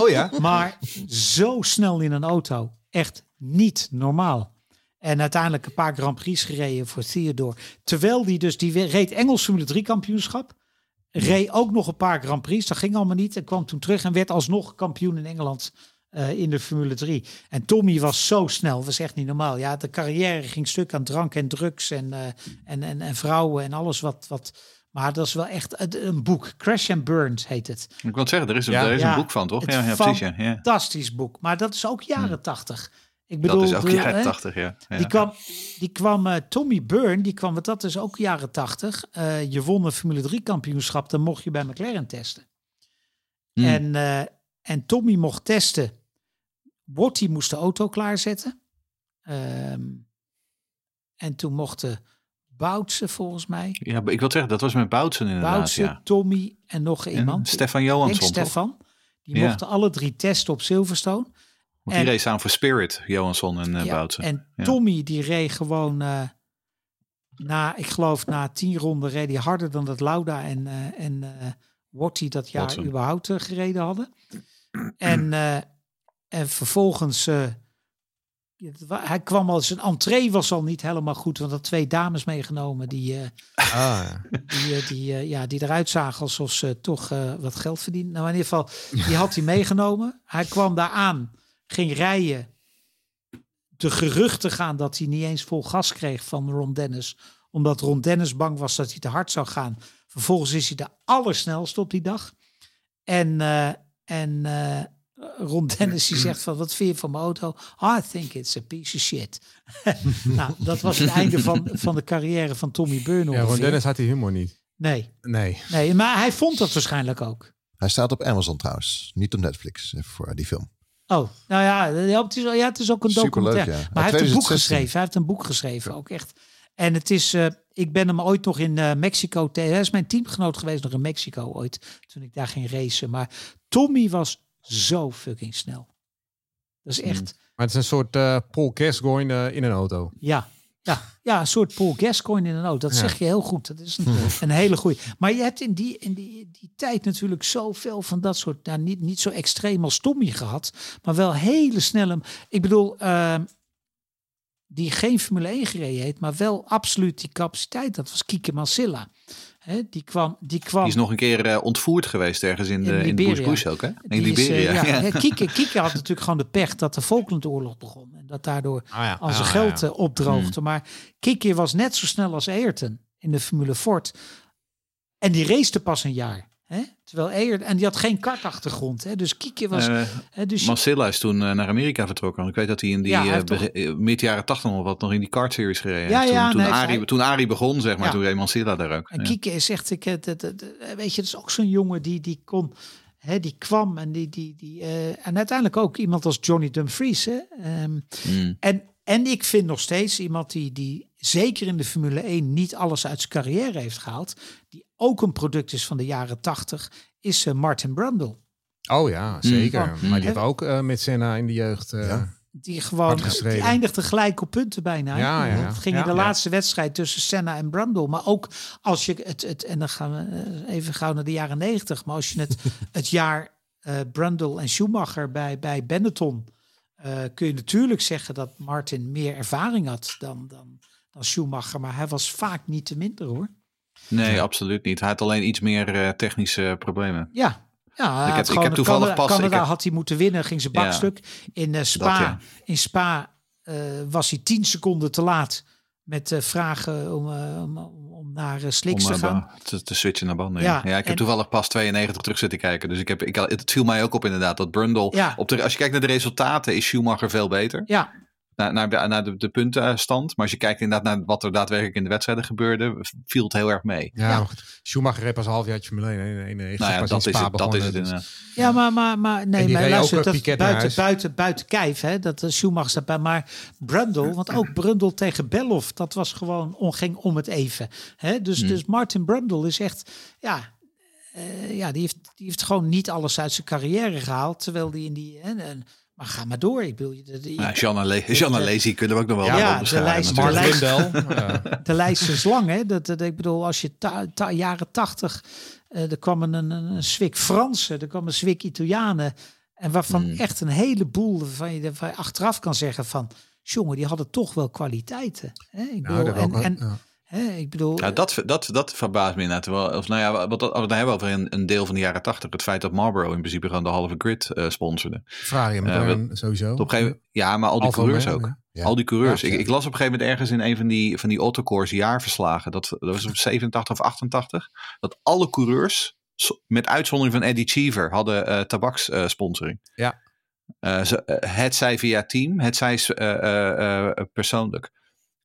Oh ja. Maar zo snel in een auto. Echt niet normaal. En uiteindelijk een paar Grand Prix gereden voor Theodore. Terwijl die dus, die reed Engels Formule 3 kampioenschap. Reed ook nog een paar Grand Prix. Dat ging allemaal niet. En kwam toen terug en werd alsnog kampioen in Engeland eh, in de Formule 3. En Tommy was zo snel. was echt niet normaal. Ja, de carrière ging stuk aan drank en drugs en, eh, en, en, en vrouwen en alles wat... wat maar dat is wel echt een, boek. Crash and Burns heet het. Ik wil zeggen, er is, Ja. er is Ja, een boek van, toch? Ja, ja precies. Ja. Fantastisch boek. Maar dat is ook jaren tachtig. Ik bedoel, Dat is ook de- jaren 80, ja. Die kwam, die kwam eh, Tommy Byrne, die kwam, want dat is ook jaren tachtig. Eh, je won een Formule 3 kampioenschap, dan mocht je bij McLaren testen. Hmm. En, eh, en Tommy mocht testen. Watty moest de auto klaarzetten. Ehm, en toen mochten Boutsen volgens mij. Ja, ik wil zeggen, dat was met Boutsen inderdaad, Boutsen, ja. Tommy en nog En iemand. Stefan Ik Johansson? Stefan. Die Ja. mochten alle drie testen op Silverstone. Want die En- race samen voor Spirit, Johansson en uh, Ja, Boutsen. En. Tommy die reed gewoon eh, na, ik geloof na tien ronden reed hij harder dan dat Lauda en, eh en eh Watty dat jaar Watson. überhaupt eh, gereden hadden. En, eh, en vervolgens, eh, hij kwam al, zijn entree was al niet helemaal goed, want had twee dames meegenomen die, eh, Ah, ja. die, eh, die, ja, die eruit zagen alsof ze toch wat geld verdienen. Nou, in ieder geval, die had hij meegenomen. Hij kwam daar aan, ging rijden. De geruchten gaan dat hij niet eens vol gas kreeg van Ron Dennis. Omdat Ron Dennis bang was dat hij te hard zou gaan. Vervolgens is hij de allersnelste op die dag. En, en eh, Ron Dennis die zegt van, wat vind je van mijn auto? "Ah, I think it's a piece of shit. [LAUGHS] nou, dat was het einde van, van de carrière van Tommy Byrne ja, Ron. Dennis had die humor niet. Nee, Nee. nee, maar hij vond dat waarschijnlijk ook. Hij staat op Amazon trouwens, niet op Netflix voor die film. Oh, nou ja, ja, het is, ja, het is ook een Superleuk, documentaire. ja. Maar hij heeft een boek 2016. geschreven. Hij heeft een boek geschreven, ook echt. En het is, eh, ik ben hem ooit nog in eh, Mexico tegen. Hij is mijn teamgenoot geweest nog in Mexico ooit, toen ik daar ging racen. Maar Tommy was zo fucking snel. Dat is echt, Maar het is een soort eh Paul Gascoigne eh, in een auto. ja, ja, ja, een soort Paul Gascoigne in een auto. Dat Ja. zeg je heel goed. Dat is een, [LAUGHS] een hele goeie. Maar je hebt in die, in die, die tijd natuurlijk zoveel van dat soort, nou, niet, niet zo extreem als Tommy gehad, maar wel hele snelle. Ik bedoel, ehm, die geen Formule 1 gereden heeft, maar wel absoluut die capaciteit. Dat was Kike Mansilla. Hè, die kwam, die kwam. Die is nog een keer eh, ontvoerd geweest ergens in de, In in de Liberia. Bush Bush ook, hè? In die is, eh, Liberia. ja, [LAUGHS] ja. hè, Kieke, Kieke had natuurlijk gewoon de pech dat de Falklandoorlog begon. En dat daardoor Ah, ja. al zijn Ah, geld ja. eh, opdroogde. Maar Kiki was net zo snel als Ayrton in de Formule Ford. En die racete pas een jaar. Hè? Terwijl Ayrton, en die had geen kartachtergrond. Hè? Dus Kiki was... Eh, hè, dus Mansilla is toen eh, naar Amerika vertrokken. Ik weet dat hij in die Ja, mid jaren 80 nog wat nog in die kart series gereden Ja, heeft. Toen, ja, toen, nee, Arie, hij- toen Arie begon, zeg maar, Ja. toen reed daar ook. En. Kieke is echt, ik, dat- dat- dat- weet je, dat is ook zo'n jongen die, die kon, hè, die kwam en die, die, die en uiteindelijk ook iemand als Johnny Dumfries. Hè? Ehm, Mm. en, en ik vind nog steeds iemand die, die zeker in de Formule 1 niet alles uit zijn carrière heeft gehaald, die ook een product is van de jaren 80, is eh, Martin Brundle. Oh ja, zeker. Mm. Maar die heeft ook eh, met Senna in de jeugd. eh, Ja. Die gewoon, die eindigde gelijk op punten bijna. Ja, ja. Het ging Ja, in de ja. laatste wedstrijd tussen Senna en Brundle. Maar ook als je het, het en dan gaan we even gauw naar de jaren negentig. Maar als je het, [LAUGHS] het jaar eh Brundle en Schumacher bij, bij Benetton, eh, kun je natuurlijk zeggen dat Martin meer ervaring had dan, dan, dan Schumacher. Maar hij was vaak niet te minder hoor. Nee, absoluut niet. Hij had alleen iets meer eh, technische problemen. Ja. Ja, hij heb- ik heb toevallig Canada, pas- ik Canada heb- had hij moeten winnen, ging zijn Ja. bakstuk. In eh, Spa, ja. in Spa eh, was hij tien seconden te laat met vragen om, om, om, naar Slicks om te gaan. te, te switchen naar banden. Ja, Ja, ik heb en- toevallig pas 92 terug zitten kijken. Dus ik heb, ik, het viel mij ook op inderdaad dat Brundle... Ja. Op de, als je kijkt naar de resultaten is Schumacher veel beter. Ja, Naar, naar, de, naar de, de puntenstand. Maar als je kijkt inderdaad naar wat er daadwerkelijk in de wedstrijden gebeurde... viel het heel erg mee. Ja, Ja. Schumacher reed pas een half jaar Formule 1. Nee, nee, nee, Nou ja, dat is het, dat is het dus- ja maar, maar, maar nee, maar luister, ook, eh, dat buiten, huis. buiten, buiten kijf, hè, dat uh, Schumacher staat bij. Maar Brundle, want ook Brundle tegen Bellof, dat was gewoon on, ging om het even. Hè? Dus, Hmm. dus Martin Brundle is echt, ja, eh, ja die, heeft, die heeft gewoon niet alles uit zijn carrière gehaald. Terwijl die in die, hè, en, Maar ga maar door. Ik bedoel, de, de, Nou, Jean en Le- Jean en Lazy kunnen we ook nog wel Ja, de lijst- de lijst- [LAUGHS] de lijst is lang. Hè? Dat, dat, ik bedoel, als je ta, ta- jaren tachtig, eh er kwam een, een, een zwik Fransen, er kwam een zwik Italianen. En waarvan Hmm. echt een heleboel waarvan je, waarvan je achteraf kan zeggen van... jongen, die hadden toch wel kwaliteiten. Hè? Ik bedoel, en, wel, en, ja. Hè, ik bedoel, Ja, dat, dat, dat verbaast me inderdaad wel. Of nou ja, wat, wat, wat we hebben over een, een deel van de jaren tachtig. Het feit dat Marlboro in principe gewoon de halve grid eh sponsorde. Ferrari en Ja, McLaren sowieso. Op een gegeven moment, ja, maar al die Alfa coureurs ook. ja. Al die coureurs. Ja, ik, ja. ik las op een gegeven moment ergens in een van die, van die autocourse jaarverslagen. Dat, dat was op [LAUGHS] 87 of 88. Dat alle coureurs, met uitzondering van Eddie Cheever, hadden eh tabakssponsoring. Ja. Eh, ze- eh, het zij via team, het zij eh, eh, eh, persoonlijk.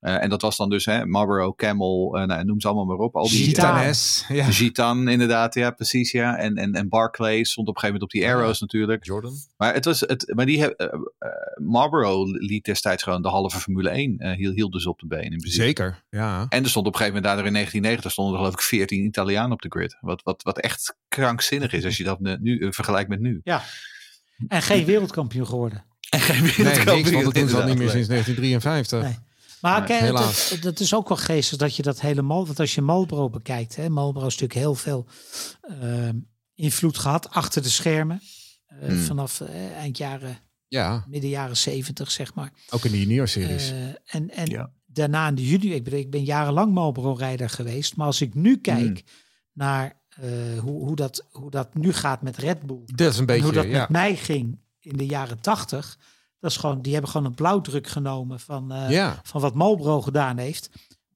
Eh, en dat was dan dus hè, Marlboro, Camel, eh, nou, noem ze allemaal maar op. Al die. Gitanes. Ja. Gitan inderdaad, ja precies ja. En, en, en Barclay stond op een gegeven moment op die arrows natuurlijk. Jordan. Maar, het was het, maar die, eh, Marlboro liet destijds gewoon de halve Formule 1. eh hield, hield dus op de been in principe. Zeker, ja. En er stond op een gegeven moment, daardoor in 1990, stonden er geloof ik 14 Italianen op de grid. Wat, wat, wat echt krankzinnig is als je dat nu, vergelijkt met nu. ja. En geen wereldkampioen geworden. En geen Nee, wereldkampioen, niks, want dat doen ze al niet meer sinds 1953. Nee. Maar Nee, kijk, helaas. dat, dat is ook wel geestig dat je dat helemaal... Want als je Marlboro bekijkt, hè, Marlboro is natuurlijk heel veel eh, invloed gehad achter de schermen. Eh, Hmm. Vanaf eh, eind jaren, Ja, midden jaren zeventig, zeg maar. ook in de junior-series. Eh, en en Ja. daarna in de junior, ik ben, ik ben jarenlang Marlboro-rijder geweest. Maar als ik nu kijk Hmm. naar eh, hoe, hoe, dat, hoe dat nu gaat met Red Bull. dat is een En beetje, hoe dat ja. met mij ging in de jaren tachtig. Dat is gewoon, die hebben gewoon een blauwdruk genomen van, eh, ja. van wat Marlboro gedaan heeft.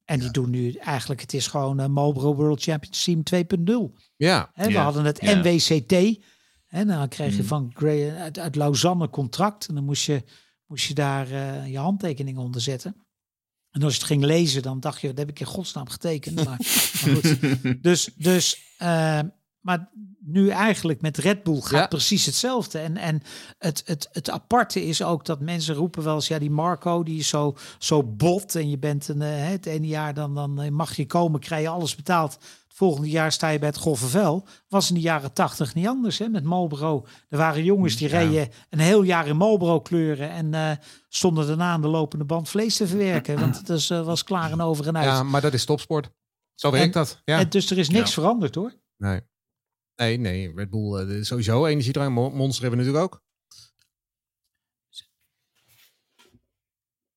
En die doen nu eigenlijk, het is gewoon een Marlboro World Championship 2.0. Ja, Hè, We Ja, hadden het ja. NWCT. En dan kreeg je Mhm. van Gray, uit, uit Lausanne contract. En dan moest je, moest je daar eh, je handtekening onder zetten. En als je het ging lezen, dan dacht je, dat heb ik in godsnaam getekend. Maar, [LAUGHS] maar goed. Dus, dus maar nu eigenlijk met Red Bull gaat Ja. precies hetzelfde. En, en het, het, het aparte is ook dat mensen roepen wel eens, ja, die Marco, die is zo, zo bot. En je bent een, eh, het ene jaar, dan, dan eh, mag je komen, krijg je alles betaald. Het volgende jaar sta je bij het Golvenvel. Was in de jaren tachtig niet anders, hè, met Marlboro. Er waren jongens die Ja. reden een heel jaar in Marlboro kleuren. En eh, stonden daarna aan de lopende band vlees te verwerken. Want het is, was klaar en over en uit. ja, maar dat is topsport. Zo werkt dat. Ja. En dus er is niks Ja. veranderd hoor. Nee. Nee, nee, Red Bull eh, sowieso energiedrank. Mo- Monster hebben we natuurlijk ook.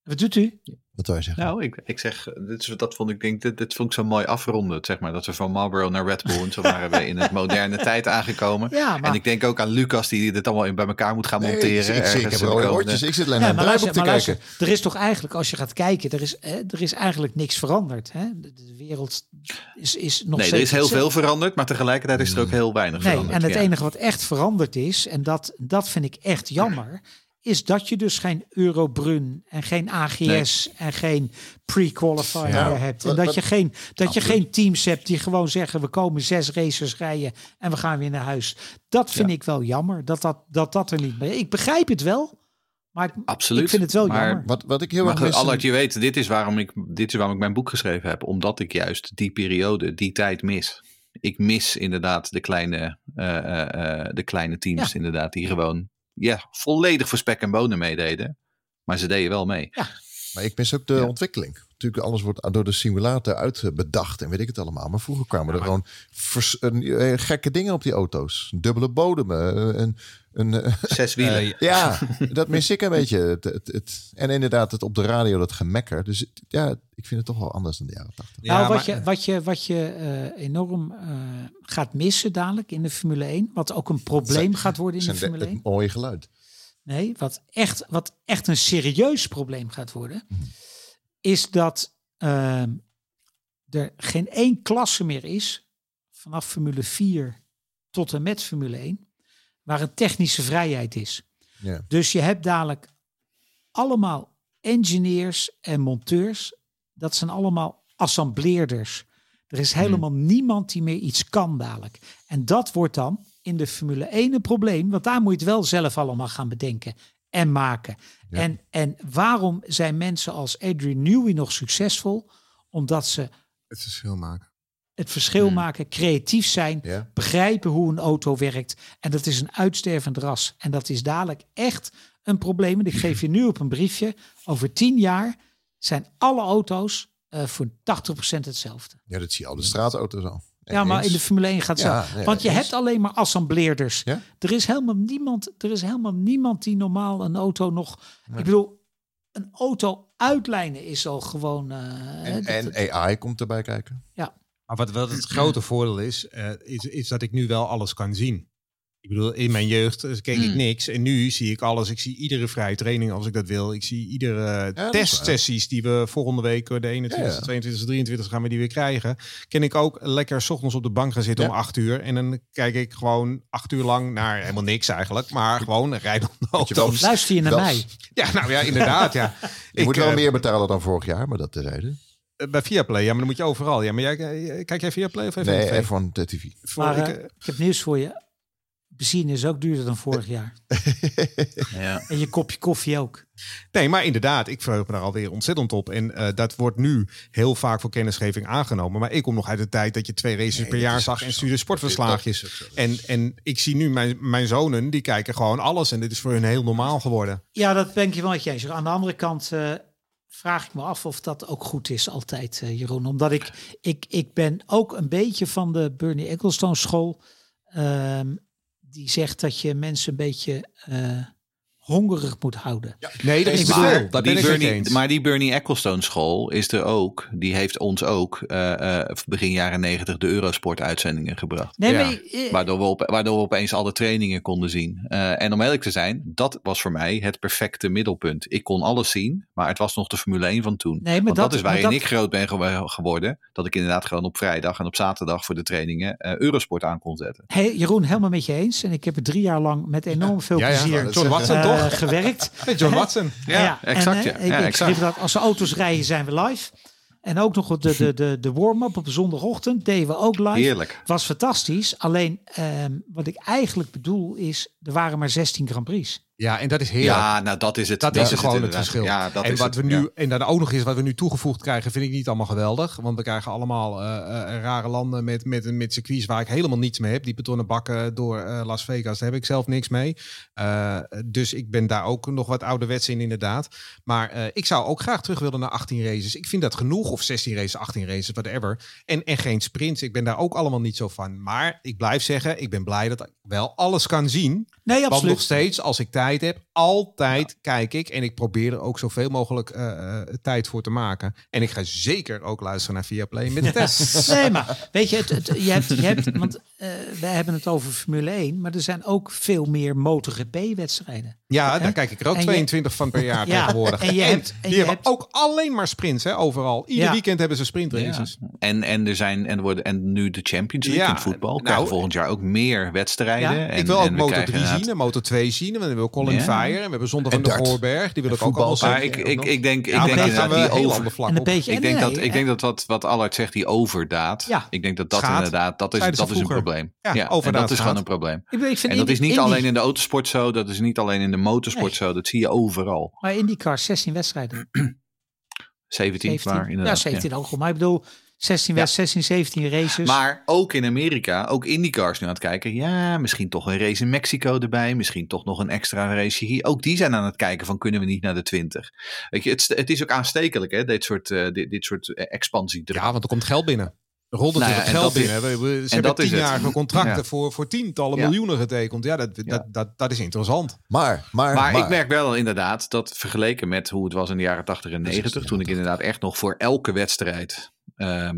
Wat doet u? Wat zou je zeggen? Nou, ik, ik zeg, eh, dit is, dat vond ik, denk, dit, dit vond ik zo mooi afronden. Zeg maar, dat we van Marlboro naar Red Bull. En zo waren we in het [LAUGHS] moderne tijd aangekomen. Ja, maar, En ik denk ook aan Lucas die dit allemaal in- bij elkaar moet gaan Nee, monteren. ik, ik, ik heb de rode oortjes. Ik zit alleen ja, naar maar, luister, te maar kijken. luister, er is toch eigenlijk, als je gaat kijken, er is, hè, er is eigenlijk niks veranderd. Hè? De, de wereld is, is nog Nee, er is heel veel veranderd, maar tegelijkertijd is er ook heel weinig Nee, veranderd. en het ja. enige wat echt veranderd is, en dat, dat vind ik echt jammer, is dat je dus geen Eurobrun en geen AGS en geen pre-qualifier Ja. hebt. En dat je, geen, dat je geen teams hebt die gewoon zeggen, we komen zes racers rijden en we gaan weer naar huis. Dat vind ik wel jammer, dat dat, dat dat er niet meer Ik begrijp het wel, maar ik, Absoluut. ik vind het wel maar, jammer. Wat, wat ik heel erg mis... Allard, je weet, dit is, waarom ik, dit is waarom ik mijn boek geschreven heb. Omdat ik juist die periode, die tijd mis. Ik mis inderdaad de kleine, eh, eh, eh, de kleine teams, Ja. inderdaad, die gewoon ja, volledig voor spek en bonen meededen. Maar ze deden wel mee. Maar ik mis ook de Ja. ontwikkeling. Natuurlijk, alles wordt door de simulator uitbedacht en weet ik het allemaal. Maar vroeger kwamen er gewoon vers- een, eh, gekke dingen op die auto's. Dubbele bodem, eh, een, een, eh, [LAUGHS] Zes wielen. [LAUGHS] Ja, dat mis ik een beetje. Het, het, het- en inderdaad, het op de radio, dat gemekker. Dus het- ja, ik vind het toch wel anders dan de jaren 80. nou, wat, maar- je, wat je, wat je enorm eh, gaat missen dadelijk in de Formule 1, wat ook een probleem gaat worden in de- Formule 1. het mooie geluid. Nee, wat echt, wat echt een serieus probleem gaat worden, is dat ehm, er geen één klasse meer is vanaf Formule 4 tot en met Formule 1, waar een technische vrijheid is. Dus je hebt dadelijk allemaal engineers en monteurs. Dat zijn allemaal assembleerders. Er is helemaal niemand die meer iets kan dadelijk. En dat wordt dan in de Formule 1 een probleem. Want daar moet je het wel zelf allemaal gaan bedenken en maken. Ja. En, en waarom zijn mensen als Adrian Newey nog succesvol? Omdat ze Het verschil maken. het verschil Hmm. maken, creatief zijn, Ja. begrijpen hoe een auto werkt. En dat is een uitstervend ras. En dat is dadelijk echt een probleem. En ik geef je nu op een briefje. Over tien jaar zijn alle auto's eh, voor 80% hetzelfde. Ja, dat zie je al de straatauto's al. Ja, maar in de Formule 1 gaat het Ja, zo. nee, Want je eens. hebt alleen maar assembleerders. Ja? Er is helemaal niemand, er is helemaal niemand die normaal een auto nog. Ik bedoel, een auto uitlijnen is al gewoon. eh, En, dat- en AI komt erbij kijken. Maar wat wel het grote voordeel is, eh, is, is dat ik nu wel alles kan zien. Ik bedoel, in mijn jeugd eh, keek ik Hmm. niks. En nu zie ik alles. Ik zie iedere vrije training als ik dat wil. Ik zie iedere is testsessies die we volgende week, eh, de 21, Ja, ja. 22, 23 gaan we die weer krijgen. Ken ik ook lekker 's ochtends op de bank gaan zitten Ja. om acht uur. En dan kijk ik gewoon acht uur lang naar helemaal niks eigenlijk. Maar gewoon rijden de auto's. Luister je naar mij? Ja, nou ja, inderdaad. Ja. [LAUGHS] Je Ik, moet wel eh, meer betalen dan vorig jaar, maar dat terzijde. Bij Viaplay, ja, maar dan moet je overal. Ja, maar jij, eh, kijk jij Viaplay of even? Nee, F1 TV. Voor, Maar ik, eh, eh, ik heb nieuws voor je. Benzine is ook duurder dan vorig jaar. [LAUGHS] Ja. En je kopje koffie ook. Nee, maar inderdaad, ik verheug me daar alweer ontzettend op. En eh, dat wordt nu heel vaak voor kennisgeving aangenomen. Maar ik kom nog uit de tijd dat je twee races per jaar zag en stuurde sportverslaagjes. En, en ik zie nu mijn, mijn zonen, die kijken gewoon alles. En dit is voor hun heel normaal geworden. Ja, dat ben ik je wel met je eens. Aan de andere kant eh, vraag ik me af of dat ook goed is altijd, eh, Jeroen. Omdat ik, ik, ik ben ook een beetje van de Bernie Ecclestone school. Ehm, die zegt dat je mensen een beetje eh, hongerig moet houden. Nee, dat is veel. Dat die het Bernie, maar die Bernie Ecclestone school is er ook. Die heeft ons ook eh, eh, begin jaren negentig de Eurosport uitzendingen gebracht. Nee, Ja. maar, Waardoor we, op, waardoor we opeens alle trainingen konden zien. Eh, en om eerlijk te zijn, dat was voor mij het perfecte middelpunt. Ik kon alles zien, maar het was nog de Formule 1 van toen. Nee, maar Want dat, dat- is waarin maar dat- ik groot ben gew- geworden. Dat ik inderdaad gewoon op vrijdag en op zaterdag voor de trainingen eh, Eurosport aan kon zetten. hey, Jeroen, helemaal met je eens. En ik heb er drie jaar lang met enorm veel Ja, ja, plezier dat John zeggen. Watson, eh, gewerkt. [LAUGHS] Hey, John Watson. Ja, exact, En, ja. ik, Ja, ik exact. schreef dat als de auto's rijden zijn we live. En ook nog de, de, de, de warm-up op zondagochtend deden we ook live. Heerlijk. Was fantastisch. Alleen ehm, wat ik eigenlijk bedoel is, er waren maar 16 Grand Prix. Ja, en dat is heerlijk. Ja, nou dat is het. Dat dat is gewoon het verschil. Ja, dat en is wat het, we nu, ja. en dan ook nog eens wat we nu toegevoegd krijgen, vind ik niet allemaal geweldig. Want we krijgen allemaal eh, eh, rare landen met, met, met circuits waar ik helemaal niets mee heb. Die betonnen bakken door eh, Las Vegas, daar heb ik zelf niks mee. Eh, dus ik ben daar ook nog wat ouderwets in, inderdaad. Maar eh, ik zou ook graag terug willen naar 18 races. Ik vind dat genoeg, of 16 races, 18 races, whatever. En, en geen sprints. Ik ben daar ook allemaal niet zo van. Maar ik blijf zeggen, ik ben blij dat ik wel alles kan zien. Nee, Want absoluut. nog steeds, als ik tijd heb, altijd kijk ik. En ik probeer er ook zoveel mogelijk eh, eh, tijd voor te maken. En ik ga zeker ook luisteren naar Viaplay met de [LAUGHS] test. Nee, maar weet je, het, het, je hebt, je hebt want eh, wij hebben het over Formule 1, maar er zijn ook veel meer MotoGP-wedstrijden. Ja, daar kijk ik er ook En je- 22 van per jaar [LAUGHS] Ja, tegenwoordig. en je hebt- en die je hebben hebt- ook alleen maar sprints, hè, overal. Ieder Ja. weekend hebben ze sprintraces. Ja. En, en er zijn en, er worden, en nu de Champions League Ja, in het voetbal nou, krijgen volgend jaar ook meer wedstrijden. Ja, En, ik wil ook we Moto krijgen 3 zien inderdaad- en Moto 2 zien. En we hebben Colin Ja. Fire. En we hebben Zondag van de. Voorberg. Die wil ik ook allemaal voetbal. Maar zien. ik, ik, ik denk, ik we die over. beetje, Ik denk, nee, dat, ik denk dat wat, wat Allard zegt, die overdaad. Ik denk dat dat inderdaad, dat is, een vroeger. Probleem. Ja, Ja, en dat is gewoon een probleem. Ik, bedoel, ik vind En dat is niet Indy- alleen in de autosport zo, dat is niet alleen in de motorsport Nee. zo, dat zie je overal. Maar IndyCar, 16 wedstrijden. [CLEARS THROAT] 17, 17. maar ja, inderdaad. 17 ook goed. Maar ik bedoel, 16, Ja. wed- 16 17 races. Maar ook in Amerika, ook IndyCars nu aan het kijken. Ja, misschien toch een race in Mexico erbij. Misschien toch nog een extra race hier. Ook die zijn aan het kijken van kunnen we niet naar de 20. Weet je, het, het is ook aanstekelijk hè, dit soort, eh, dit, dit soort eh, expansiedruk. Ja, want er komt geld binnen. Rolt Nou geld dat is- binnen. We- we- Ze en hebben dat is het. tienjarige contracten Ja. voor, voor tientallen Ja. miljoenen getekend. Ja, dat, dat, dat, dat is interessant. Maar, maar, Maar, ik merk wel inderdaad dat vergeleken met hoe het was in de jaren 80 en 90, toen ik inderdaad echt nog voor elke wedstrijd. ehm,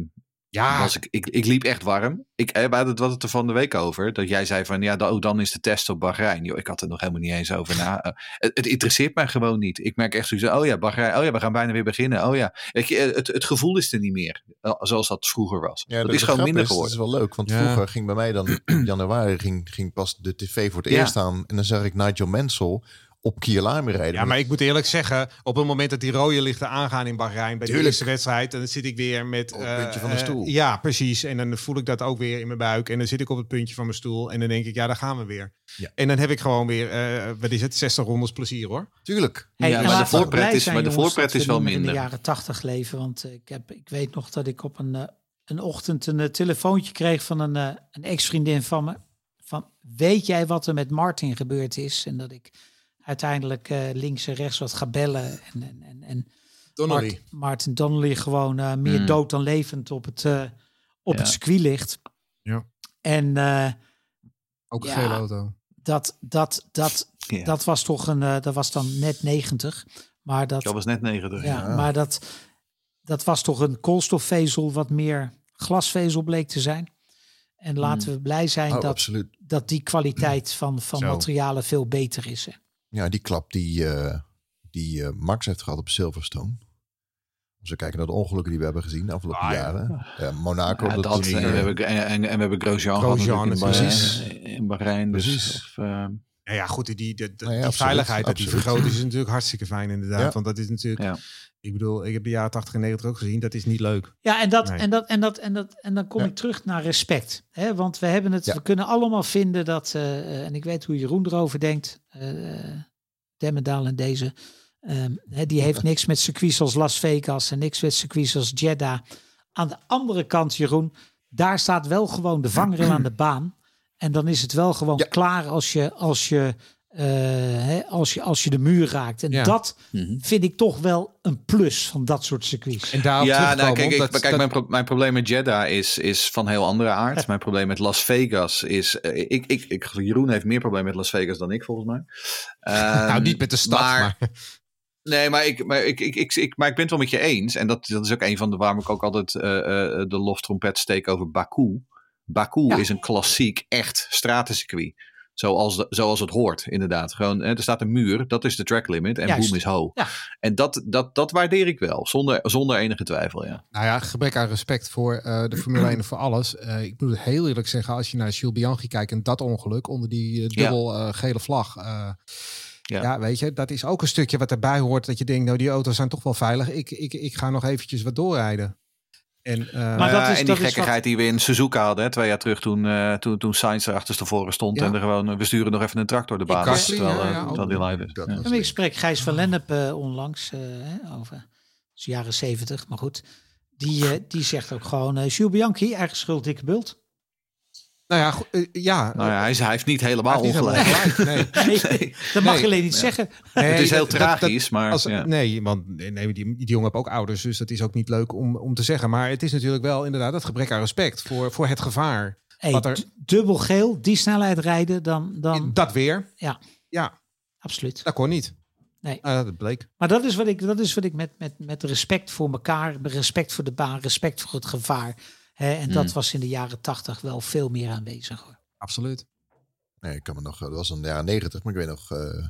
Ja, was ik, ik, ik liep echt warm. Ik, eh, we hadden het, er van de week over. Dat jij zei van ja, da- oh, dan is de test op Bahrein. Joh, ik had er nog helemaal niet eens over na. Eh, het, het interesseert mij gewoon niet. Ik merk echt zoiets. Oh ja, Bahrein. Oh ja, we gaan bijna weer beginnen. Oh ja. Weet je, eh, het, het gevoel is er niet meer. Zoals dat vroeger was. Ja, dat de is gewoon minder is, geworden. Dat is wel leuk, want Ja. vroeger ging bij mij dan in [CLEARS THROAT] januari ging, ging pas de tv voor het Ja. eerst aan. En dan zag ik Nigel Mansell op Kierlami rijden. Ja, maar ik moet eerlijk zeggen, op het moment dat die rode lichten aangaan in Bahrein bij de eerste wedstrijd, dan zit ik weer met Op het puntje van de eh, stoel. eh, ja, precies. En dan voel ik dat ook weer in mijn buik. En dan zit ik op het puntje van mijn stoel. En dan denk ik, ja, daar gaan we weer. Ja. En dan heb ik gewoon weer, eh, wat is het, 60 rondes plezier hoor. Tuurlijk. Hey, Ja, maar de voorpret is- zijn, maar de voorpret is we wel minder. In de jaren 80 leven. Want ik, heb, ik weet nog dat ik op een, een ochtend een telefoontje kreeg van een, een ex-vriendin van me. Van, weet jij wat er met Martin gebeurd is? En dat ik... uiteindelijk eh, links en rechts wat gabellen. En, en, en, en Donnelly. Mart- Martin Donnelly gewoon eh, meer Mm. dood dan levend op het, eh, op Ja. het circuit ligt. Ja. En eh, Ook een Ja. gele auto. dat, dat, dat, Ja. dat was toch een, eh, dat was dan net 90. Maar dat, Dat was net 90. ja, maar dat, dat was toch een koolstofvezel wat meer glasvezel bleek te zijn. En laten we blij zijn Oh, dat, absoluut. dat die kwaliteit van, van Zo. materialen veel beter is. Hè. Ja, die klap die, eh, die eh, Max heeft gehad op Silverstone. Als we kijken naar de ongelukken die we hebben gezien de afgelopen Ah, ja. jaren. Ja, Monaco. Ja, dat dat, en, we eh, hebben, en, en, en we hebben Grosjean gehad Grosjean in, precies. Bahrein- in Bahrein. Dus, of, eh, Nou ja, goed, die, die, die, Nee, die absoluut, veiligheid dat die vergroot is natuurlijk hartstikke fijn inderdaad. Ja. Want dat is natuurlijk, Ja. ik bedoel, ik heb de jaren 80 en 90 ook gezien. Dat is niet leuk. Ja, en, dat, Nee. en, dat, en, dat, en, dat, en dan kom Ja. ik terug naar respect. Hè? Want we hebben het, Ja. we kunnen allemaal vinden dat, eh, eh, en ik weet hoe Jeroen erover denkt, eh Demmendaal en deze, ehm, hè, die heeft niks met circuits als Las Vegas en niks met circuits als Jeddah. Aan de andere kant, Jeroen, daar staat wel gewoon de vangrail aan de baan. En dan is het wel gewoon Ja. klaar als je, als je, eh, hè, als je, als je de muur raakt. En Ja. dat Mhm. vind ik toch wel een plus van dat soort circuits. En daarop Ja, nou, kijk, ik, omdat- kijk dat- mijn, pro- mijn probleem met Jeddah is, is van heel andere aard. mijn probleem met Las Vegas is... eh, ik, ik, ik, Jeroen heeft meer probleem met Las Vegas dan ik, volgens mij. [LAUGHS] nou, Ehm, niet met de stad, maar... [LAUGHS] Nee, maar ik, maar, ik, ik, ik, ik, maar ik ben het wel met je eens. En dat, dat is ook een van de waarom ik ook altijd eh, eh, de loftrompet steek over Baku. Baku Ja. is een klassiek, echt stratencircuit. Zoals, de, zoals het hoort, inderdaad. Gewoon, hè, er staat een muur, dat is de track limit. En Juist. boom is ho. Ja. En dat, dat, dat waardeer ik wel, zonder, zonder enige twijfel. Ja. Nou ja, gebrek aan respect voor eh, de Formule 1 en voor alles. Eh, ik moet het heel eerlijk zeggen, als je naar Jules Bianchi kijkt en dat ongeluk onder die eh, dubbel gele vlag. eh, Ja. ja. weet je, dat is ook een stukje wat erbij hoort. Dat je denkt, nou die auto's zijn toch wel veilig. Ik, ik, ik ga nog eventjes wat doorrijden. En, eh, Maar dat ja, is- en dat die is gekkigheid die we in Suzuka hadden, hè, twee jaar terug toen, eh toen, toen Sainz er achterstevoren stond. Ja. En er gewoon, we sturen nog even een tractor de baan. Uit, Gasly, terwijl, ja, eh, terwijl die live is. Dat Ja. ik spreek Gijs van Lennep onlangs eh, hè, over dat jaren zeventig, maar goed. Die, eh, die zegt ook gewoon, eh Jules Bianchi, eigen schuld, dikke bult. Nou ja, goed, eh, ja. Nou ja, hij, is, hij heeft niet helemaal hij heeft niet ongelijk. helemaal gelijk, [LAUGHS] nee. Nee, dat mag Nee. je alleen niet zeggen. Nee, het is heel dat- dat- dat- tragisch, maar Als, ja. Nee, want nee, die, die jongen heeft ook ouders, dus dat is ook niet leuk om, om te zeggen. Maar het is natuurlijk wel inderdaad het gebrek aan respect voor, voor het gevaar. Hey, Wat er- dubbel geel, die snelheid rijden, dan, dan Dat weer, ja, ja, absoluut. dat kon niet. Nee. Ah, dat bleek. Maar dat is wat ik, dat is wat ik met, met, met respect voor elkaar, met respect voor de baan, respect voor het gevaar. Hè, en dat Mm. was in de jaren tachtig wel veel meer aanwezig. Hoor. Absoluut. Nee, ik kan me nog, dat was in de jaren negentig, maar ik weet nog, eh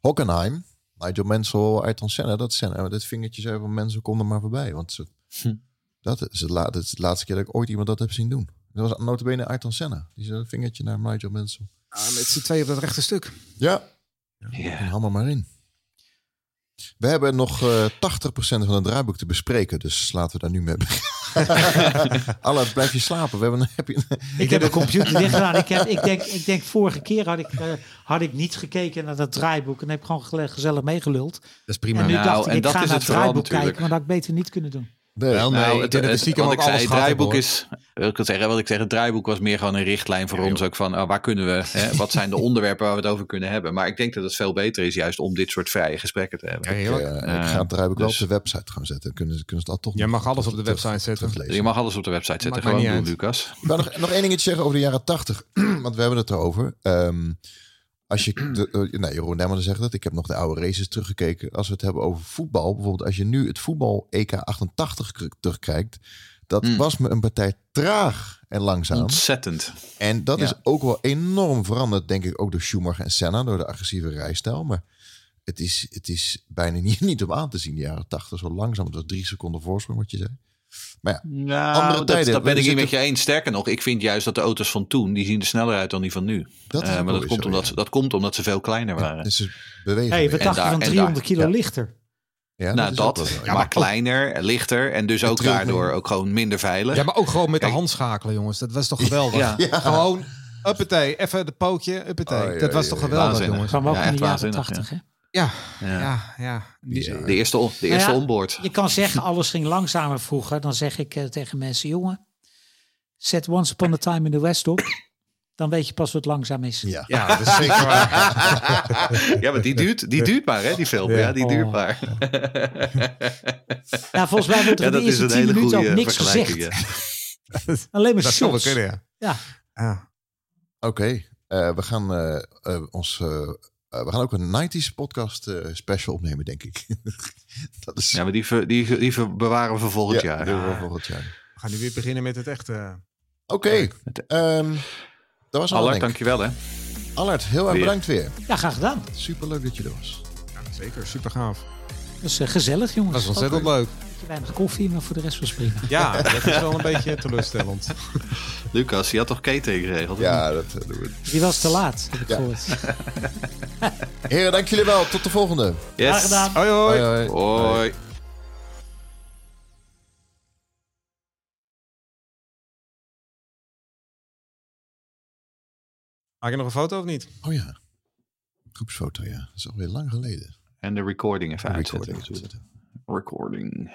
Hockenheim, Nigel Mansell, Ayrton Senna, dat Senna, dat vingertje zei van mensen, kom er maar voorbij. Want ze, Hm. dat, is het la, dat is de laatste keer dat ik ooit iemand dat heb zien doen. Dat was notabene Ayrton Senna. Die zei dat vingertje naar Nigel Mansell. Ah, met z'n tweeën op dat rechte stuk. Ja, Ja. en hammer maar in. We hebben nog eh 80% van het draaiboek te bespreken, dus laten we daar nu mee beginnen. [LAUGHS] Alle, blijf je slapen. We hebben, [LAUGHS] heb je, Ik heb de computer dicht gedaan. Ik, heb, ik, denk, ik denk vorige keer had ik, eh, had ik niet gekeken naar dat draaiboek. En heb ik gewoon gezellig meegeluld. Dat is prima. En nu Nou, dacht ik, en ik dat ga is naar het vooral draaiboek natuurlijk. kijken. Maar dat had ik beter niet kunnen doen. Nee, Wel, nee, Nou, ik het, het- stiekem wat ik zei, het draaiboek is, wil ik het zeggen, wat ik zeg, het draaiboek was meer gewoon een richtlijn voor ons ook van, oh, waar kunnen we, hè, wat zijn de [LAUGHS] onderwerpen waar we het over kunnen hebben. Maar ik denk dat het veel beter is juist om dit soort vrije gesprekken te hebben. Ja, heerlijk. Eh, ik ga het draaiboek wel dus- op de website gaan zetten. Kunnen ze, kunnen ze dat toch nog mag alles op de website zetten. Je mag alles op de website zetten, gewoon niet doen. Lucas. Ik nog, nog één dingetje zeggen over de jaren tachtig. [CLEARS THROAT] Want we hebben het erover. Ehm, als je, de, eh, nou, Jeroen Nemmer zegt dat. Ik heb nog de oude races teruggekeken. Als we het hebben over voetbal. Bijvoorbeeld als je nu het voetbal EK 88 k- terugkijkt. Dat Mm. was me een partij traag en langzaam. Ontzettend. En dat Ja. is ook wel enorm veranderd. Denk ik ook door Schumacher en Senna. Door de agressieve rijstijl. Maar het is, het is bijna [LAUGHS] niet, niet om aan te zien. De jaren 80 zo langzaam. Het was drie seconden voorsprong wat je zei. Nou, Andere dat, tijden. dat ben We ik niet met je eens. Sterker nog, ik vind juist dat de auto's van toen, die zien er sneller uit dan die van nu. Dat Eh, maar dat komt, zo, omdat ja. ze, dat komt omdat ze veel kleiner waren. Dus ze bewegen. Hey, weer. wat dacht je daar- van en 300 daar- kilo ja. lichter? Ja, nou, dat, ja. maar, maar kleiner, lichter en dus ook daardoor ook gewoon minder veilig. Ja, maar ook gewoon met de hand schakelen, jongens. Dat was toch geweldig? Ja. Gewoon, uppatee, even de pootje, uppatee. Oh, ja, dat was ja, toch ja. geweldig, Waanzinnig. jongens? Kwam ook Ja, in de echt jaren waanzinnig, 80. hè? Ja, Ja. ja, ja. Die- Bizar. De eerste, on- de eerste ja, onboard. Je kan zeggen, alles ging langzamer vroeger. Dan zeg ik eh, tegen mensen, jongen, zet Once Upon a Time in the West op. dan weet je pas wat langzaam is. Ja. Ja, dat is zeker waar. [LAUGHS] ja, maar die duurt, die duurt maar, hè, die film. Ja, Ja. die Oh. duurt maar. Ja, [LAUGHS] volgens mij wordt er de eerste tien minuten ook niks gezegd. ja. [LAUGHS] Alleen maar Dat shots. kunnen, ja. Ja. ja. Oké, eh, we gaan eh, eh, ons. Eh, eh, we gaan ook een 90s podcast eh, special opnemen, denk ik. [LAUGHS] dat is. Ja, maar die, ver- die, die ver- bewaren we voor volgend Ja, jaar. we volgend jaar. We gaan nu weer beginnen met het echte... Oké, ehm, dat was al. Allard, dankjewel hè. Allard, heel erg Weer. bedankt weer. ja, graag gedaan. Super leuk dat je er was. Ja, zeker, super gaaf. Dat is eh, gezellig, jongens. Dat is ontzettend leuk. Beetje weinig koffie, maar voor de rest was prima. Ja, dat is wel een beetje teleurstellend. [LAUGHS] Lucas, je had toch catering geregeld? Ja, dat eh, doen we. Die was te laat, heb ik Ja. gehoord. [LAUGHS] Heren, dank jullie wel. Tot de volgende. Yes. Graag gedaan. Hoi hoi. hoi. Hoi. Maak je nog een foto of niet? Oh ja. Groepsfoto, ja. Dat is alweer lang geleden. En de recording even uitzetten. Recording. natuurlijk. Recording.